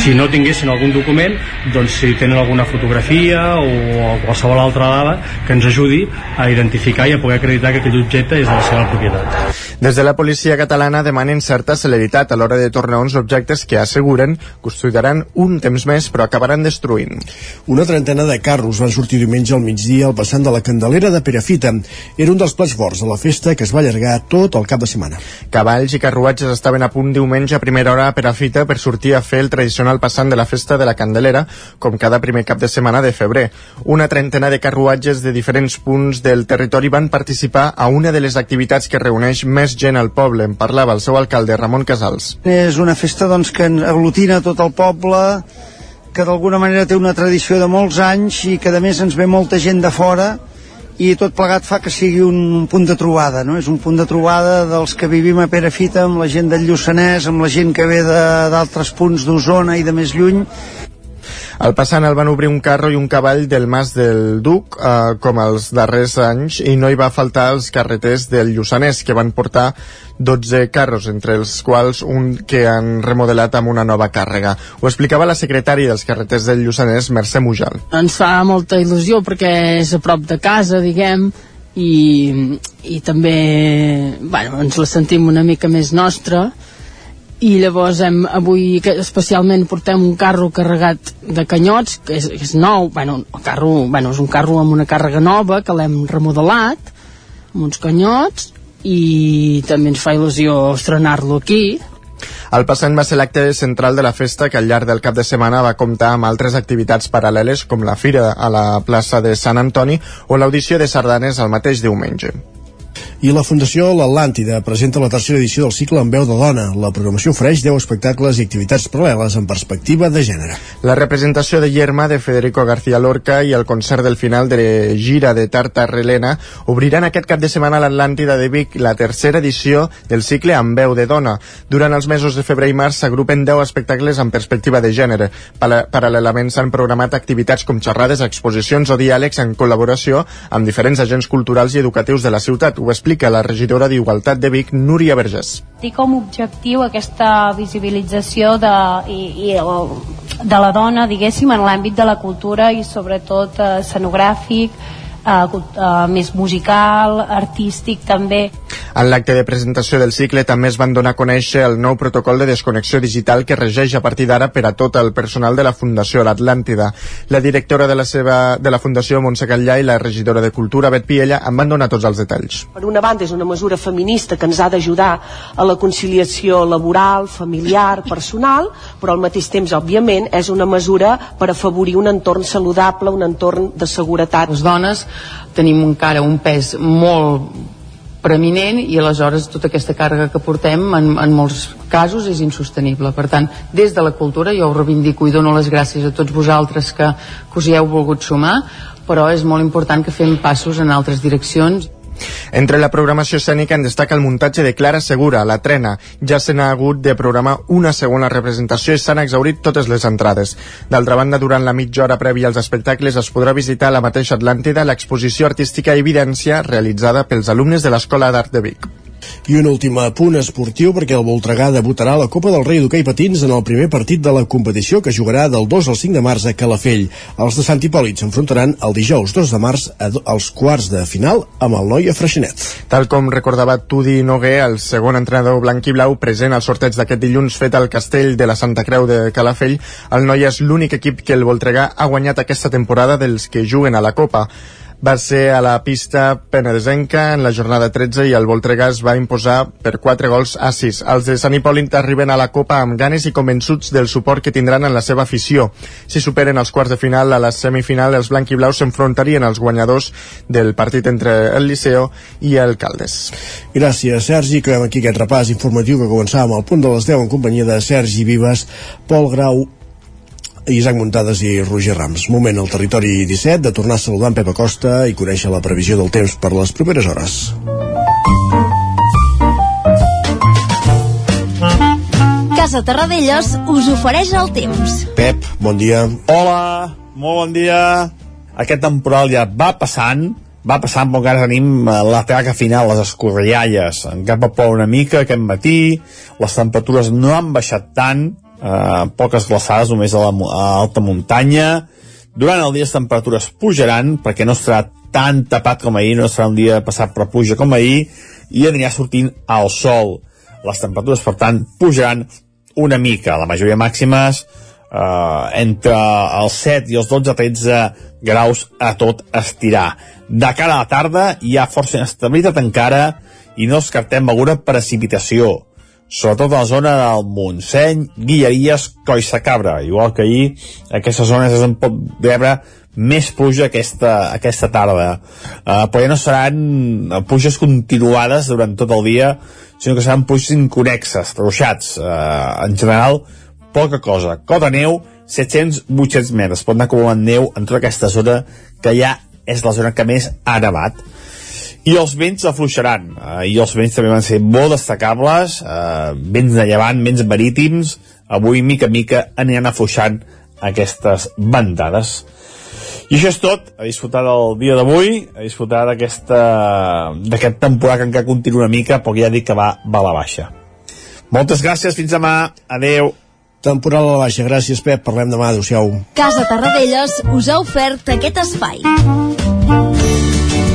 Si si no tinguessin algun document doncs si tenen alguna fotografia o qualsevol altra dada que ens ajudi a identificar i a poder acreditar que aquell objecte és de la seva propietat. Des de la policia catalana demanen certa celeritat a l'hora de tornar uns objectes que asseguren custodiaran un temps més però acabaran destruint. Una trentena de carros van sortir diumenge al migdia al passant de la Candelera de Perafita. Era un dels plats forts de la festa que es va allargar tot el cap de setmana. Cavalls i carruatges estaven a punt diumenge a primera hora a Perafita per sortir a fer el tradicional passant de la festa de la Candelera, com cada primer cap de setmana de febrer. Una trentena de carruatges de diferents punts del territori van participar a una de les activitats que reuneix més gent al poble. En parlava el seu alcalde, Ramon Casals. És una festa doncs, que aglutina tot el poble, que d'alguna manera té una tradició de molts anys i que a més ens ve molta gent de fora i tot plegat fa que sigui un punt de trobada, no? És un punt de trobada dels que vivim a Perafita amb la gent del Lluçanès, amb la gent que ve d'altres punts d'Osona i de més lluny al passant el van obrir un carro i un cavall del Mas del Duc, eh, com els darrers anys, i no hi va faltar els carreters del Lluçanès, que van portar 12 carros, entre els quals un que han remodelat amb una nova càrrega. Ho explicava la secretària dels carreters del Lluçanès, Mercè Mujal. Ens fa molta il·lusió perquè és a prop de casa, diguem, i, i també bueno, ens la sentim una mica més nostra i llavors hem, avui especialment portem un carro carregat de canyots que és, és nou, bueno, el carro, bueno, és un carro amb una càrrega nova que l'hem remodelat amb uns canyots i també ens fa il·lusió estrenar-lo aquí el passant va ser l'acte central de la festa que al llarg del cap de setmana va comptar amb altres activitats paral·leles com la fira a la plaça de Sant Antoni o l'audició de sardanes el mateix diumenge. I la Fundació L'Atlàntida presenta la tercera edició del cicle en veu de dona. La programació ofereix 10 espectacles i activitats paral·leles en perspectiva de gènere. La representació de Yerma de Federico García Lorca i el concert del final de Gira de Tarta Relena obriran aquest cap de setmana a l'Atlàntida de Vic la tercera edició del cicle en veu de dona. Durant els mesos de febrer i març s'agrupen 10 espectacles en perspectiva de gènere. Paral·lelament s'han programat activitats com xerrades, exposicions o diàlegs en col·laboració amb diferents agents culturals i educatius de la ciutat. Ho la regidora d'Igualtat de Vic, Núria Vergés. Té com objectiu aquesta visibilització de, i, i el, de la dona, diguéssim, en l'àmbit de la cultura i sobretot eh, escenogràfic, eh, eh, més musical, artístic també. En l'acte de presentació del cicle també es van donar a conèixer el nou protocol de desconnexió digital que regeix a partir d'ara per a tot el personal de la Fundació L'Atlàntida. La directora de la, seva, de la Fundació, Montse Catllà, i la regidora de Cultura, Bet Piella, en van donar tots els detalls. Per una banda és una mesura feminista que ens ha d'ajudar a la conciliació laboral, familiar, personal, però al mateix temps, òbviament, és una mesura per afavorir un entorn saludable, un entorn de seguretat. Les dones tenim encara un pes molt preeminent i aleshores tota aquesta càrrega que portem en, en molts casos és insostenible. Per tant, des de la cultura jo ho reivindico i dono les gràcies a tots vosaltres que, que us hi heu volgut sumar, però és molt important que fem passos en altres direccions. Entre la programació escènica en destaca el muntatge de Clara Segura, la trena. Ja se n'ha hagut de programar una segona representació i s'han exaurit totes les entrades. D'altra banda, durant la mitja hora prèvia als espectacles es podrà visitar a la mateixa Atlàntida l'exposició artística Evidència realitzada pels alumnes de l'Escola d'Art de Vic. I un últim punt esportiu perquè el Voltregà debutarà a la Copa del Rei d'Hockey Patins en el primer partit de la competició que jugarà del 2 al 5 de març a Calafell. Els de Sant Hipòlit s'enfrontaran el dijous 2 de març als quarts de final amb el Noia Freixenet. Tal com recordava Tudi Noguer, el segon entrenador blanc i blau present al sorteig d'aquest dilluns fet al castell de la Santa Creu de Calafell, el Noia és l'únic equip que el Voltregà ha guanyat aquesta temporada dels que juguen a la Copa va ser a la pista penedesenca en la jornada 13 i el Voltregà es va imposar per 4 gols a 6. Els de Sant Hipòlit arriben a la Copa amb ganes i convençuts del suport que tindran en la seva afició. Si superen els quarts de final, a la semifinal els blanc i blaus s'enfrontarien als guanyadors del partit entre el Liceo i el Caldes. Gràcies, Sergi. Acabem aquí aquest repàs informatiu que començàvem al punt de les 10 en companyia de Sergi Vives, Pol Grau Isaac Muntades i Roger Rams. Moment al territori 17 de tornar a saludar en Pep Acosta i conèixer la previsió del temps per les properes hores. Casa Terradellos us ofereix el temps. Pep, bon dia. Hola, molt bon dia. Aquest temporal ja va passant, va passant, però encara tenim la traca final, les escorrialles. Encara va ploure una mica aquest matí, les temperatures no han baixat tant, eh, poques glaçades només a la a alta muntanya. Durant el dia les temperatures pujaran perquè no estarà tan tapat com ahir, no serà un dia passat per puja com ahir i anirà sortint al sol. Les temperatures, per tant, pujaran una mica. La majoria màximes eh, entre els 7 i els 12-13 graus a tot estirar. De cara a la tarda hi ha força inestabilitat encara i no descartem alguna precipitació sobretot a la zona del Montseny, Guilleries, Coissa Cabra. Igual que ahir, aquestes zones es pot veure més pluja aquesta, aquesta tarda. Uh, però ja no seran pluges continuades durant tot el dia, sinó que seran pluges inconexes, ruixats. Uh, en general, poca cosa. Cota neu, 700-800 metres. Pot anar acumulant neu en tota aquesta zona que ja és la zona que més ha nevat i els vents afluixaran. Eh, i els vents també van ser molt destacables. Eh, vents de llevant, vents marítims. Avui mica mica aniran afluixant aquestes bandades. I això és tot, a disfrutar del dia d'avui, a disfrutar d'aquesta d'aquest temporal que encara continua una mica, però ja dic que va, va a la baixa. Moltes gràcies, fins demà, adeu. Temporal a la baixa, gràcies Pep, parlem demà, adeu-siau. Casa Tarradellas us ha ofert aquest espai.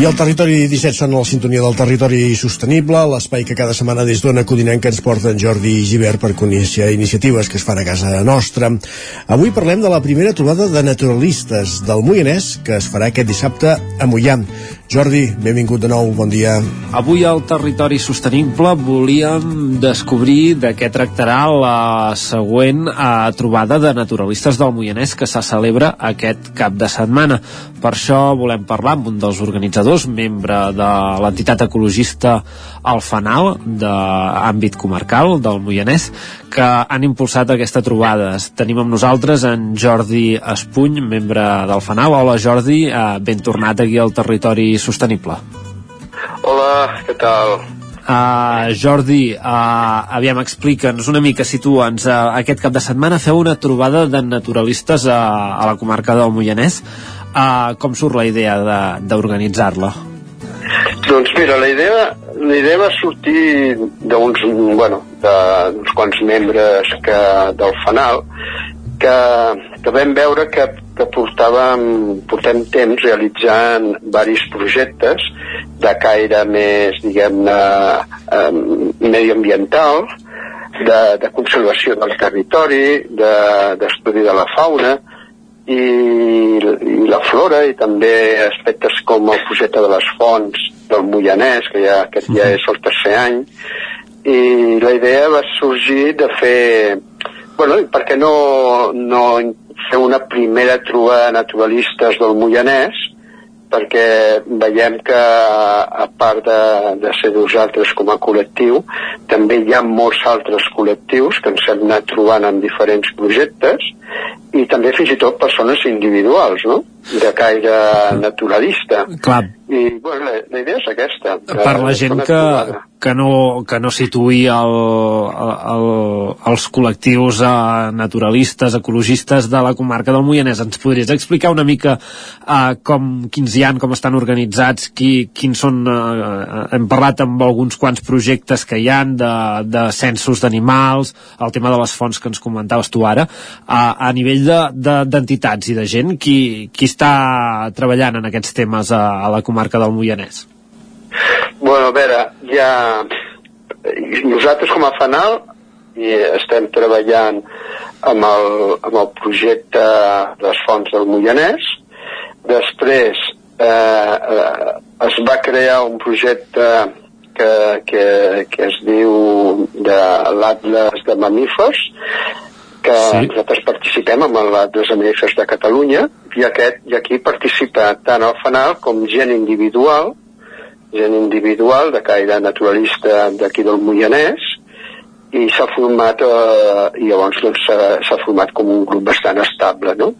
I el Territori 17 són la sintonia del Territori Sostenible, l'espai que cada setmana des d'Ona Codinenca ens porten Jordi i Givert per conèixer iniciatives que es fan a casa nostra. Avui parlem de la primera trobada de naturalistes del Moianès que es farà aquest dissabte a Mollà. Jordi, benvingut de nou, bon dia. Avui al Territori Sostenible volíem descobrir de què tractarà la següent eh, trobada de naturalistes del Moianès que se celebra aquest cap de setmana. Per això volem parlar amb un dels organitzadors, membre de l'entitat ecologista El Fanal, d'àmbit comarcal del Moianès, que han impulsat aquesta trobada. Tenim amb nosaltres en Jordi Espuny, membre del Fanal. Hola Jordi, eh, ben tornat aquí al Territori Sostenible. Hola, què tal? Uh, Jordi, uh, aviam, explica'ns una mica, situa'ns. Uh, aquest cap de setmana feu una trobada de naturalistes a, a la comarca del Moianès. Uh, com surt la idea de- d'organitzar-la? Doncs mira, la idea, la idea va sortir d'uns bueno, quants membres que, del FANAL que, que vam veure que, que portàvem, portem temps realitzant varis projectes de caire més, diguem-ne, eh, mediambiental, de, de conservació del territori, de- d'estudi de, de la fauna, i, i la flora i també aspectes com el projecte de les fonts del Moianès, que ja, aquest ja és el tercer any, i la idea va sorgir de fer, bueno, i per què no, no fer una primera trobada naturalistes del Moianès, perquè veiem que a part de, de ser nosaltres com a col·lectiu també hi ha molts altres col·lectius que ens hem anat trobant en diferents projectes i també fins i tot persones individuals no? De caire naturalista. Clar, i bueno, la, la idea és aquesta per la gent que, que, no, que no situï el, el, els col·lectius eh, naturalistes, ecologistes de la comarca del Moianès. Ens podries explicar una mica eh, com, quins hi han, com estan organitzats, qui, quins són... Eh, hem parlat amb alguns quants projectes que hi han de, de censos d'animals, el tema de les fonts que ens comentaves tu ara, eh, a nivell de- de- d'entitats de, i de gent, qui, qui està treballant en aquests temes a, a la comarca del Moianès? Bueno, a veure, ja... Nosaltres com a FANAL i estem treballant amb el, amb el projecte Les Fonts del Moianès. Després eh, es va crear un projecte que, que, que es diu de l'Atlas de Mamífers, que sí. nosaltres participem amb l'Atlas de Mamífers de Catalunya, i, aquest, i aquí participa tant el FANAL com gent individual gent individual de caire naturalista d'aquí del Moianès i s'ha format eh, i llavors doncs, s'ha format com un grup bastant estable no?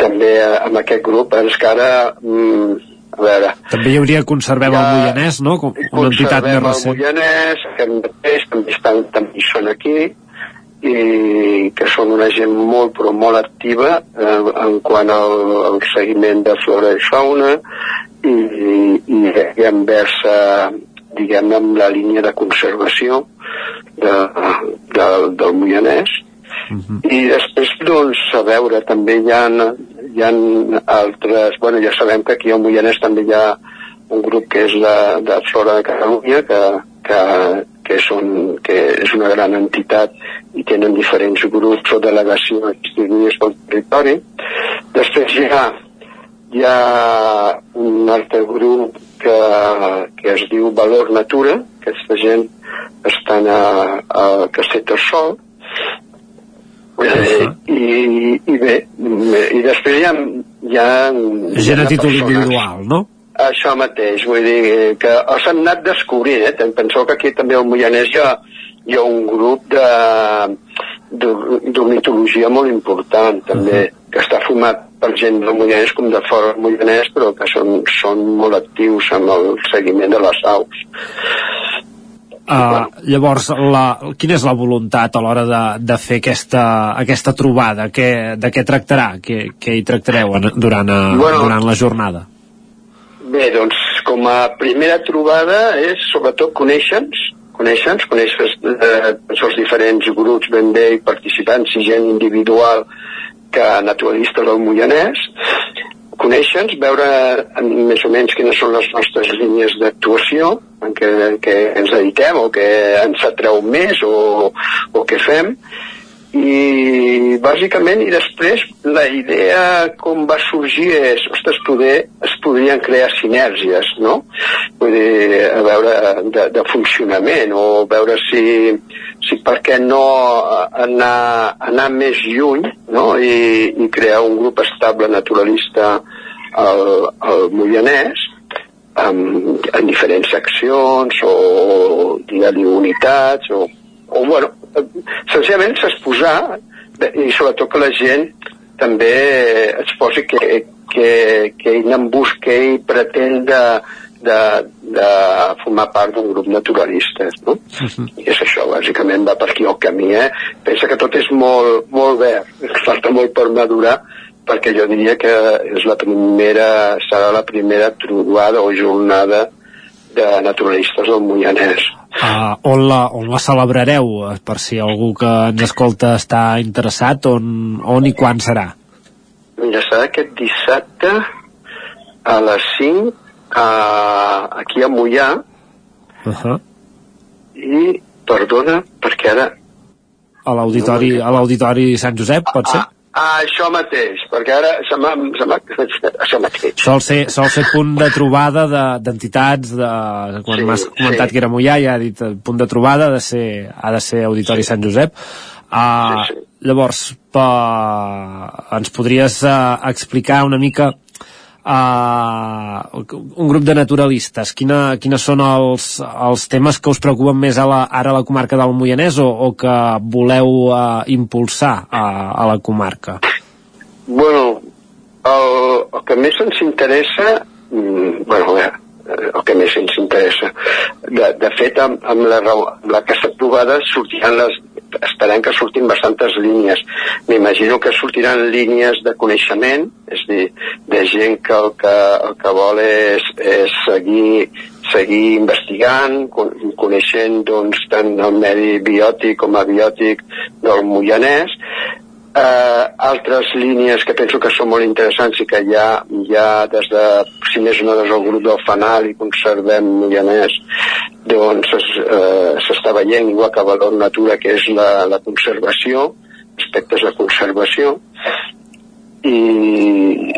també eh, amb aquest grup és que ara mm, a veure També hi hauria Conservem el Moianès, no? Com una entitat més conservem el recent. Moianès, mateix, també, estan, també hi són aquí, i que són una gent molt, però molt activa eh, en quant al, al seguiment de flora i fauna i, i, i envers, eh, diguem amb la línia de conservació de, de, del Moianès. I després, doncs, a veure, també hi ha, hi ha altres... Bueno, ja sabem que aquí al Moianès també hi ha un grup que és de, de Flora de Catalunya, que, que, que, són, que és una gran entitat i tenen diferents grups o delegacions distribuïdes pel territori. Després hi ha, hi ha un altre grup que, que es diu Valor Natura, aquesta gent estan a, a Castellterçol, Eh, i, i bé, i després hi ha, hi ha Gent a títol individual, no? Això mateix, vull dir que els han anat descobrint, eh? Penseu que aquí també al Moianès hi ha, hi ha un grup de de- d'ornitologia molt important també, que està format per gent del Moianès com de fora del Moianès, però que són, són molt actius amb el seguiment de les aus. Uh, llavors, la, quina és la voluntat a l'hora de, de fer aquesta, aquesta trobada? Què, de què tractarà? Què, què hi tractareu en, durant, a, Bueno. durant la jornada? Bé, doncs, com a primera trobada és sobretot conèixer-nos, conèixer-nos, conèixer eh, els diferents grups ben bé i participants i gent individual que naturalista del Moianès, conèixer-nos, veure més o menys quines són les nostres línies d'actuació, en què, en què ens dediquem o què ens atreu més o, o què fem, i bàsicament i després la idea com va sorgir és ostres, poder, es podrien crear sinergies no? Vull dir, a veure de, de funcionament o veure si, si per què no anar, anar més lluny no? I, i crear un grup estable naturalista al, al Moianès amb, en diferents seccions o, digue-li unitats o, o bueno, senzillament s'exposar i sobretot que la gent també es posi que, que, que ell en busca i pretén de, de, de formar part d'un grup naturalistes, no? I és això, bàsicament va per aquí el camí, eh? Pensa que tot és molt, molt verd, falta molt per madurar, perquè jo diria que és la primera, serà la primera trobada o jornada de naturalistes del Moianès. Uh, on, la, on la celebrareu? eh, Per si algú que ens escolta està interessat, on, on i quan serà? Mira, serà aquest dissabte a les 5 a, aquí a Mollà Uh -huh. i, perdona, perquè ara... A l'auditori a l'auditori Sant Josep, pot ser? Ah, això mateix, perquè ara se m'ha... Això mateix. Sol ser, sol ser punt de trobada de- d'entitats, de, quan Sí, m'has comentat sí. que era Mollà, ja ha dit eh, punt de trobada, ha de ser, ha de ser Auditori Sant Josep. Uh, Llavors, pa, ens podries uh, explicar una mica uh, un grup de naturalistes, quina, quines són els, els temes que us preocupen més a la, ara a la comarca del Moianès o, o que voleu uh, impulsar a, a la comarca? Bueno, el, el que més ens interessa, mm, bueno, a eh, el que més ens interessa. De, de fet, amb, amb, la, amb aquesta trobada sortiran les, esperem que surtin bastantes línies. M'imagino que sortiran línies de coneixement, és dir, de gent que el que, el que vol és, és seguir, seguir investigant, con- coneixent doncs, tant el medi biòtic com abiòtic del Moianès, eh, altres línies que penso que són molt interessants i que ja, ja des de, si més no des del grup del Fanal i conservem Moianès, doncs eh, s'està veient igual que Valor Natura, que és la, la conservació, aspectes de conservació, i,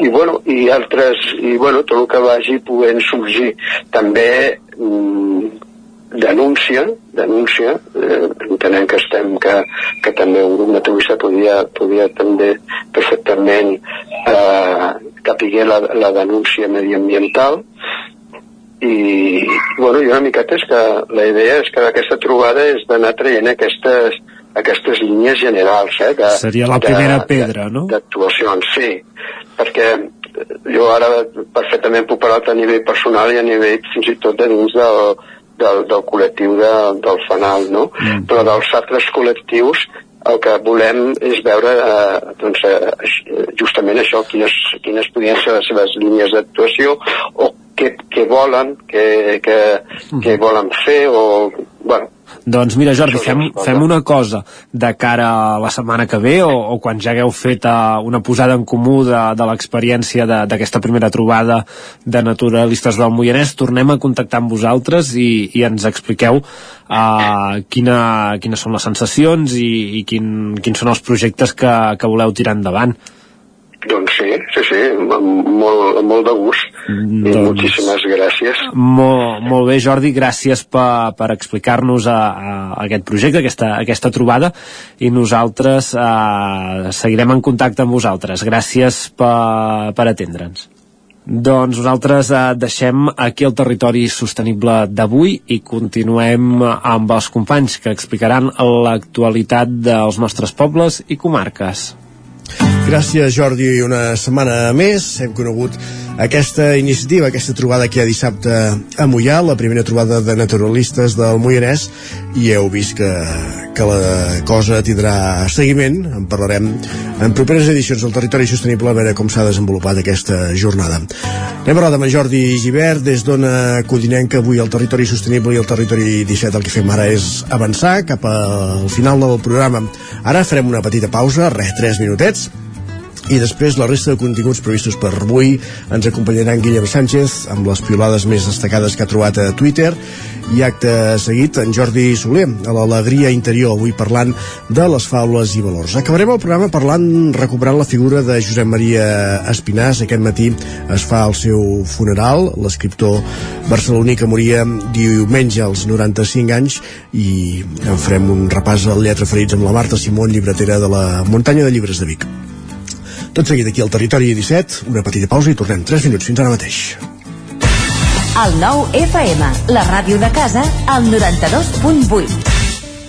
i bueno, i altres, i bueno, tot el que vagi podent sorgir. També denúncia, denúncia, eh, entenem que estem, que, que també un grup naturalista podia, podia també perfectament eh, capiguer la, la denúncia mediambiental i bueno, i una miqueta és que la idea és que d'aquesta trobada és d'anar traient aquestes, aquestes línies generals eh, de, Seria la de- primera de- pedra, no? d'actuacions, sí perquè jo ara perfectament puc parlar a nivell personal i a nivell fins i tot de dins del, del, del col·lectiu de, del fanal no? Mm. però dels altres col·lectius el que volem és veure eh, doncs, eh, aix- justament això, quines, quines podrien ser les seves línies d'actuació o què, què volen, què, què, què volen fer o, bueno, Doncs mira, Jordi, fem, fem una cosa de cara a la setmana que ve o, o quan ja hagueu fet uh, una posada en comú de, de l'experiència de- d'aquesta primera trobada de naturalistes del Moianès, tornem a contactar amb vosaltres i, i ens expliqueu uh, quina, quines són les sensacions i, i quin, quins són els projectes que, que voleu tirar endavant. Doncs sí, sí, sí, molt, molt de gust i Doncs- moltíssimes gràcies. Molt, molt bé, Jordi, gràcies per, per explicar-nos a, a aquest projecte, aquesta, aquesta trobada, i nosaltres eh, seguirem en contacte amb vosaltres. Gràcies per, per atendre'ns. Doncs nosaltres eh, deixem aquí el territori sostenible d'avui i continuem amb els companys que explicaran l'actualitat dels nostres pobles i comarques. Gràcies, Jordi. Una setmana més hem conegut aquesta iniciativa, aquesta trobada que hi ha dissabte a Mollà, la primera trobada de naturalistes del Moianès, i heu vist que, que la cosa tindrà seguiment. En parlarem en properes edicions del Territori Sostenible a veure com s'ha desenvolupat aquesta jornada. Anem a parlar amb Jordi Givert des d'Ona Codinenca, avui al Territori Sostenible i al Territori 17. El que fem ara és avançar cap al final del programa. Ara farem una petita pausa, res, tres minutets, Peace. I després la resta de continguts previstos per avui. Ens acompanyaran Guillem Sánchez amb les piolades més destacades que ha trobat a Twitter. I acte seguit en Jordi Soler a l'alegria interior avui parlant de les faules i valors. Acabarem el programa parlant recuperant la figura de Josep Maria Espinàs. Aquest matí es fa el seu funeral. L'escriptor barceloní que moria diumenge als 95 anys. I en farem un repàs al lletra ferits amb la Marta Simón llibretera de la muntanya de llibres de Vic tot seguit aquí al Territori 17, una petita pausa i tornem 3 minuts fins ara mateix. El nou FM, la ràdio de casa, al 92.8.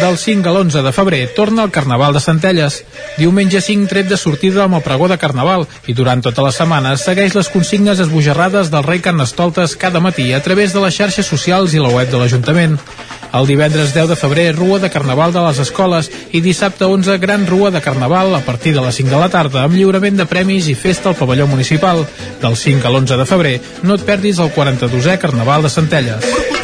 Del 5 a l'11 de febrer torna el Carnaval de Centelles. Diumenge 5 tret de sortida amb el pregó de Carnaval i durant tota la setmana segueix les consignes esbojarrades del rei Carnestoltes cada matí a través de les xarxes socials i la web de l'Ajuntament. El divendres 10 de febrer, Rua de Carnaval de les escoles i dissabte 11, Gran Rua de Carnaval a partir de les 5 de la tarda amb lliurament de premis i festa al pavelló municipal. Del 5 a l'11 de febrer, no et perdis el 42è Carnaval de Centelles.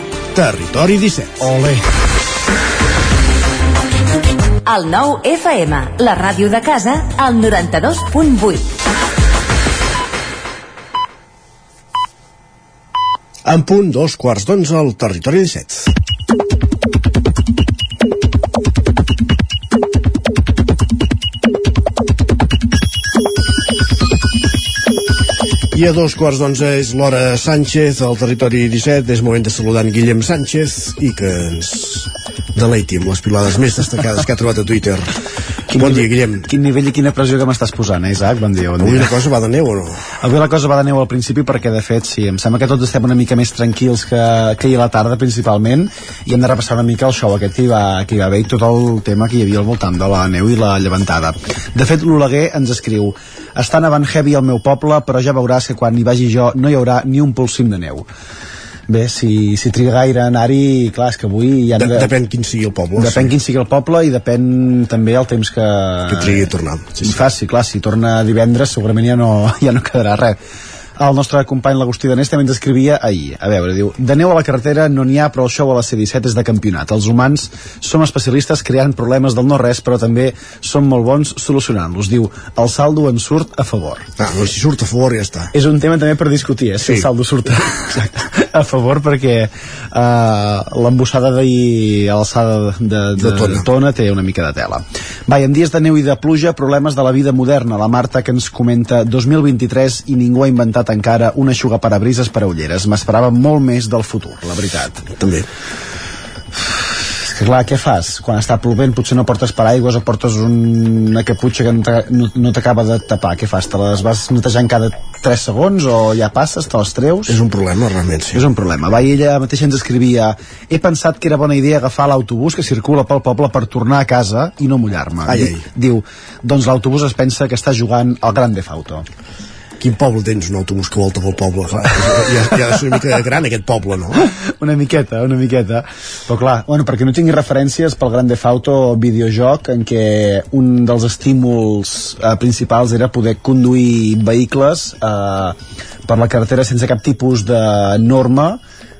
Territori 17. Ole. El 9 FM, la ràdio de casa, al 92.8. En punt, dos quarts d'onze al Territori 17. I a dos quarts d'onze és l'hora Sánchez, al territori 17. És moment de saludar en Guillem Sánchez i que ens deleiti amb les pilades més destacades que ha trobat a Twitter. Bon dia, Guillem. Quin nivell i quina pressió que m'estàs posant, eh, Isaac? Bon dia, bon dia. Avui la cosa va de neu o no? Avui la cosa va de neu al principi perquè, de fet, sí, em sembla que tots estem una mica més tranquils que, que ahir a la tarda, principalment, i hem de repassar una mica el show aquest que hi va, que hi va haver i tot el tema que hi havia al voltant de la neu i la llevantada. De fet, l'Oleguer ens escriu està nevant heavy al meu poble, però ja veuràs que quan hi vagi jo no hi haurà ni un polsim de neu. Bé, si, si triga gaire a anar-hi, clar, és que avui ja... De, depèn quin sigui el poble. Depèn quin sigui el poble i depèn també el temps que... Que trigui a tornar. Sí, sí. Faci, clar, si torna divendres segurament ja no, ja no quedarà res. El nostre company l'Agustí Danés també ens escrivia ahir. A veure, diu, de neu a la carretera no n'hi ha, però el show a la C-17 és de campionat. Els humans som especialistes creant problemes del no-res, però també som molt bons solucionant-los. Diu, el saldo en surt a favor. Ah, doncs si surt a favor ja està. És un tema també per discutir, eh, si Sí. el saldo surt a, [LAUGHS] a favor, perquè uh, l'embossada d'ahir a l'alçada de, de, de, De Tona. Tona té una mica de tela. Va, en dies de neu i de pluja, problemes de la vida moderna. La Marta que ens comenta 2023 i ningú ha inventat encara una eixugaparabrises per a ulleres. M'esperava molt més del futur, la veritat. També. És que clar, què fas? Quan està plovent potser no portes paraigües o portes una caputxa que no t'a- no no t'acaba de tapar. Què fas? Te les vas netejant cada 3 segons o ja passes, te les treus? És un problema, realment, sí. És un problema. Va, ella mateixa ens escrivia he pensat que era bona idea agafar l'autobús que circula pel poble per tornar a casa i no mullar-me. Diu, doncs l'autobús es pensa que està jugant al Gran Theft Auto. Quin poble tens, un autobús que volta pel poble? Clar, ja, ja ser una mica gran aquest poble, no? una miqueta, una miqueta. Però clar, bueno, perquè no tingui referències pel Gran Theft Auto videojoc en què un dels estímuls eh, principals era poder conduir vehicles eh, per la carretera sense cap tipus de norma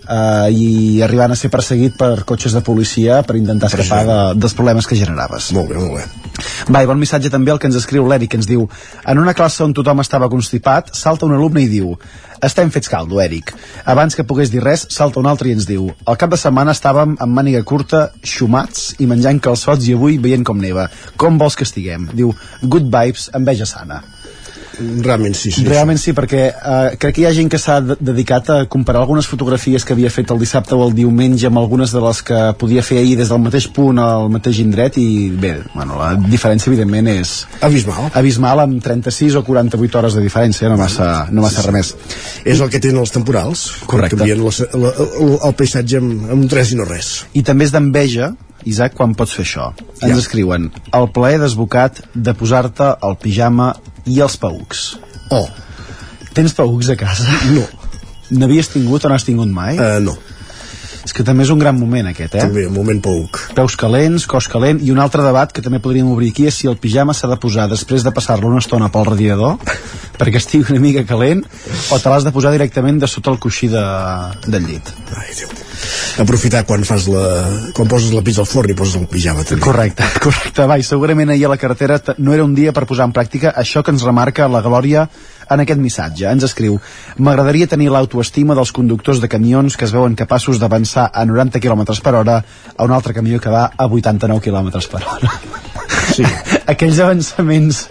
eh, i arribant a ser perseguit per cotxes de policia per intentar escapar de, dels problemes que generaves. Molt bé, molt bé. Va, i bon missatge també el que ens escriu l'Eric, que ens diu en una classe on tothom estava constipat, salta un alumne i diu estem fets caldo, Eric. Abans que pogués dir res, salta un altre i ens diu al cap de setmana estàvem amb màniga curta, xumats i menjant calçots i avui veient com neva. Com vols que estiguem? Diu, good vibes, enveja sana. Realment sí, sí. Realment sí, perquè eh, crec que hi ha gent que s'ha de- dedicat a comparar algunes fotografies que havia fet el dissabte o el diumenge amb algunes de les que podia fer ahir des del mateix punt al mateix indret i bé, bueno, la diferència evidentment és abismal, abismal amb 36 o 48 hores de diferència, no massa, no massa res més. És el que tenen els temporals. Correcte. Canvien la, la, el, el paisatge amb, amb un res i no res. I també és d'enveja, Isaac, quan pots fer això. Ens Ja. escriuen el plaer desbocat de posar-te el pijama i els paucs. Oh. Tens paucs a casa? No. N'havies tingut o n'has tingut mai? Uh, no. És que també és un gran moment aquest, eh? També, un moment pauc. Peus calents, cos calent, i un altre debat que també podríem obrir aquí és si el pijama s'ha de posar després de passar-lo una estona pel radiador [LAUGHS] perquè estigui una mica calent o te l'has de posar directament de sota el coixí de, del llit. Ai, Déu. Aprofitar quan fas la... quan poses la pizza al forn i poses el pijama també. Correcte, [LAUGHS] correcte. Va, i segurament ahir a la carretera no era un dia per posar en pràctica això que ens remarca la Glòria en aquest missatge. Ens escriu M'agradaria tenir l'autoestima dels conductors de camions que es veuen capaços d'avançar a 90 km per hora a un altre camió que va a 89 km per hora. Sí. [LAUGHS] Aquells avançaments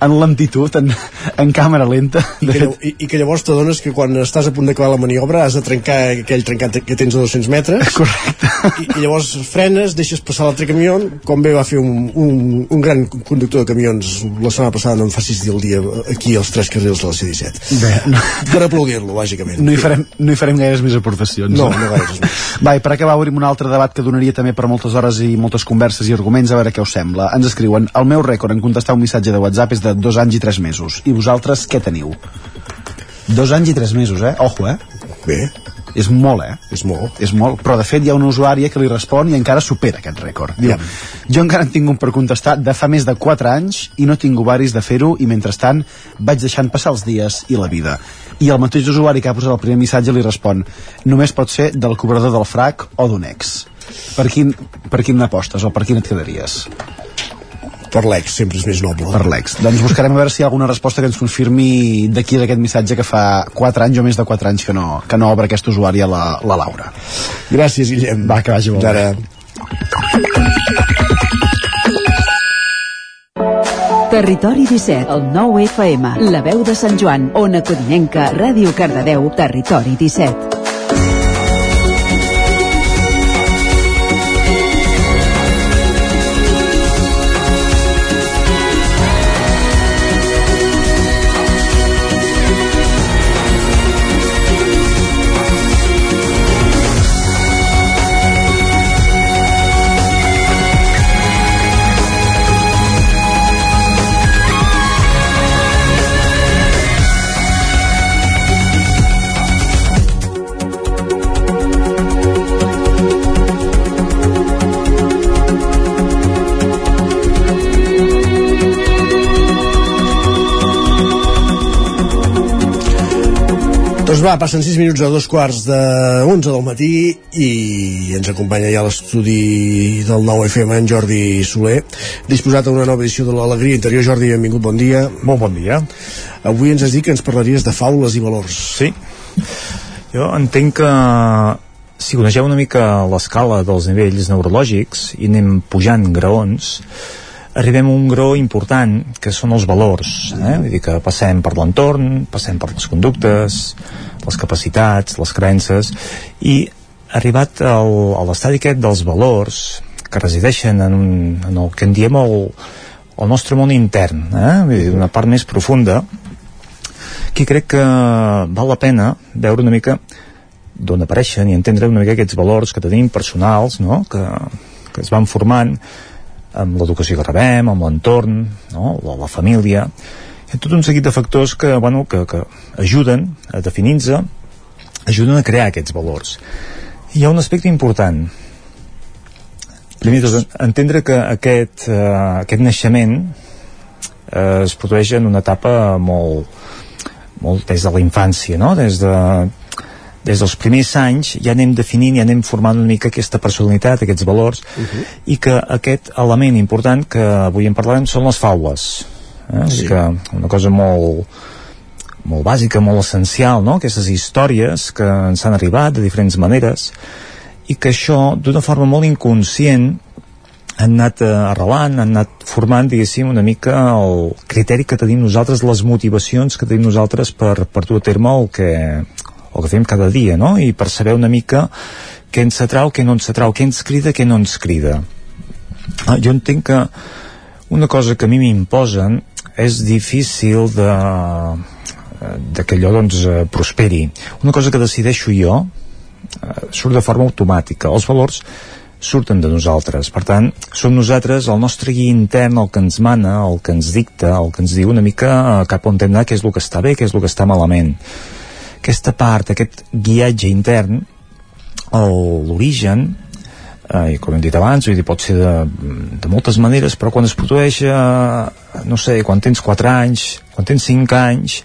en lentitud, en, en càmera lenta. I que, i, I que llavors t'adones que quan estàs a punt d'acabar la maniobra has de trencar aquell trencat que tens a 200 metres. [LAUGHS] Correcte. I, i llavors frenes, deixes passar l'altre camió, com bé va fer un, un, un gran conductor de camions la setmana passada, no em facis dir el dia, aquí als tres carrils de la C-17. Bé, no. Per aplaudir-lo, bàsicament. No hi, farem, no hi farem gaires més aportacions. No, no gaires més. Va, i per acabar obrim un altre debat que donaria també per moltes hores i moltes converses i arguments, a veure què us sembla. Ens escriuen, el meu rècord en contestar un missatge de WhatsApp és de dos anys i tres mesos. I vosaltres què teniu? Dos anys i tres mesos, eh? Ojo, eh? Bé. És molt, eh? És molt. És molt, però de fet hi ha una usuària que li respon i encara supera aquest rècord. Diu, jo encara en tinc un per contestar de fa més de 4 anys i no tinc ovaris de fer-ho i mentrestant vaig deixant passar els dies i la vida. I el mateix usuari que ha posat el primer missatge li respon només pot ser del cobrador del frac o d'un ex. Per quin, per quin n'apostes o per quin et quedaries? Per l'ex, sempre és més noble. Per l'ex. Doncs buscarem a veure si hi ha alguna resposta que ens confirmi d'aquí d'aquest missatge que fa 4 anys o més de 4 anys que no, que no obre aquest usuari a la, la Laura. Gràcies, Guillem. Va, que vagi molt Ara. Territori 17, el 9 FM, la veu de Sant Joan, Ona Codinenca, Ràdio Cardedeu, Territori 17. Doncs va, passen 6 minuts a dos quarts de 11 del matí i ens acompanya ja l'estudi del nou FM en Jordi Soler, disposat a una nova edició de l'Alegria Interior. Jordi, benvingut, bon dia. Molt bon dia. Avui ens has dit que ens parlaries de faules i valors. Sí. Jo entenc que si coneixeu una mica l'escala dels nivells neurològics i anem pujant graons, arribem a un graó important que són els valors eh? vull dir que passem per l'entorn passem per les conductes les capacitats, les creences i arribat al, a l'estadi aquest dels valors que resideixen en, un, en el que en diem el, el nostre món intern eh? Vull dir, una part més profunda que crec que val la pena veure una mica d'on apareixen i entendre una mica aquests valors que tenim personals no? que, que es van formant amb l'educació que rebem, amb l'entorn, no? la, la família, hi ha tot un seguit de factors que, bueno, que, que ajuden a definir-se, ajuden a crear aquests valors. Hi ha un aspecte important. Primer tot, entendre que aquest, uh, aquest naixement uh, es produeix en una etapa molt, molt des de la infància, no? des de des dels primers anys ja anem definint i anem formant una mica aquesta personalitat, aquests valors uh -huh. i que aquest element important que avui en parlarem són les faules eh? sí. que una cosa molt molt bàsica, molt essencial no? aquestes històries que ens han arribat de diferents maneres i que això d'una forma molt inconscient han anat eh, arrelant, han anat formant, diguéssim, una mica el criteri que tenim nosaltres, les motivacions que tenim nosaltres per, per dur a terme el que, el que fem cada dia, no? I per saber una mica què ens atrau, què no ens atrau, què ens crida, què no ens crida. Ah, jo entenc que una cosa que a mi m'imposen és difícil de, de que allò doncs eh, prosperi. Una cosa que decideixo jo eh, surt de forma automàtica. Els valors surten de nosaltres. Per tant, som nosaltres, el nostre guia intern, el que ens mana, el que ens dicta, el que ens diu una mica cap on hem d'anar, què és el que està bé, què és el que està malament aquesta part, aquest guiatge intern, l'origen, eh, com hem dit abans, dir, pot ser de, de moltes maneres, però quan es produeix, eh, no sé, quan tens 4 anys, quan tens 5 anys,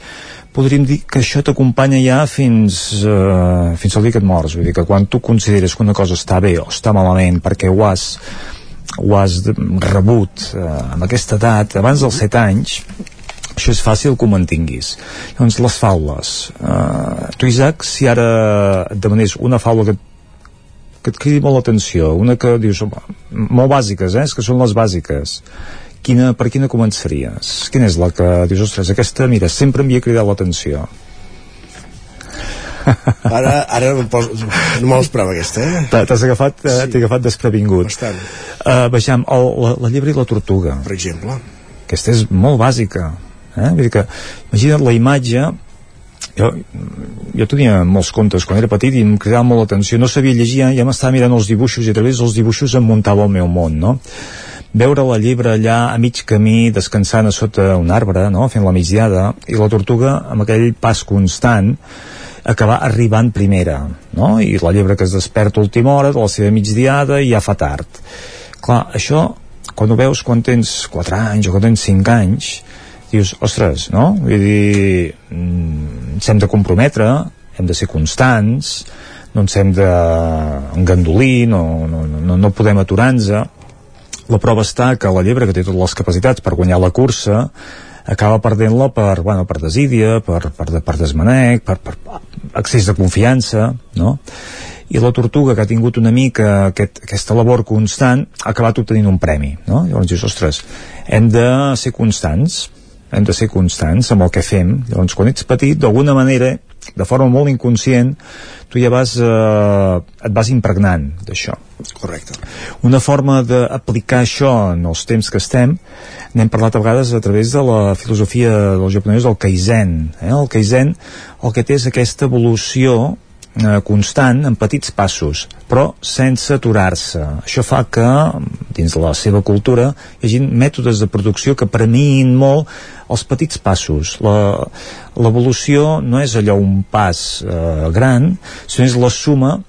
podríem dir que això t'acompanya ja fins, eh, fins al dia que et mors. Vull dir que quan tu consideres que una cosa està bé o està malament perquè ho has, ho has rebut eh, amb aquesta edat, abans dels 7 anys, això és fàcil que ho mantinguis doncs les faules uh, tu Isaac, si ara et demanés una faula que, que et cridi molt l'atenció una que dius, home, molt bàsiques eh? és que són les bàsiques quina, per quina començaries? Quina és la que dius, ostres, aquesta, mira, sempre m'havia cridat l'atenció. [LAUGHS] Ara, ara no, pos, no me l'esperava aquesta, eh? T'has agafat, eh, sí. agafat desprevingut. Bastant. Uh, vejam, el, la, la llebre i la tortuga. Per exemple. Aquesta és molt bàsica. Eh? Vull dir que, imagina't la imatge jo, jo tenia molts contes quan era petit i em cridava molt l'atenció no sabia llegir, ja m'estava mirant els dibuixos i a través dels dibuixos em muntava el meu món no? veure la llebre allà a mig camí descansant a sota un arbre no? fent la migdiada i la tortuga amb aquell pas constant acabar arribant primera no? i la llebre que es desperta a última hora de la seva migdiada i ja fa tard clar, això quan ho veus quan tens 4 anys o quan tens 5 anys dius, ostres, no? Vull dir, mm, ens hem de comprometre, hem de ser constants, no ens hem d'engandolir, no, no, no, no podem aturar-nos. La prova està que la llebre, que té totes les capacitats per guanyar la cursa, acaba perdent-la per, bueno, per desídia, per, per, per desmanec, per, per excés de confiança, no? i la tortuga que ha tingut una mica aquest, aquesta labor constant ha acabat obtenint un premi no? llavors dius, ostres, hem de ser constants hem de ser constants amb el que fem. Llavors quan ets petit d'alguna manera de forma molt inconscient tu ja vas eh, et vas impregnant d'això. Correcte. Una forma d'aplicar això en els temps que estem n'hem parlat a vegades a través de la filosofia dels japonesos del Kaizen eh? el Kaizen el que té és aquesta evolució eh, constant en petits passos però sense aturar-se. Això fa que dins de la seva cultura hi hagi mètodes de producció que premiïn molt els petits passos l'evolució no és allò un pas eh, gran sinó és la suma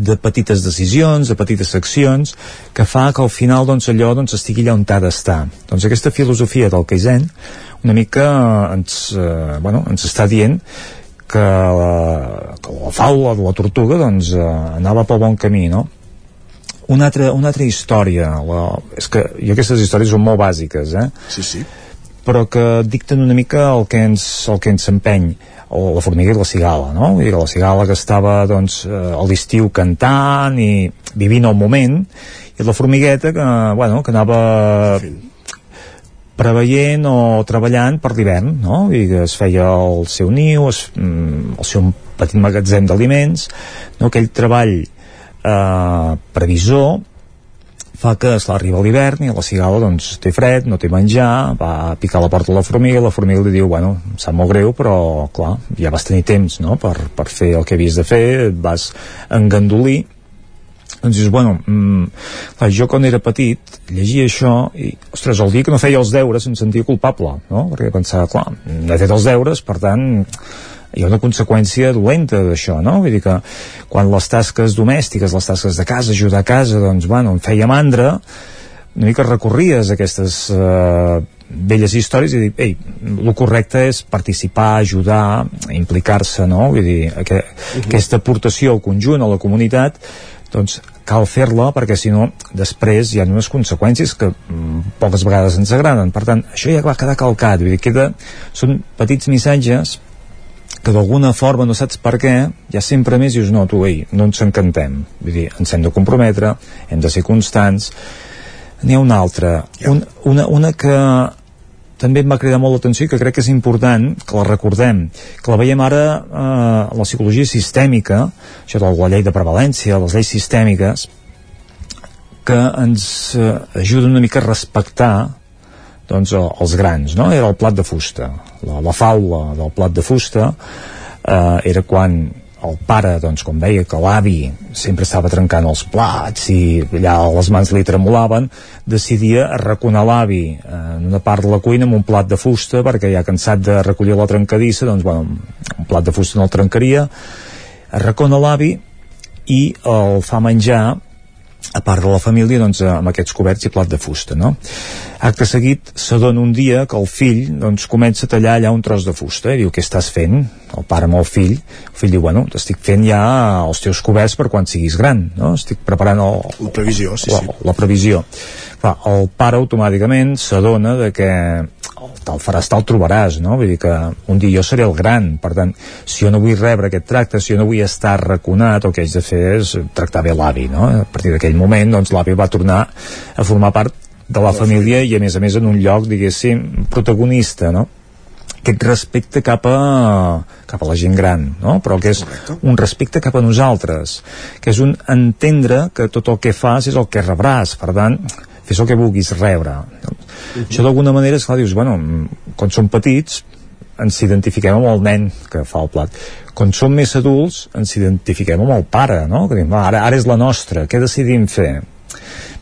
de petites decisions, de petites accions que fa que al final doncs, allò doncs, estigui allà on ha d'estar doncs aquesta filosofia del Kaizen una mica ens, eh, bueno, ens està dient que la, que la faula de la tortuga doncs, eh, anava pel bon camí, no? Una altra, una altra història, la, és que jo aquestes històries són molt bàsiques, eh? Sí, sí. Però que dicten una mica el que ens, el que ens empeny o la formiga i la cigala, no? Vull dir la cigala que estava doncs, eh, a l'estiu cantant i vivint el moment i la formigueta que, bueno, que anava preveient o treballant per l'hivern, no? I que es feia el seu niu, es, mm, el seu petit magatzem d'aliments, no? aquell treball eh, previsor fa que es arriba l'hivern i la cigala doncs té fred, no té menjar va picar la porta a la formiga la formiga li diu, bueno, em sap molt greu però clar, ja vas tenir temps no? per, per fer el que havies de fer, et vas engandolir doncs dius, bueno, mm, clar, jo quan era petit llegia això i, ostres, el dia que no feia els deures em sentia culpable, no? Perquè pensava, clar, he fet els deures, per tant, hi ha una conseqüència dolenta d'això, no? Vull dir que quan les tasques domèstiques, les tasques de casa, ajudar a casa, doncs, bueno, em feia mandra, una mica recorries a aquestes eh, velles històries i dir, ei, el correcte és participar, ajudar, implicar-se, no? Vull dir, aqu uh -huh. aquesta aportació al conjunt, a la comunitat, doncs cal fer-la perquè si no després hi ha unes conseqüències que mm, poques vegades ens agraden per tant això ja va quedar calcat vull dir, queda, són petits missatges que d'alguna forma no saps per què ja sempre més dius no, tu, ei, no ens encantem. Vull dir, ens hem de comprometre hem de ser constants. N'hi ha una altra un, una, una que també em va cridar molt l'atenció i que crec que és important que la recordem, que la veiem ara eh, la psicologia sistèmica, això de la llei de prevalència, les lleis sistèmiques, que ens eh, ajuden una mica a respectar doncs, els grans, no? Era el plat de fusta. La, la faula del plat de fusta eh, era quan el pare, doncs, com deia que l'avi sempre estava trencant els plats i allà les mans li tremolaven, decidia arraconar l'avi en una part de la cuina amb un plat de fusta perquè ja cansat de recollir la trencadissa, doncs, bueno, un plat de fusta no el trencaria, arracona l'avi i el fa menjar a part de la família doncs, amb aquests coberts i plat de fusta no? acte seguit s'adona un dia que el fill doncs, comença a tallar allà un tros de fusta i diu què estàs fent? el pare amb el fill el fill diu bueno, estic fent ja els teus coberts per quan siguis gran no? estic preparant el, la previsió sí, la, sí. la previsió Clar, el pare automàticament s'adona de que tal faràs tal trobaràs, no? Vull dir que un dia jo seré el gran, per tant, si jo no vull rebre aquest tracte, si jo no vull estar raconat, el que haig de fer és tractar bé l'avi, no? A partir d'aquell moment, doncs, l'avi va tornar a formar part de la família i a més a més en un lloc, diguéssim, protagonista, no? Aquest respecte cap a, cap a la gent gran, no? però que és Correcte. un respecte cap a nosaltres, que és un entendre que tot el que fas és el que rebràs, per tant, fes el que vulguis rebre. Uh -huh. Això d'alguna manera, esclar, dius, bueno, quan som petits ens identifiquem amb el nen que fa el plat. Quan som més adults ens identifiquem amb el pare, no? Que diem, ara, ara és la nostra, què decidim fer?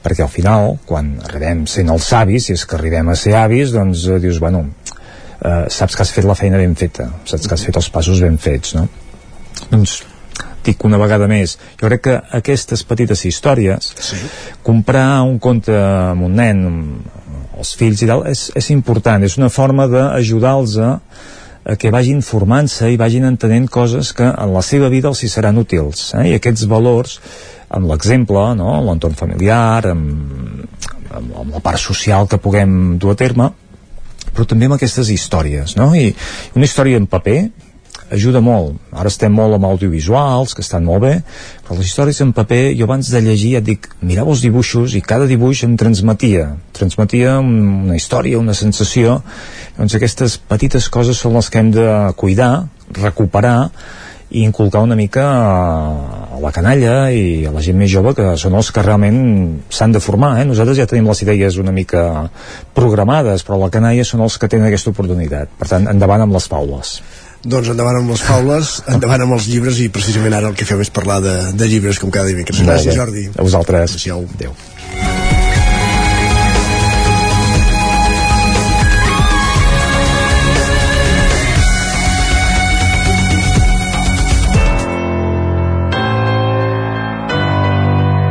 perquè al final, quan arribem sent els avis, si és que arribem a ser avis, doncs eh, dius, bueno, eh, saps que has fet la feina ben feta saps que has fet els passos ben fets no? doncs dic una vegada més jo crec que aquestes petites històries sí. comprar un conte amb un nen els fills i tal és, és important, és una forma d'ajudar-los a, a que vagin formant-se i vagin entenent coses que en la seva vida els hi seran útils eh? i aquests valors amb l'exemple, no? l'entorn familiar amb, amb, amb la part social que puguem dur a terme però també amb aquestes històries, no? I una història en paper ajuda molt. Ara estem molt amb audiovisuals, que estan molt bé, però les històries en paper, jo abans de llegir et dic, mirava els dibuixos i cada dibuix em transmetia, transmetia una història, una sensació. Doncs aquestes petites coses són les que hem de cuidar, recuperar, i inculcar una mica a la canalla i a la gent més jove que són els que realment s'han de formar eh? nosaltres ja tenim les idees una mica programades però la canalla són els que tenen aquesta oportunitat per tant endavant amb les faules doncs endavant amb les faules, endavant amb els llibres i precisament ara el que fem és parlar de, de llibres com cada dimecres. Gràcies Jordi. A vosaltres. Adéu.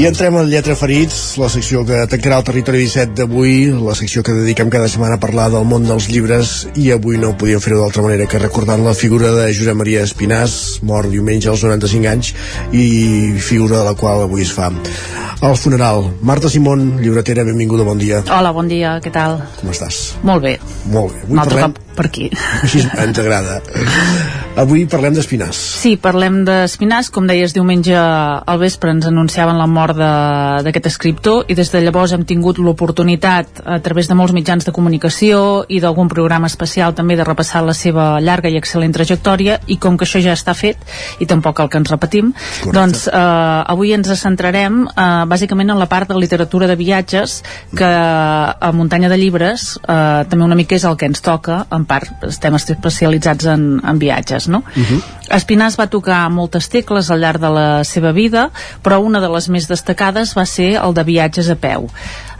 I entrem al Lletra Ferits, la secció que tancarà el territori 17 d'avui, la secció que dediquem cada setmana a parlar del món dels llibres, i avui no podíem fer-ho d'altra manera que recordant la figura de Josep Maria Espinàs, mort diumenge als 95 anys, i figura de la qual avui es fa el funeral. Marta Simón, llibretera, benvinguda, bon dia. Hola, bon dia, què tal? Com estàs? Molt bé. Molt bé. Avui Un altre parlem... cop per aquí. Així ens agrada. [LAUGHS] Avui parlem d'Espinàs. Sí, parlem d'Espinàs. Com deies, diumenge al vespre ens anunciaven la mort d'aquest escriptor i des de llavors hem tingut l'oportunitat a través de molts mitjans de comunicació i d'algun programa especial també de repassar la seva llarga i excel·lent trajectòria i com que això ja està fet i tampoc el que ens repetim, Correcte. doncs eh, avui ens centrarem eh, bàsicament en la part de literatura de viatges que a Muntanya de Llibres eh, també una mica és el que ens toca en part estem especialitzats en, en viatges no? Uh -huh. Espinàs va tocar moltes tecles al llarg de la seva vida però una de les més destacades va ser el de viatges a peu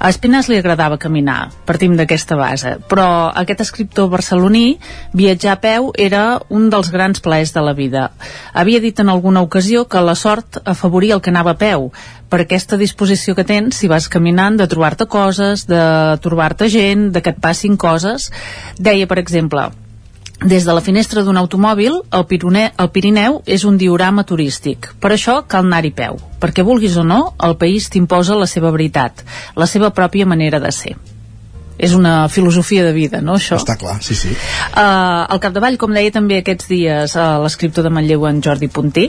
a Espinàs li agradava caminar, partim d'aquesta base, però aquest escriptor barceloní, viatjar a peu era un dels grans plaers de la vida. Havia dit en alguna ocasió que la sort afavoria el que anava a peu, per aquesta disposició que tens si vas caminant, de trobar-te coses, de trobar-te gent, de que et passin coses. Deia, per exemple, des de la finestra d'un automòbil, el, Pirone, el Pirineu és un diorama turístic. Per això cal anar-hi peu, perquè vulguis o no, el país t'imposa la seva veritat, la seva pròpia manera de ser és una filosofia de vida, no, això? Està clar, sí, sí. Uh, al capdavall, com deia també aquests dies uh, l'escriptor de Manlleu, en Jordi Punter,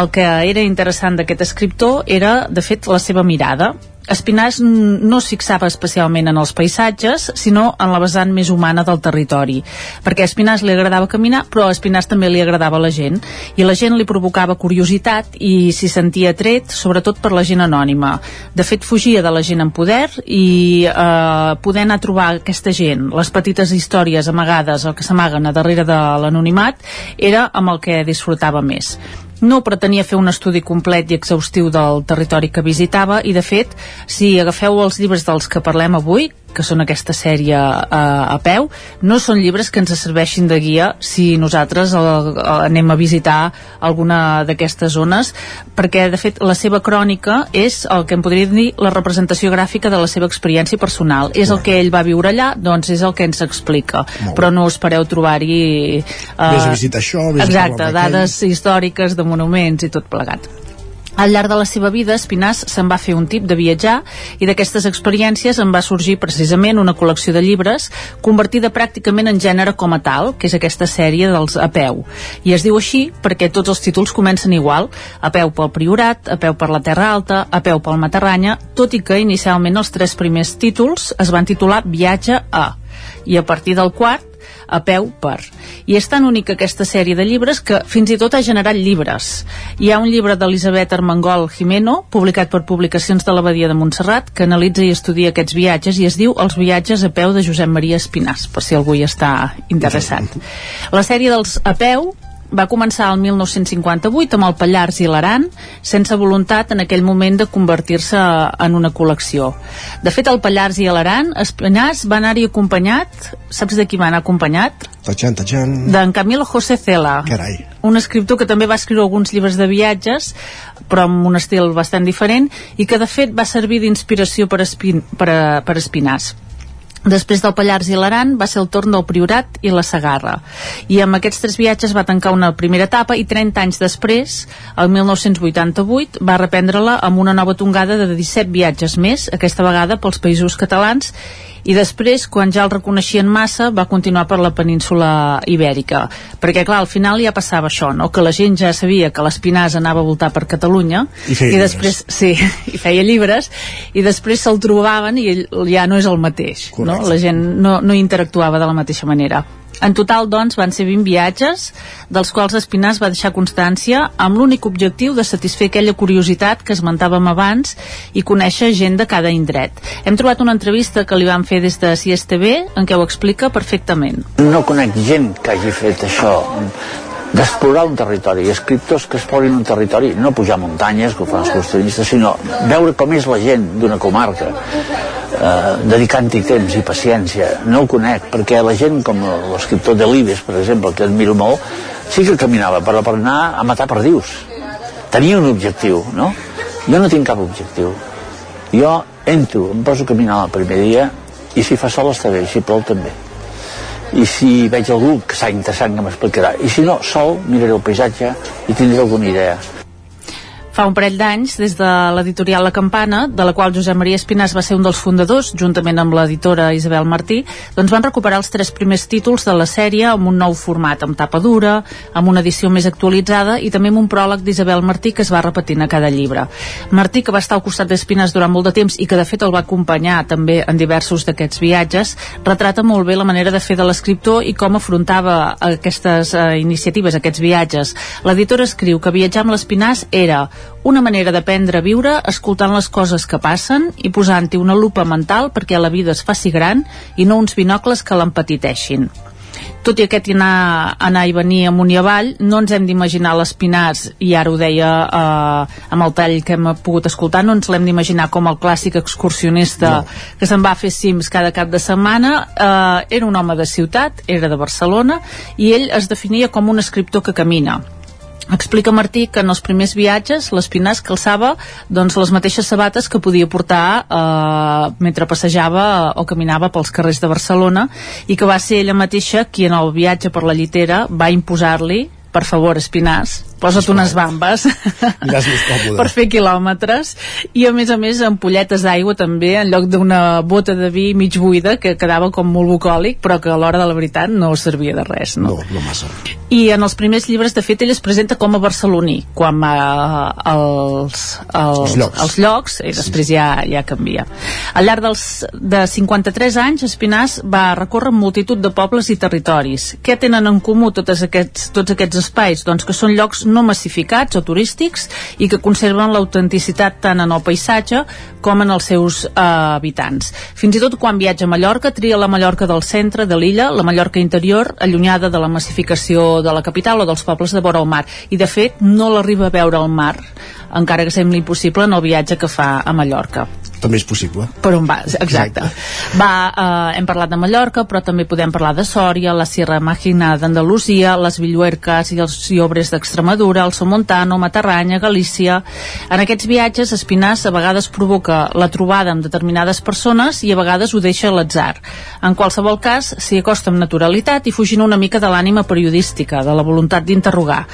el que era interessant d'aquest escriptor era, de fet, la seva mirada Espinàs no es fixava especialment en els paisatges, sinó en la vessant més humana del territori, perquè a Espinàs li agradava caminar, però a Espinàs també li agradava la gent, i la gent li provocava curiositat i s'hi sentia tret, sobretot per la gent anònima. De fet, fugia de la gent en poder i eh, poder anar a trobar aquesta gent, les petites històries amagades o que s'amaguen a darrere de l'anonimat, era amb el que disfrutava més no pretenia fer un estudi complet i exhaustiu del territori que visitava i de fet, si agafeu els llibres dels que parlem avui que són aquesta sèrie a, a peu, no són llibres que ens serveixin de guia si nosaltres el, el, anem a visitar alguna d'aquestes zones, perquè de fet la seva crònica és el que em podria dir la representació gràfica de la seva experiència personal. És el que ell va viure allà, doncs és el que ens explica. Però no espereu trobar-hi... Uh, vés a visitar això, vés exacte, a dades històriques de monuments i tot plegat. Al llarg de la seva vida, Espinàs se'n va fer un tip de viatjar i d'aquestes experiències en va sorgir precisament una col·lecció de llibres convertida pràcticament en gènere com a tal, que és aquesta sèrie dels A peu. I es diu així perquè tots els títols comencen igual, a peu pel Priorat, a peu per la Terra Alta, a peu pel Matarranya, tot i que inicialment els tres primers títols es van titular Viatge a, i a partir del quart a peu per. I és tan única aquesta sèrie de llibres que fins i tot ha generat llibres. Hi ha un llibre d'Elisabet Armengol Jimeno, publicat per Publicacions de l'Abadia de Montserrat, que analitza i estudia aquests viatges i es diu Els viatges a peu de Josep Maria Espinàs, per si algú hi està interessat. La sèrie dels a peu va començar el 1958 amb el Pallars i l'Aran, sense voluntat en aquell moment de convertir-se en una col·lecció. De fet, el Pallars i l'Aran, Espinàs va anar-hi acompanyat, saps de qui va anar acompanyat? Tachan, tachan. D'en Camilo José Cela. Carai. Un escriptor que també va escriure alguns llibres de viatges, però amb un estil bastant diferent, i que de fet va servir d'inspiració per, espin per, a, per Espinàs. Després del Pallars i l'Aran va ser el torn del Priorat i la Sagarra. I amb aquests tres viatges va tancar una primera etapa i 30 anys després, el 1988, va reprendre-la amb una nova tongada de 17 viatges més, aquesta vegada pels països catalans, i després, quan ja el reconeixien massa, va continuar per la península ibèrica. Perquè, clar, al final ja passava això, no? que la gent ja sabia que l'Espinàs anava a voltar per Catalunya, I feia i després, sí, [LAUGHS] i feia llibres, i després se'l trobaven i ell ja no és el mateix. No? La gent no, no interactuava de la mateixa manera. En total, doncs, van ser 20 viatges, dels quals Espinàs va deixar constància amb l'únic objectiu de satisfer aquella curiositat que esmentàvem abans i conèixer gent de cada indret. Hem trobat una entrevista que li van fer des de CSTV en què ho explica perfectament. No conec gent que hagi fet això d'explorar un territori, escriptors que explorin un territori, no pujar muntanyes, que ho fan els excursionistes, sinó veure com és la gent d'una comarca, eh, dedicant-hi temps i paciència. No ho conec, perquè la gent com l'escriptor de Libes, per exemple, que admiro molt, sí que caminava, però per anar a matar perdius. Tenia un objectiu, no? Jo no tinc cap objectiu. Jo entro, em poso a caminar el primer dia, i si fa sol està bé, si plou també i si veig algú que s'ha interessant que m'explicarà. I si no, sol miraré el paisatge i tindré alguna idea Fa un parell d'anys, des de l'editorial La Campana, de la qual Josep Maria Espinàs va ser un dels fundadors, juntament amb l'editora Isabel Martí, doncs van recuperar els tres primers títols de la sèrie amb un nou format, amb tapa dura, amb una edició més actualitzada i també amb un pròleg d'Isabel Martí que es va repetint a cada llibre. Martí, que va estar al costat d'Espinàs durant molt de temps i que de fet el va acompanyar també en diversos d'aquests viatges, retrata molt bé la manera de fer de l'escriptor i com afrontava aquestes eh, iniciatives, aquests viatges. L'editora escriu que viatjar amb l'Espinàs era una manera d'aprendre a viure escoltant les coses que passen i posant-hi una lupa mental perquè la vida es faci gran i no uns binocles que l'empetiteixin. Tot i aquest anar, anar i venir amunt i avall, no ens hem d'imaginar l'Espinàs, i ara ho deia eh, amb el tall que hem pogut escoltar, no ens l'hem d'imaginar com el clàssic excursionista no. que se'n va a fer cims cada cap de setmana. Eh, era un home de ciutat, era de Barcelona, i ell es definia com un escriptor que camina Explica Martí que en els primers viatges l'Espinàs calçava doncs, les mateixes sabates que podia portar eh, mentre passejava o caminava pels carrers de Barcelona i que va ser ella mateixa qui en el viatge per la llitera va imposar-li per favor, Espinàs, posa't unes bambes per fer quilòmetres i a més a més ampolletes d'aigua també en lloc d'una bota de vi mig buida que quedava com molt bucòlic però que a l'hora de la veritat no servia de res no? No, no massa. i en els primers llibres de fet ell es presenta com a barceloní quan va als, als, Els llocs. als llocs i després ja, ja canvia al llarg dels, de 53 anys Espinàs va recórrer multitud de pobles i territoris què tenen en comú tots aquests, tots aquests espais? Doncs que són llocs no massificats o turístics i que conserven l'autenticitat tant en el paisatge com en els seus eh, habitants. Fins i tot quan viatja a Mallorca tria la Mallorca del centre de l'illa, la Mallorca interior, allunyada de la massificació de la capital o dels pobles de vora el mar. I de fet no l'arriba a veure al mar, encara que sembli impossible en el viatge que fa a Mallorca. També és possible. Per on vas, exacte. exacte. Va, eh, hem parlat de Mallorca, però també podem parlar de Sòria, la Sierra Mágina d'Andalusia, les Villuerques i els Llobres d'Extremadura, el Somontano, Matarranya, Galícia... En aquests viatges, Espinàs a vegades provoca la trobada amb determinades persones i a vegades ho deixa a l'atzar. En qualsevol cas, s'hi acosta amb naturalitat i fugint una mica de l'ànima periodística, de la voluntat d'interrogar.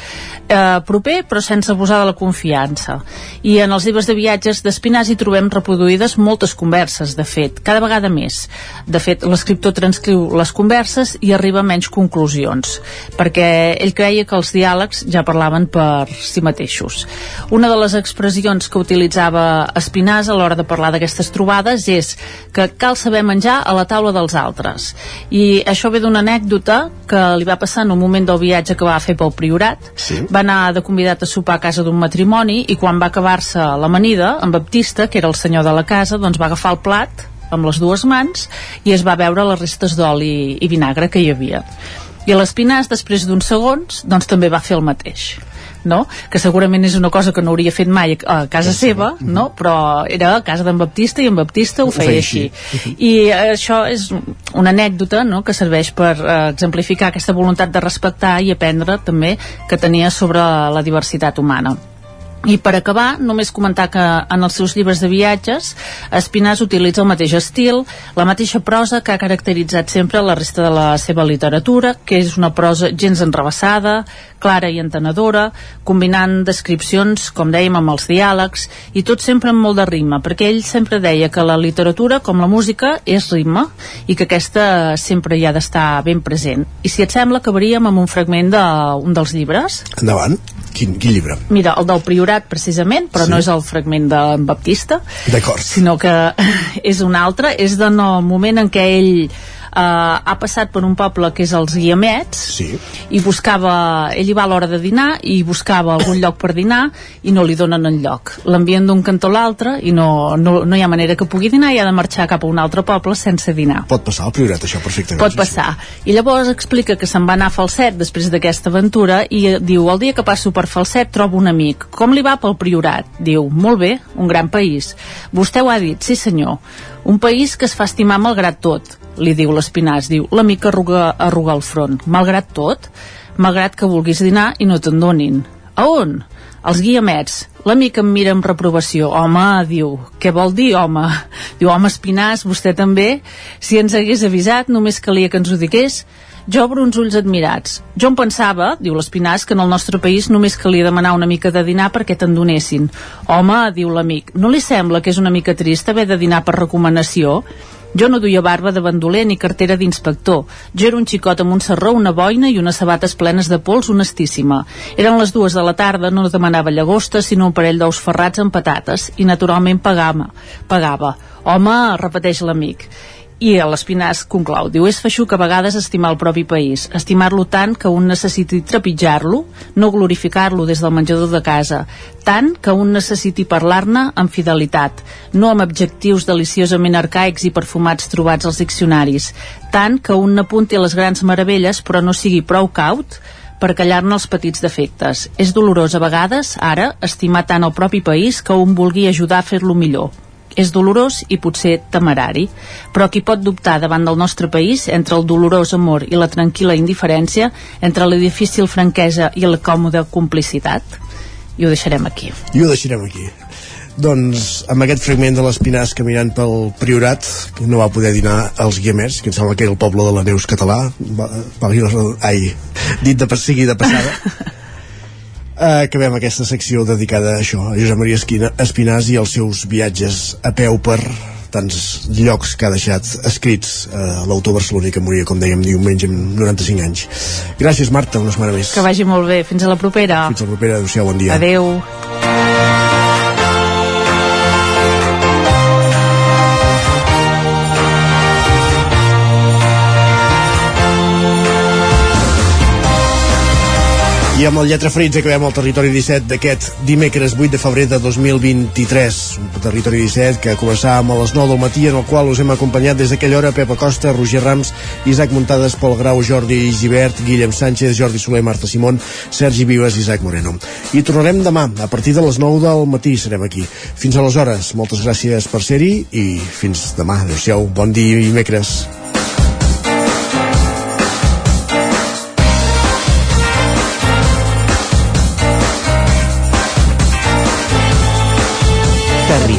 Eh, proper, però sense abusar de la confiança. I en els llibres de viatges d'Espinàs hi trobem reproduïdes moltes converses, de fet, cada vegada més. De fet, l'escriptor transcriu les converses i arriba a menys conclusions, perquè ell creia que els diàlegs ja parlaven per si mateixos. Una de les expressions que utilitzava Espinàs a l'hora de parlar d'aquestes trobades és que cal saber menjar a la taula dels altres. I això ve d'una anècdota que li va passar en un moment del viatge que va fer pel Priorat. Sí. Va anar de convidat a sopar a casa d'un matrimoni i quan va acabar-se l'amanida, en Baptista, que era el senyor de la casa, doncs va agafar el plat amb les dues mans i es va veure les restes d'oli i vinagre que hi havia. I l'Espinàs, després d'uns segons, doncs també va fer el mateix no? que segurament és una cosa que no hauria fet mai a casa seva, no? però era a casa d'en Baptista i en Baptista ho feia, així. I això és una anècdota no? que serveix per eh, exemplificar aquesta voluntat de respectar i aprendre també que tenia sobre la diversitat humana. I per acabar, només comentar que en els seus llibres de viatges Espinàs utilitza el mateix estil, la mateixa prosa que ha caracteritzat sempre la resta de la seva literatura, que és una prosa gens enrebaçada, clara i entenedora, combinant descripcions, com dèiem, amb els diàlegs, i tot sempre amb molt de rima, perquè ell sempre deia que la literatura, com la música, és ritme, i que aquesta sempre hi ha d'estar ben present. I si et sembla, acabaríem amb un fragment d'un dels llibres. Endavant. Quin, quin llibre? Mira, el del Priorat, precisament, però Sí. no és el fragment d'en Baptista, sinó que [LAUGHS] és un altre, és del moment en què ell ha passat per un poble que és els Guiamets sí. i buscava, ell hi va a l'hora de dinar i buscava algun lloc per dinar i no li donen en lloc. L'envien d'un cantó a l'altre i no, no, no hi ha manera que pugui dinar i ha de marxar cap a un altre poble sense dinar. Pot passar al priorat, això, perfectament. Pot passar. I llavors explica que se'n va anar a Falset després d'aquesta aventura i eh, diu, el dia que passo per Falset trobo un amic. Com li va pel Priorat? Diu, molt bé, un gran país. Vostè ho ha dit, sí senyor. Un país que es fa estimar malgrat tot, li diu l'Espinàs. Diu, l'amic arruga, arruga el front. Malgrat tot? Malgrat que vulguis dinar i no te'n donin. A on? Els guiamets. L'amic em mira amb reprovació. Home, diu, què vol dir, home? [LAUGHS] Diu, home, Espinàs, vostè també? Si ens hagués avisat, només calia que ens ho digués. Jo obro uns ulls admirats. Jo em pensava, diu l'Espinàs, que en el nostre país només calia demanar una mica de dinar perquè te'n donessin. Home, diu l'amic, no li sembla que és una mica trist haver de dinar per recomanació? Jo no duia barba de bandoler ni cartera d'inspector. Jo era un xicot amb un serró, una boina i unes sabates plenes de pols honestíssima. Eren les dues de la tarda, no demanava llagosta, sinó un parell d'ous ferrats amb patates, i naturalment pagava. pagava. Home, repeteix l'amic. I l'Espinàs conclau, diu, és feixuc a vegades estimar el propi país, estimar-lo tant que un necessiti trepitjar-lo, no glorificar-lo des del menjador de casa, tant que un necessiti parlar-ne amb fidelitat, no amb adjectius deliciosament arcaics i perfumats trobats als diccionaris, tant que un n'apunti a les grans meravelles però no sigui prou caut per callar-ne els petits defectes. És dolorós a vegades, ara, estimar tant el propi país que un vulgui ajudar a fer-lo millor és dolorós i potser temerari, però qui pot dubtar davant del nostre país entre el dolorós amor i la tranquil·la indiferència, entre la difícil franquesa i la còmoda complicitat? I ho deixarem aquí. I ho deixarem aquí. Doncs amb aquest fragment de l'Espinàs caminant pel Priorat, que no va poder dinar als Guiamets, que em sembla que era el poble de la Neus català, va, va, ai, dit de, sigui de passada, [LAUGHS] acabem aquesta secció dedicada a això, a Josep Maria Esquina, Espinàs i els seus viatges a peu per tants llocs que ha deixat escrits uh, l'autor barceloní que moria, com dèiem, diumenge amb 95 anys. Gràcies, Marta, una setmana més. Que vagi molt bé. Fins a la propera. Fins a la propera. Adéu-siau, bon dia. Adeu. Amb el Lletra Ferits acabem el Territori 17 d'aquest dimecres 8 de febrer de 2023. Un Territori 17 que començàvem a les 9 del matí en el qual us hem acompanyat des d'aquella hora Pepa Costa, Roger Rams, Isaac Muntades, Pol Grau, Jordi Givert, Guillem Sánchez, Jordi Soler, Marta Simón, Sergi Vives i Isaac Moreno. I tornarem demà, a partir de les 9 del matí serem aquí. Fins aleshores, moltes gràcies per ser-hi i fins demà. Adéu-siau, bon dia i dimecres.